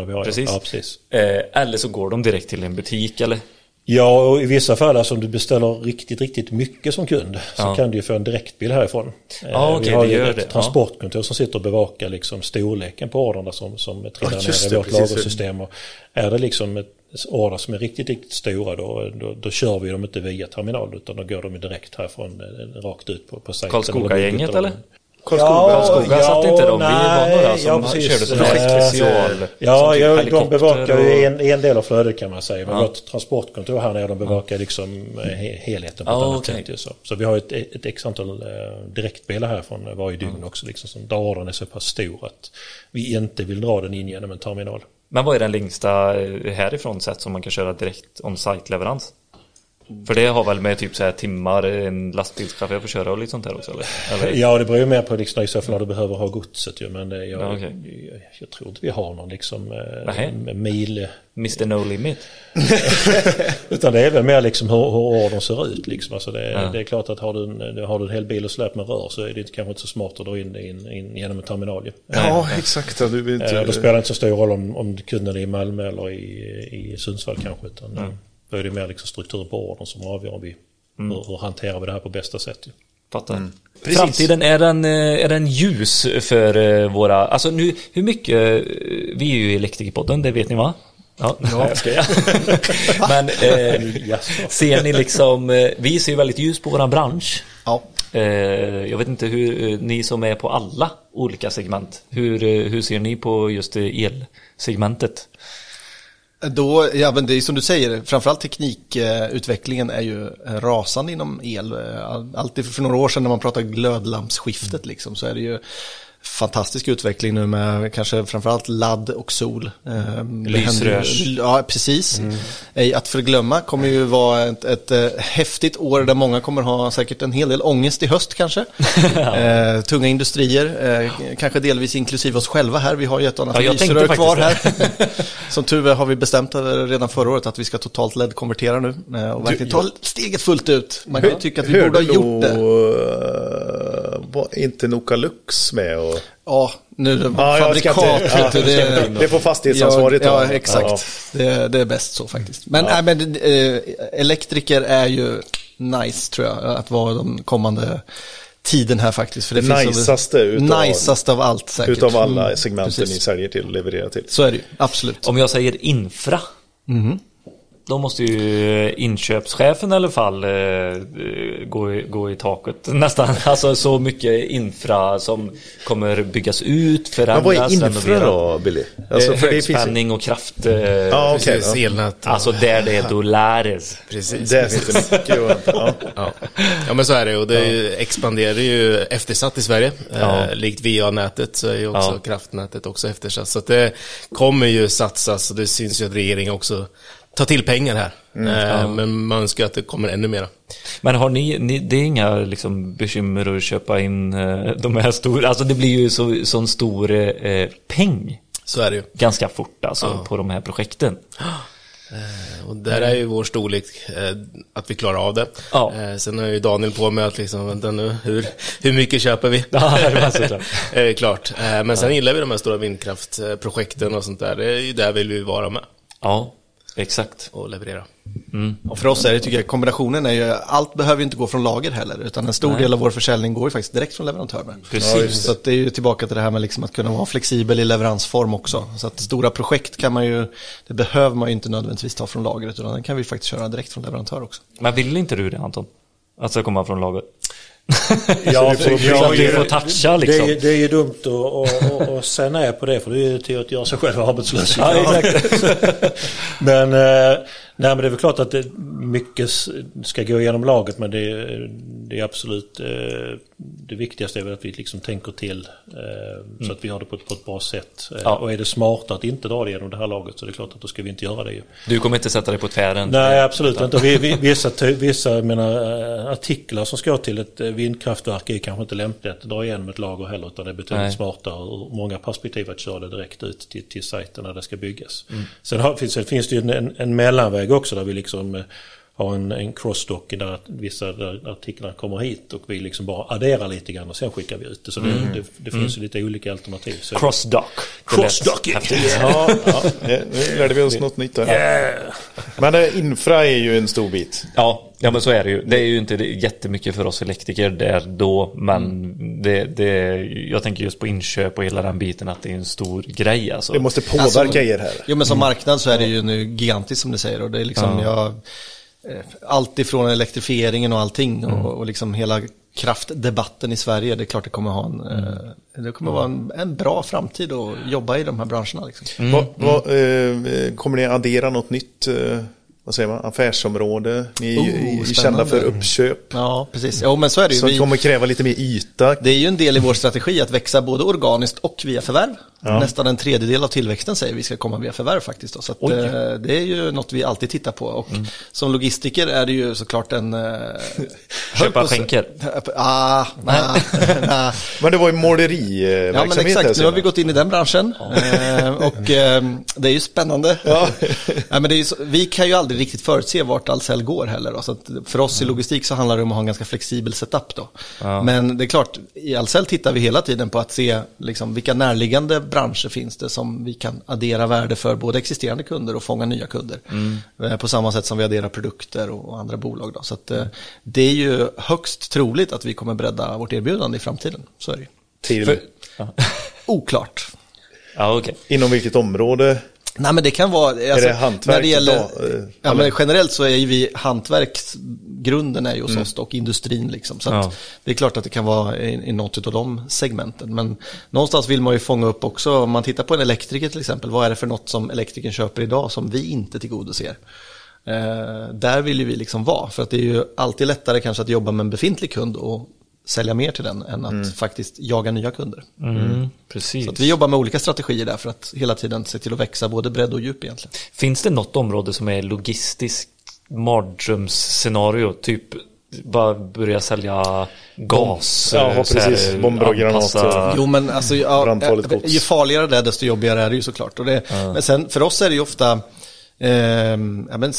Speaker 6: vi har.
Speaker 1: Precis.
Speaker 6: Ja, precis.
Speaker 1: Eh, eller så går de direkt till en butik eller?
Speaker 6: Ja, och i vissa fall, alltså om du beställer riktigt, riktigt mycket som kund så
Speaker 1: Ja.
Speaker 6: kan du ju få en direktbil härifrån. Eh,
Speaker 1: Ja, okej,
Speaker 6: vi har ju ett
Speaker 1: det.
Speaker 6: Transportkontor som sitter och bevakar liksom storleken på ordrarna som, som trillar
Speaker 2: Ja,
Speaker 6: ner i vårt lagersystem. Och är det liksom ett order som är riktigt, riktigt stora då, då, då kör vi dem inte via terminal utan då går de direkt härifrån eh, rakt ut på, på sajten.
Speaker 1: Karlskoga-gänget, eller?
Speaker 2: Karlskoga.
Speaker 1: Karlskoga satt inte de? Vi var några som
Speaker 6: precis.
Speaker 1: körde sådana
Speaker 6: Eh,
Speaker 1: här special.
Speaker 6: Ja,
Speaker 1: som typ
Speaker 6: ja de bevakar ju
Speaker 1: och-
Speaker 6: en, en del av flödet kan man säga. Men
Speaker 1: Ja.
Speaker 6: vårt transportkontor här nere, de bevakar liksom eh, he, helheten på ett
Speaker 1: Ja,
Speaker 6: annat
Speaker 1: okej.
Speaker 6: sätt. Så. så vi har ett, ett x antal eh, direktbilar härifrån varje dygn också. Liksom, som, där ordern är så pass stor att vi inte vill dra den in genom en terminal.
Speaker 1: Men vad är den längsta härifrån sett som man kan köra direkt on-site-leverans? För det har väl med typ så här timmar en lastbilschaufför får köra och lite sånt där också eller? eller?
Speaker 6: Ja, det beror ju mer på liksom, i så fall när du behöver ha godset ju. Men det, jag,
Speaker 1: Ja, okej.
Speaker 6: jag, jag tror inte vi har någon liksom eh, mil.
Speaker 1: Mr No Limit?
Speaker 6: Utan det är väl mer liksom hur, hur ordern ser ut. Liksom. Alltså det,
Speaker 1: Ja.
Speaker 6: det är klart att har du en, har du en hel bil och släp med rör så är det kanske inte så smart att dra in, in, in genom en terminal. ju.
Speaker 2: Ja, exakt. Ja, Du vill
Speaker 6: Eh, Då
Speaker 2: inte...
Speaker 6: spelar det inte så stor roll om, om kunden är i Malmö eller i, i Sundsvall kanske. Utan eh, Då är det mer liksom struktur på ordern som avgör om vi, hur, hur hanterar vi det här på bästa sätt. ju.
Speaker 1: Fattar.
Speaker 2: Precis.
Speaker 1: Framtiden, är den, eh, är den ljus för eh, våra... Alltså nu, hur mycket... eh, Vi är ju i Elektrikerpodden, det vet ni va? Ja, ja. jag skojar. Men eh, ser ni liksom... Vi ser ju väldigt ljus på våran bransch.
Speaker 8: Ja.
Speaker 1: Eh, Jag vet inte hur ni som är på alla olika segment. Hur, hur ser ni på just elsegmentet?
Speaker 8: Då, ja men det är som du säger, framförallt teknikutvecklingen är ju rasande inom el. Alltid för några år sedan när man pratade glödlampsskiftet liksom, så är det ju fantastisk utveckling nu med kanske framförallt ladd och sol. Eh, ju-
Speaker 1: Lysrörs.
Speaker 8: Ja, precis. Ej att förglömma kommer ju vara ett, ett eh, häftigt år där många kommer ha säkert en hel del ångest i höst kanske. eh, tunga industrier, eh, kanske delvis inklusive oss själva här. Vi har ju ett annat
Speaker 1: Ja,
Speaker 8: lysrör kvar här. Som tur är har vi bestämt redan förra året att vi ska totalt LED-konvertera nu eh, och verkligen ta steget fullt ut. Man kan ju tycka att vi borde ha gjort det.
Speaker 2: det. Var inte Nokalux med och...
Speaker 8: Ja, nu det
Speaker 2: Ja, jag ska inte-
Speaker 8: fabrikat.
Speaker 2: ja,
Speaker 8: vet du, det,
Speaker 2: Det får fastighetsansvarigt
Speaker 8: ja, exakt. Det, det är bäst så faktiskt. Men, nej, men eh, elektriker är ju nice tror jag, att vara de kommande tiden här faktiskt. För det finns
Speaker 2: Najsaste utav-
Speaker 8: av allt säkert.
Speaker 2: Utav alla
Speaker 8: Mm,
Speaker 2: segmenten
Speaker 8: precis.
Speaker 2: ni säljer till och levererar till.
Speaker 8: Så är det ju, absolut.
Speaker 1: Om jag säger infra. Då måste ju inköpschefen i alla fall eh, gå, i, gå i taket nästan. Alltså så mycket infra som kommer byggas ut,
Speaker 2: Men vad
Speaker 1: förändras,
Speaker 2: är infra då, Billy? Alltså,
Speaker 1: Eh,
Speaker 2: för det finns ju-
Speaker 1: Högspänning och kraft. Eh,
Speaker 2: Ja, okej.
Speaker 7: Precis,
Speaker 2: ja.
Speaker 7: elnät.
Speaker 1: Alltså där det är dollares.
Speaker 7: Precis.
Speaker 2: Det finns det mycket ja.
Speaker 7: Ja. ja men så är det och det expanderar ju eftersatt i Sverige.
Speaker 1: Ja.
Speaker 7: Eh, likt VA-nätet så är ju också
Speaker 1: Ja.
Speaker 7: kraftnätet också eftersatt. Så att det kommer ju satsas och det syns ju att regeringen också tar till pengar här. eh, Men man önskar att det kommer ännu mera.
Speaker 1: Men har ni, ni det är inga liksom, bekymmer att köpa in eh, de här stora, alltså det blir ju så, sån stor eh, peng
Speaker 7: Så är det ju.
Speaker 1: ganska fort alltså
Speaker 7: Ja.
Speaker 1: på de här projekten.
Speaker 7: Eh, Och där är ju vår storlek att vi klarar av det.
Speaker 1: Ja.
Speaker 7: Sen har ju Daniel på med att liksom, vänta nu, hur, hur mycket köper vi?
Speaker 1: Ja, det.
Speaker 7: Eh, Klart. Men sen gillar vi de här stora vindkraftprojekten och sånt där. Det är ju där vill vi vara med
Speaker 1: Ja, exakt.
Speaker 7: och leverera.
Speaker 8: Och för oss är det, tycker jag, kombinationen är ju, allt behöver ju inte gå från lager heller, utan en stor del av vår försäljning går ju faktiskt direkt från leverantörerna.
Speaker 1: Precis.
Speaker 8: Så att det är ju tillbaka till det här med liksom att kunna vara flexibel i leveransform också. Så att stora projekt kan man ju, det behöver man ju inte nödvändigtvis ta från lagret, utan det kan vi faktiskt köra direkt från leverantör också.
Speaker 1: Men vill inte du det Anton? Att det ska komma från lager?
Speaker 6: Ja,
Speaker 2: Så
Speaker 6: för-
Speaker 1: Så att du
Speaker 6: det-
Speaker 1: får toucha
Speaker 6: Det
Speaker 1: liksom.
Speaker 6: är, det är ju dumt att och, och, och säga nej på det för det är ju till att göra sig själv arbetslös.
Speaker 1: Ja, exakt.
Speaker 6: men, eh, nej, men det är väl klart att det, mycket ska gå igenom laget men det, är- det är absolut eh, det viktigaste är väl att vi liksom tänker till eh, så att vi har det på ett, på ett bra sätt. Eh,
Speaker 1: Ja.
Speaker 6: Och är det smart att inte dra det genom det här laget så är det klart att då ska vi inte göra det.
Speaker 1: Du kommer inte sätta dig på tvären?
Speaker 6: Nej, absolut inte. Vi, vi, vissa vissa menar, artiklar som ska till ett vindkraftverk är kanske inte lämpligt att dra igenom ett lager heller utan det är betydligt
Speaker 1: Nej.
Speaker 6: smartare ur många perspektiv att köra det direkt ut till, till sajten när det ska byggas.
Speaker 1: Mm.
Speaker 6: Sen har, finns, finns det ju en, en mellanväg också där vi liksom eh, har en, en crossdock där att vissa där artiklarna kommer hit och vi liksom bara adderar lite grann och sen skickar vi ut det. Så det, det, det finns ju lite olika alternativ. Så
Speaker 1: Mm. Crossdock. Häftigt.
Speaker 2: Ja, ja, nu lärde vi oss något nytt där. Men eh, infra är ju en stor bit.
Speaker 1: Ja, ja men så är det ju. Det är ju inte jättemycket för oss elektriker där då, men det, det, jag tänker just på inköp och hela den biten att det är en stor grej alltså.
Speaker 2: Det måste påverka er här.
Speaker 8: Jo men som marknad så är det ju nu gigantiskt som du säger och det är liksom, jag, eh, allt ifrån elektrifieringen och allting och, och liksom hela kraftdebatten i Sverige, det är klart det kommer ha en, eh, det kommer vara en, en bra framtid att jobba i de här branscherna. Liksom.
Speaker 2: Vad, vad, eh, kommer ni addera något nytt eh, vad säger man, affärsområde? Ni är
Speaker 8: Oh,
Speaker 2: kända
Speaker 8: spännande.
Speaker 2: för uppköp.
Speaker 8: Ja, precis. Jo men så är det ju.
Speaker 2: Som
Speaker 8: Vi,
Speaker 2: kommer kräva lite mer yta.
Speaker 8: det är ju en del i vår strategi att växa både organiskt och via förvärv. Nästan en tredjedel av tillväxten säger vi ska komma via förvärv faktiskt. Då. Så att, eh, det är ju något vi alltid tittar på. Och som logistiker är det ju såklart en... Eh,
Speaker 1: Köpa skänker.
Speaker 8: Ah, nah, nah.
Speaker 2: Men det var ju
Speaker 8: Ja
Speaker 2: måleriverksamhet
Speaker 8: men exakt, nu har vi gått in i den branschen eh, och eh, det är ju spännande. Ja. men det är ju så, vi kan ju aldrig riktigt förutse vart Ahlsell går heller. Då, så att för oss i logistik så handlar det om att ha en ganska flexibel setup. Då. Men det är klart, i Ahlsell tittar vi hela tiden på att se liksom, vilka närliggande branscher finns det som vi kan addera värde för både existerande kunder och fånga nya kunder. Eh, På samma sätt som vi adderar produkter och andra bolag. Då. Så att, eh, det är ju högst troligt att vi kommer bredda vårt erbjudande i framtiden. Så är det.
Speaker 2: Till,
Speaker 1: För-
Speaker 8: Oklart.
Speaker 1: Ja, okej.
Speaker 2: inom vilket område?
Speaker 8: Nej men det kan vara, alltså,
Speaker 2: det hantverk
Speaker 8: när det gäller,
Speaker 2: då, eh,
Speaker 8: ja, men generellt så är ju vi, hantverksgrunden är ju hos oss och industrin liksom. Så
Speaker 1: Ja.
Speaker 8: det är klart att det kan vara i, i något av de segmenten. Men någonstans vill man ju fånga upp också, om man tittar på en elektriker till exempel, vad är det för något som elektrikern köper idag som vi inte tillgodoser? Eh, där vill ju vi liksom vara, för att det är ju alltid lättare kanske att jobba med en befintlig kund och sälja mer till den än att faktiskt jaga nya kunder.
Speaker 1: Mm, precis.
Speaker 8: Så att vi jobbar med olika strategier där för att hela tiden se till att växa både bredd och djup egentligen.
Speaker 1: Finns det något område som är logistiskt mardrömsscenario? Typ bara börja sälja gas?
Speaker 2: Ja,
Speaker 1: här,
Speaker 2: precis. Bomber och granater.
Speaker 8: Jo men alltså, ja, eh, ju farligare det är desto jobbigare är det ju såklart. Och det, Men sen för oss är det ju ofta ehm, ja, men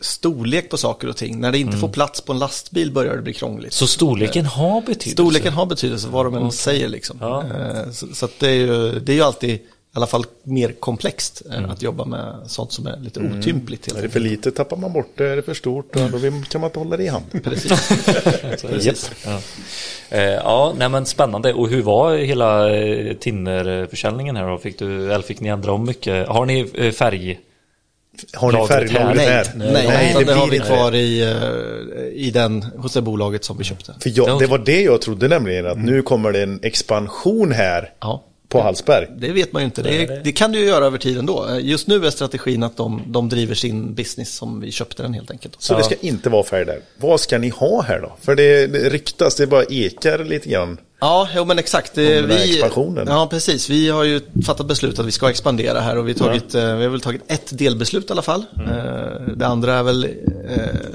Speaker 8: storlek på saker och ting. När det inte får plats på en lastbil börjar det bli krångligt.
Speaker 1: Så storleken har betydelse?
Speaker 8: Storleken har betydelse vad de än säger liksom. Eh, Så, så att det, är ju, det är ju alltid i alla fall mer komplext än att jobba med sånt som är lite otympligt. Helt
Speaker 2: Är det för lite tappar man bort det, är det för stort då kan man inte hålla det i hand.
Speaker 8: Precis.
Speaker 1: Japp. Ja. Eh, ja, nej men spännande. Och hur var hela eh, Tinner-försäljningen här då? Fick, du, eller fick ni ändra om mycket? Har ni eh, färg?
Speaker 2: Har ni
Speaker 1: Lagret
Speaker 2: färglagret
Speaker 8: Nej,
Speaker 2: här?
Speaker 8: nej, nej, utan det, har vi
Speaker 2: blir
Speaker 8: kvar i, eh, i den, hos det bolaget som vi köpte.
Speaker 2: För jag,
Speaker 1: Ja,
Speaker 2: det var det jag trodde nämligen, att nu kommer det en expansion här
Speaker 8: Ja.
Speaker 2: på Hallsberg.
Speaker 8: Det vet man ju inte. Det, det kan du ju göra över tiden då. Just nu är strategin att de, de driver sin business som vi köpte den helt enkelt.
Speaker 2: Så det ska inte vara färg där. Vad ska ni ha här då? För det, det ryktas, det bara ekar lite grann.
Speaker 8: Ja, jo, men exakt. Det,
Speaker 2: här expansionen.
Speaker 8: Ja, precis. Vi har ju fattat beslut att vi ska expandera här och vi, har tagit, eh, vi har väl tagit ett delbeslut i alla fall.
Speaker 2: Mm.
Speaker 8: Eh, Det andra är väl eh,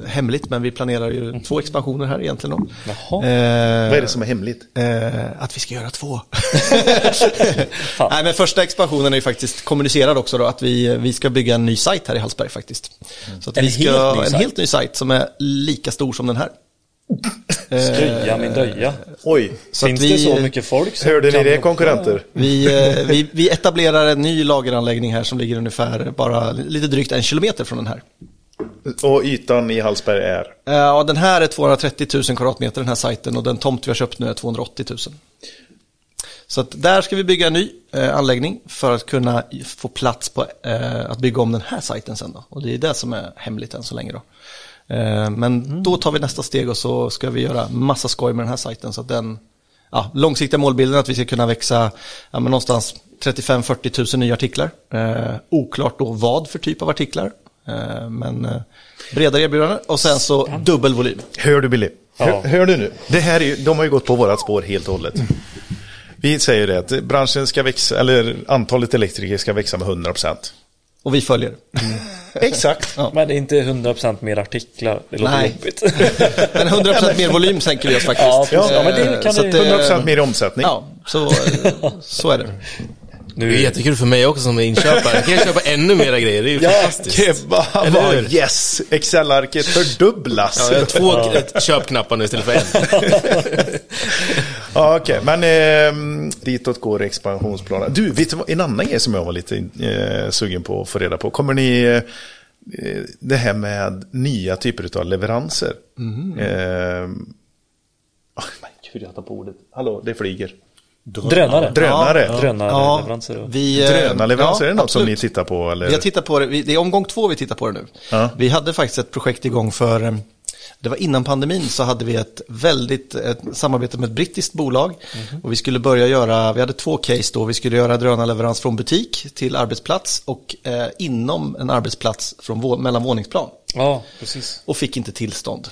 Speaker 8: hemligt, men vi planerar ju två expansioner här egentligen.
Speaker 1: Jaha.
Speaker 8: Eh,
Speaker 2: Vad är det som är hemligt?
Speaker 8: Eh, att vi ska göra två. Nej, men första expansionen är ju faktiskt kommunicerad också då, att vi, vi ska bygga en ny sajt här i Hallsberg faktiskt. Så att
Speaker 1: En
Speaker 8: vi ska,
Speaker 1: helt ny
Speaker 8: en
Speaker 1: sajt?
Speaker 8: helt ny sajt som är lika stor som den här.
Speaker 1: Skrya min döja.
Speaker 2: Oj,
Speaker 8: Så
Speaker 1: Finns
Speaker 8: vi,
Speaker 1: det så mycket folk som
Speaker 2: hörde ni det konkurrenter?
Speaker 8: Vi, eh, vi, vi etablerar en ny lageranläggning här som ligger ungefär bara lite drygt en kilometer från den här.
Speaker 2: Och ytan i Hallsberg är?
Speaker 8: Eh, Ja, den här är 230 000 kvadratmeter den här sajten och den tomt vi har köpt nu är 280 000. Så att där ska vi bygga en ny eh, anläggning för att kunna få plats på eh, att bygga om den här sajten sen då. Och det är det som är hemligt än så länge då. Eh, men då tar vi nästa steg och så ska vi göra massa skoj med den här sajten så att den ja, långsiktiga målbilden är att vi ska kunna växa ja, men någonstans 35-40 000 nya artiklar. Eh, oklart då vad för typ av artiklar. Eh, men eh, bredare erbjudande och sen så dubbel volym.
Speaker 2: Hör du Billy?
Speaker 1: Ja.
Speaker 2: Hör, hör du nu? Det här är ju, de har ju gått på vårat spår helt och hållet. Vi säger det att branschen ska växa, eller antalet elektriker ska växa med 100%.
Speaker 8: Och vi följer.
Speaker 2: Exakt.
Speaker 1: Men det är inte 100% mer artiklar. Det låter
Speaker 8: Nej.
Speaker 1: jobbigt.
Speaker 8: Men 100% mer volym sänker vi oss faktiskt.
Speaker 1: Ja. Ja, men det
Speaker 8: Eh,
Speaker 1: kan
Speaker 8: så
Speaker 1: det-
Speaker 8: att det-
Speaker 2: 100% mer i omsättning.
Speaker 8: Ja, så, så är det.
Speaker 7: Det är jättekul för mig också som är inköpare. Jag kan köpa ännu mera grejer, det är ju fantastiskt.
Speaker 2: Kebab, yes! Excel-arket fördubblas.
Speaker 7: Ja, jag har två eh, köpknappar nu istället för en.
Speaker 2: Ja, okej. Men eh, ditåt går expansionsplanen. Du, vet du vad, en annan grej som jag var lite eh, sugen på att få reda på. Kommer ni... Eh, det här med nya typer av leveranser. Eh, oh, men gud, jag tar på ordet. Hallå, det flyger.
Speaker 1: Drönare.
Speaker 2: Drönare.
Speaker 1: Ja, Drönarleveranser. Ja.
Speaker 8: vi, eh,
Speaker 2: Drönarleveranser, är det något som ni
Speaker 8: absolut.
Speaker 2: tittar på? Eller?
Speaker 8: Vi har tittat på det, det är omgång två vi tittar på det nu.
Speaker 2: Ja.
Speaker 8: Vi hade faktiskt ett projekt igång för, eh, det var innan pandemin så hade vi ett väldigt ett samarbete med ett brittiskt bolag.
Speaker 2: Mhm.
Speaker 8: Och vi skulle börja göra, vi hade två case då, vi skulle göra drönarleverans från butik till arbetsplats och eh, inom en arbetsplats från mellan våningsplan.
Speaker 1: ja, precis.
Speaker 8: Och fick inte tillstånd.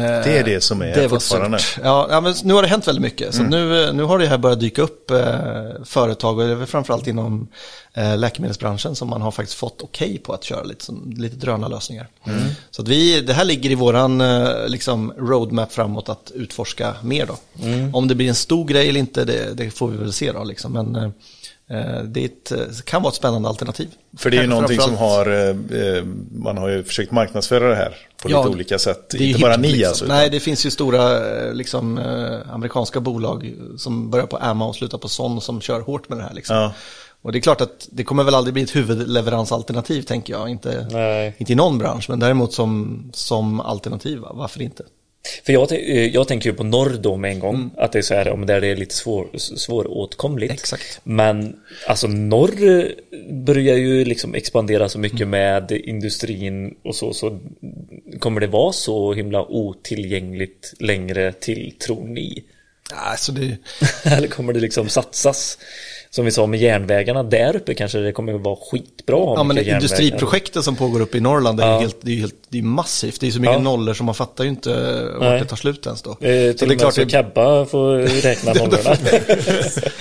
Speaker 2: Det är det som är
Speaker 8: Det
Speaker 2: fortfarande.
Speaker 8: Ja, ja, men nu har det hänt väldigt mycket. Så nu, nu har det här börjat dyka upp eh, företag, och det är väl framförallt inom eh, läkemedelsbranschen som man har faktiskt fått okej på att köra lite, som, lite drönarlösningar. Så att vi, det här ligger i våran eh, liksom roadmap framåt att utforska mer då. Om det blir en stor grej eller inte, det, det får vi väl se då. Liksom. Men eh, eh, det är ett, eh, kan vara ett spännande alternativ.
Speaker 2: För det är ju
Speaker 8: Kanske
Speaker 2: någonting som har, eh, eh, man har ju försökt marknadsföra det här på
Speaker 8: Ja,
Speaker 2: lite olika sätt.
Speaker 8: Det
Speaker 2: Inte bara ni
Speaker 8: liksom.
Speaker 2: alltså. utan-
Speaker 8: Nej, det finns ju stora eh, liksom, eh, amerikanska bolag som börjar på AMA och slutar på SON som kör hårt med det här. Liksom.
Speaker 2: Ja.
Speaker 8: Och det är klart att det kommer väl aldrig bli ett huvudleveransalternativ tänker jag. Inte,
Speaker 1: Nej.
Speaker 8: inte i någon bransch, men däremot som, som alternativ, va? varför inte?
Speaker 1: För jag, eh, jag tänker ju på norr då med en gång. Att det är så här, om där det är lite svår, svåråtkomligt.
Speaker 8: Exakt.
Speaker 1: Men alltså norr eh, börjar ju liksom expandera så mycket med industrin och så. Så kommer det vara så himla otillgängligt längre till, tror ni?
Speaker 8: Alltså det,
Speaker 1: Eller kommer det liksom satsas? Som vi sa med järnvägarna där uppe kanske det kommer vara skitbra. att
Speaker 8: ja, men industriprojekten som pågår uppe i Norrland, är,
Speaker 1: Ja.
Speaker 8: ju helt, det är helt, det är massivt. Det är så mycket
Speaker 1: Ja.
Speaker 8: nollor som man fattar ju inte vart det tar slut ens då.
Speaker 1: Eh,
Speaker 8: så det
Speaker 1: till
Speaker 8: är
Speaker 1: och
Speaker 8: klart,
Speaker 1: med så
Speaker 8: det,
Speaker 1: Kabba får räkna nollorna.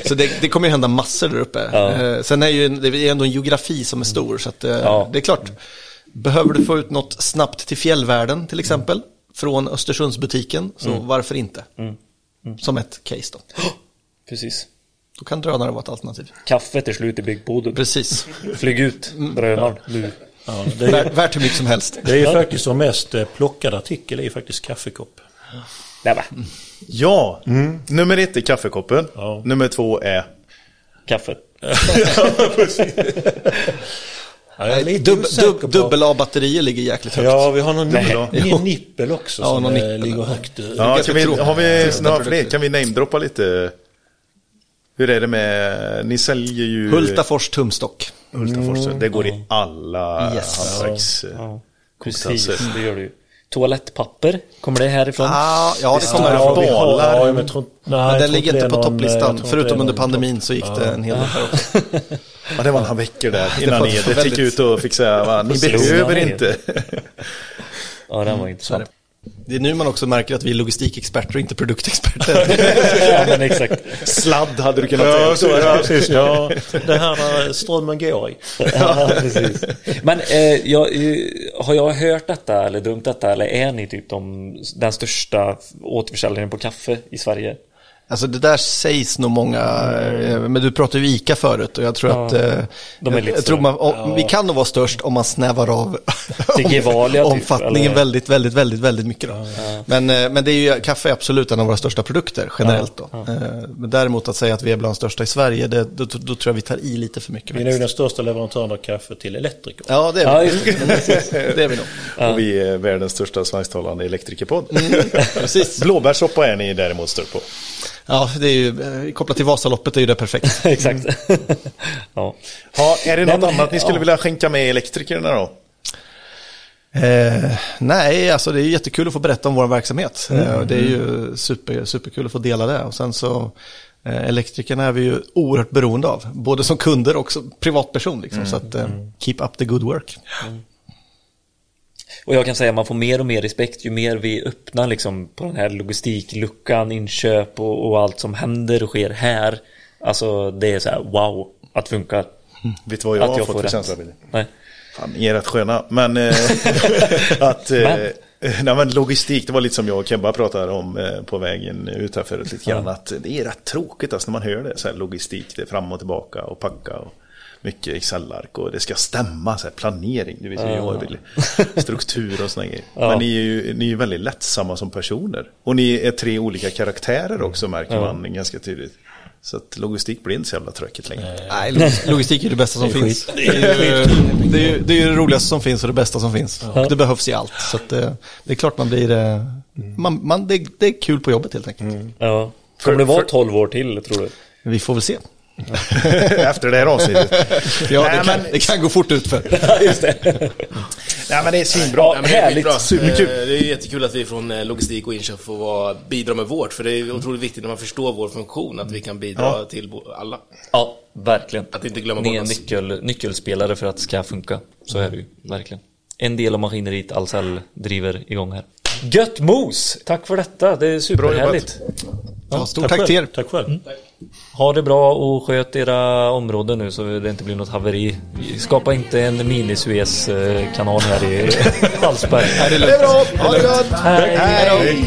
Speaker 8: Så det, det kommer ju hända massor där uppe.
Speaker 1: Ja.
Speaker 8: Eh, sen är ju det är ändå en geografi som är stor. Så att, eh,
Speaker 1: Ja.
Speaker 8: det är klart, behöver du få ut något snabbt till fjällvärlden till exempel, från Östersundsbutiken, så varför inte? Som ett case då.
Speaker 1: Precis.
Speaker 8: Då kan drönare vara ett alternativ.
Speaker 1: Kaffet är slut i byggboden.
Speaker 8: Precis.
Speaker 1: Flyg ut drönaren nu.
Speaker 6: Ja, det, är,
Speaker 8: Värt, hur mycket som helst.
Speaker 6: det är ju faktiskt vår mest eh, plockade artikel, är ju faktiskt kaffekopp.
Speaker 1: Nej, va?
Speaker 2: Ja, nummer ett är kaffekoppen.
Speaker 6: Ja.
Speaker 2: Nummer två är...
Speaker 1: Kaffet.
Speaker 6: Ja, är lite
Speaker 8: Dub, dub,
Speaker 6: på-
Speaker 8: dubbel A-batterier ligger jäkligt högt.
Speaker 6: Ja, vi har någon nippel, en nippel också
Speaker 8: Ja,
Speaker 6: som eh,
Speaker 8: nippel.
Speaker 6: ligger högt.
Speaker 2: Ja, vi, har vi några fler? Kan vi namedroppa lite? Hur är det med... Ni säljer ju...
Speaker 8: Hultafors tumstock.
Speaker 2: Hultafors. Det går i alla
Speaker 8: Yes.
Speaker 2: hantverks...
Speaker 1: Ja,
Speaker 2: Kompetenser.
Speaker 1: precis. Det gör det ju. Toalettpapper, kommer det härifrån?
Speaker 8: Ah, ja, det kommer
Speaker 6: har,
Speaker 2: balar.
Speaker 6: ja, men tror, nej,
Speaker 8: Men den ligger inte på
Speaker 6: någon, eh,
Speaker 8: topplistan.
Speaker 6: inte
Speaker 8: Förutom under pandemin så gick det en hel del här också.
Speaker 2: Ja, det var några veckor där innan ni det gick ut och fick säga ni behöver inte.
Speaker 1: Ja, den var
Speaker 8: Så är
Speaker 1: intressant.
Speaker 8: Det. Är nu man också märker att vi är logistikexperter och inte produktexperter.
Speaker 1: ja, men exakt.
Speaker 2: Sladd hade du kunnat
Speaker 6: Ja,
Speaker 2: säga.
Speaker 6: ja, precis. Ja, det här där strömmen går i.
Speaker 1: Ja, precis. Men eh, jag, eh, har jag hört detta eller drömt detta eller är ni typ de, den största återförsäljaren på kaffe i Sverige?
Speaker 8: Alltså det där sägs nog många, eh, men du pratade ju ICA förut och jag tror
Speaker 1: Ja,
Speaker 8: att eh,
Speaker 1: de är
Speaker 8: jag,
Speaker 1: lite
Speaker 8: jag tror man, och, vi kan nog vara störst om man snävar av
Speaker 1: typ,
Speaker 8: omfattningen
Speaker 1: eller?
Speaker 8: väldigt, väldigt, väldigt, väldigt mycket. Då. Men, eh, men det är ju, kaffe är absolut en av våra största produkter generellt. Då. Eh, Men däremot att säga att vi är bland de största i Sverige, det, då, då tror jag vi tar i lite för mycket.
Speaker 6: Vi är nu den största leverantören av kaffe till elektriker.
Speaker 8: Ja, det
Speaker 1: Ja,
Speaker 8: är vi.
Speaker 1: det.
Speaker 8: är vi nog.
Speaker 2: Och vi är världens största svensktalande elektrikerpodd.
Speaker 8: Precis.
Speaker 2: Blåbärssoppa är ni däremot större på.
Speaker 8: Ja, det är ju, eh, kopplat till Vasaloppet är ju det perfekt.
Speaker 1: Exakt. ja.
Speaker 2: Ja, är det
Speaker 1: Nej,
Speaker 2: något
Speaker 1: men-
Speaker 2: annat ni skulle
Speaker 1: ja.
Speaker 2: vilja skänka med elektrikerna då?
Speaker 8: Eh, nej, alltså det är jättekul att få berätta om vår verksamhet. Eh, och det är ju super, superkul att få dela det. Och sen så eh, elektrikerna är vi ju oerhört beroende av. Både som kunder och som privatperson. Liksom, Så att eh, keep up the good work.
Speaker 1: Och jag kan säga att man får mer och mer respekt ju mer vi öppnar liksom på den här logistikluckan, inköp och, och allt som händer och sker här. Alltså det är så här wow, att funka.
Speaker 2: Vet du vad jag
Speaker 1: Att
Speaker 2: har
Speaker 1: jag
Speaker 2: fått för känsla?
Speaker 1: Nej.
Speaker 2: Fan, ni är rätt sköna. Men eh, att... Eh,
Speaker 1: Men.
Speaker 2: Nej, men logistik, det var lite som jag och Kebba pratade om eh, på vägen ut här förut lite grann. Att det är rätt tråkigt alltså, när man hör det. Så här, logistik, det är fram och tillbaka och packa. Och mycket Excel-ark och det ska stämma, så här, planering. Du vet hur jag vill. Struktur och sådana grejer. Men ni är ju ni är ju väldigt lättsamma som personer. Och ni är tre olika karaktärer också märker man ganska tydligt. Så att logistik blir inte så jävla tråkigt längre.
Speaker 8: Nej, log- logistik är det bästa som finns. Det är, ju, det, är ju, det är ju det roligaste som finns och det bästa som finns. Och det behövs i allt. Så att, eh, det är klart man blir... eh, Man, man, det, det är kul på jobbet helt enkelt.
Speaker 1: Ja. Kommer det vara 12 år till tror du?
Speaker 8: Vi får väl se.
Speaker 2: Efter det här avsnittet.
Speaker 8: Ja,
Speaker 2: Nej,
Speaker 8: det, kan,
Speaker 2: men-
Speaker 8: det kan gå fort ut för.
Speaker 1: Just det.
Speaker 2: Nej men det är svinbra.
Speaker 7: Ja, det är
Speaker 1: härligt.
Speaker 2: Superkul.
Speaker 7: Eh, Det är jättekul att vi från eh, logistik och inköp får vara, bidra med vårt. För det är otroligt viktigt när man förstår vår funktion att vi kan bidra till bo- alla.
Speaker 1: Ja, verkligen.
Speaker 7: Att inte glömma
Speaker 1: Ni
Speaker 7: bort
Speaker 1: är
Speaker 7: oss.
Speaker 1: nyckel, nyckelspelare för att det ska funka. Så är det ju, verkligen. En del av maskineriet Ahlsell driver igång här. Gött mos! Tack för detta, det är superhärligt.
Speaker 8: Ja, stort tack till er.
Speaker 6: Tack själv.
Speaker 1: Ha det bra och sköt era områden nu så det inte blir något haveri. Skapa inte en mini Suez kanal här i Hallsberg.
Speaker 2: det, det är bra! Ha det gott!
Speaker 1: Hej!
Speaker 2: Hej.
Speaker 5: Hej.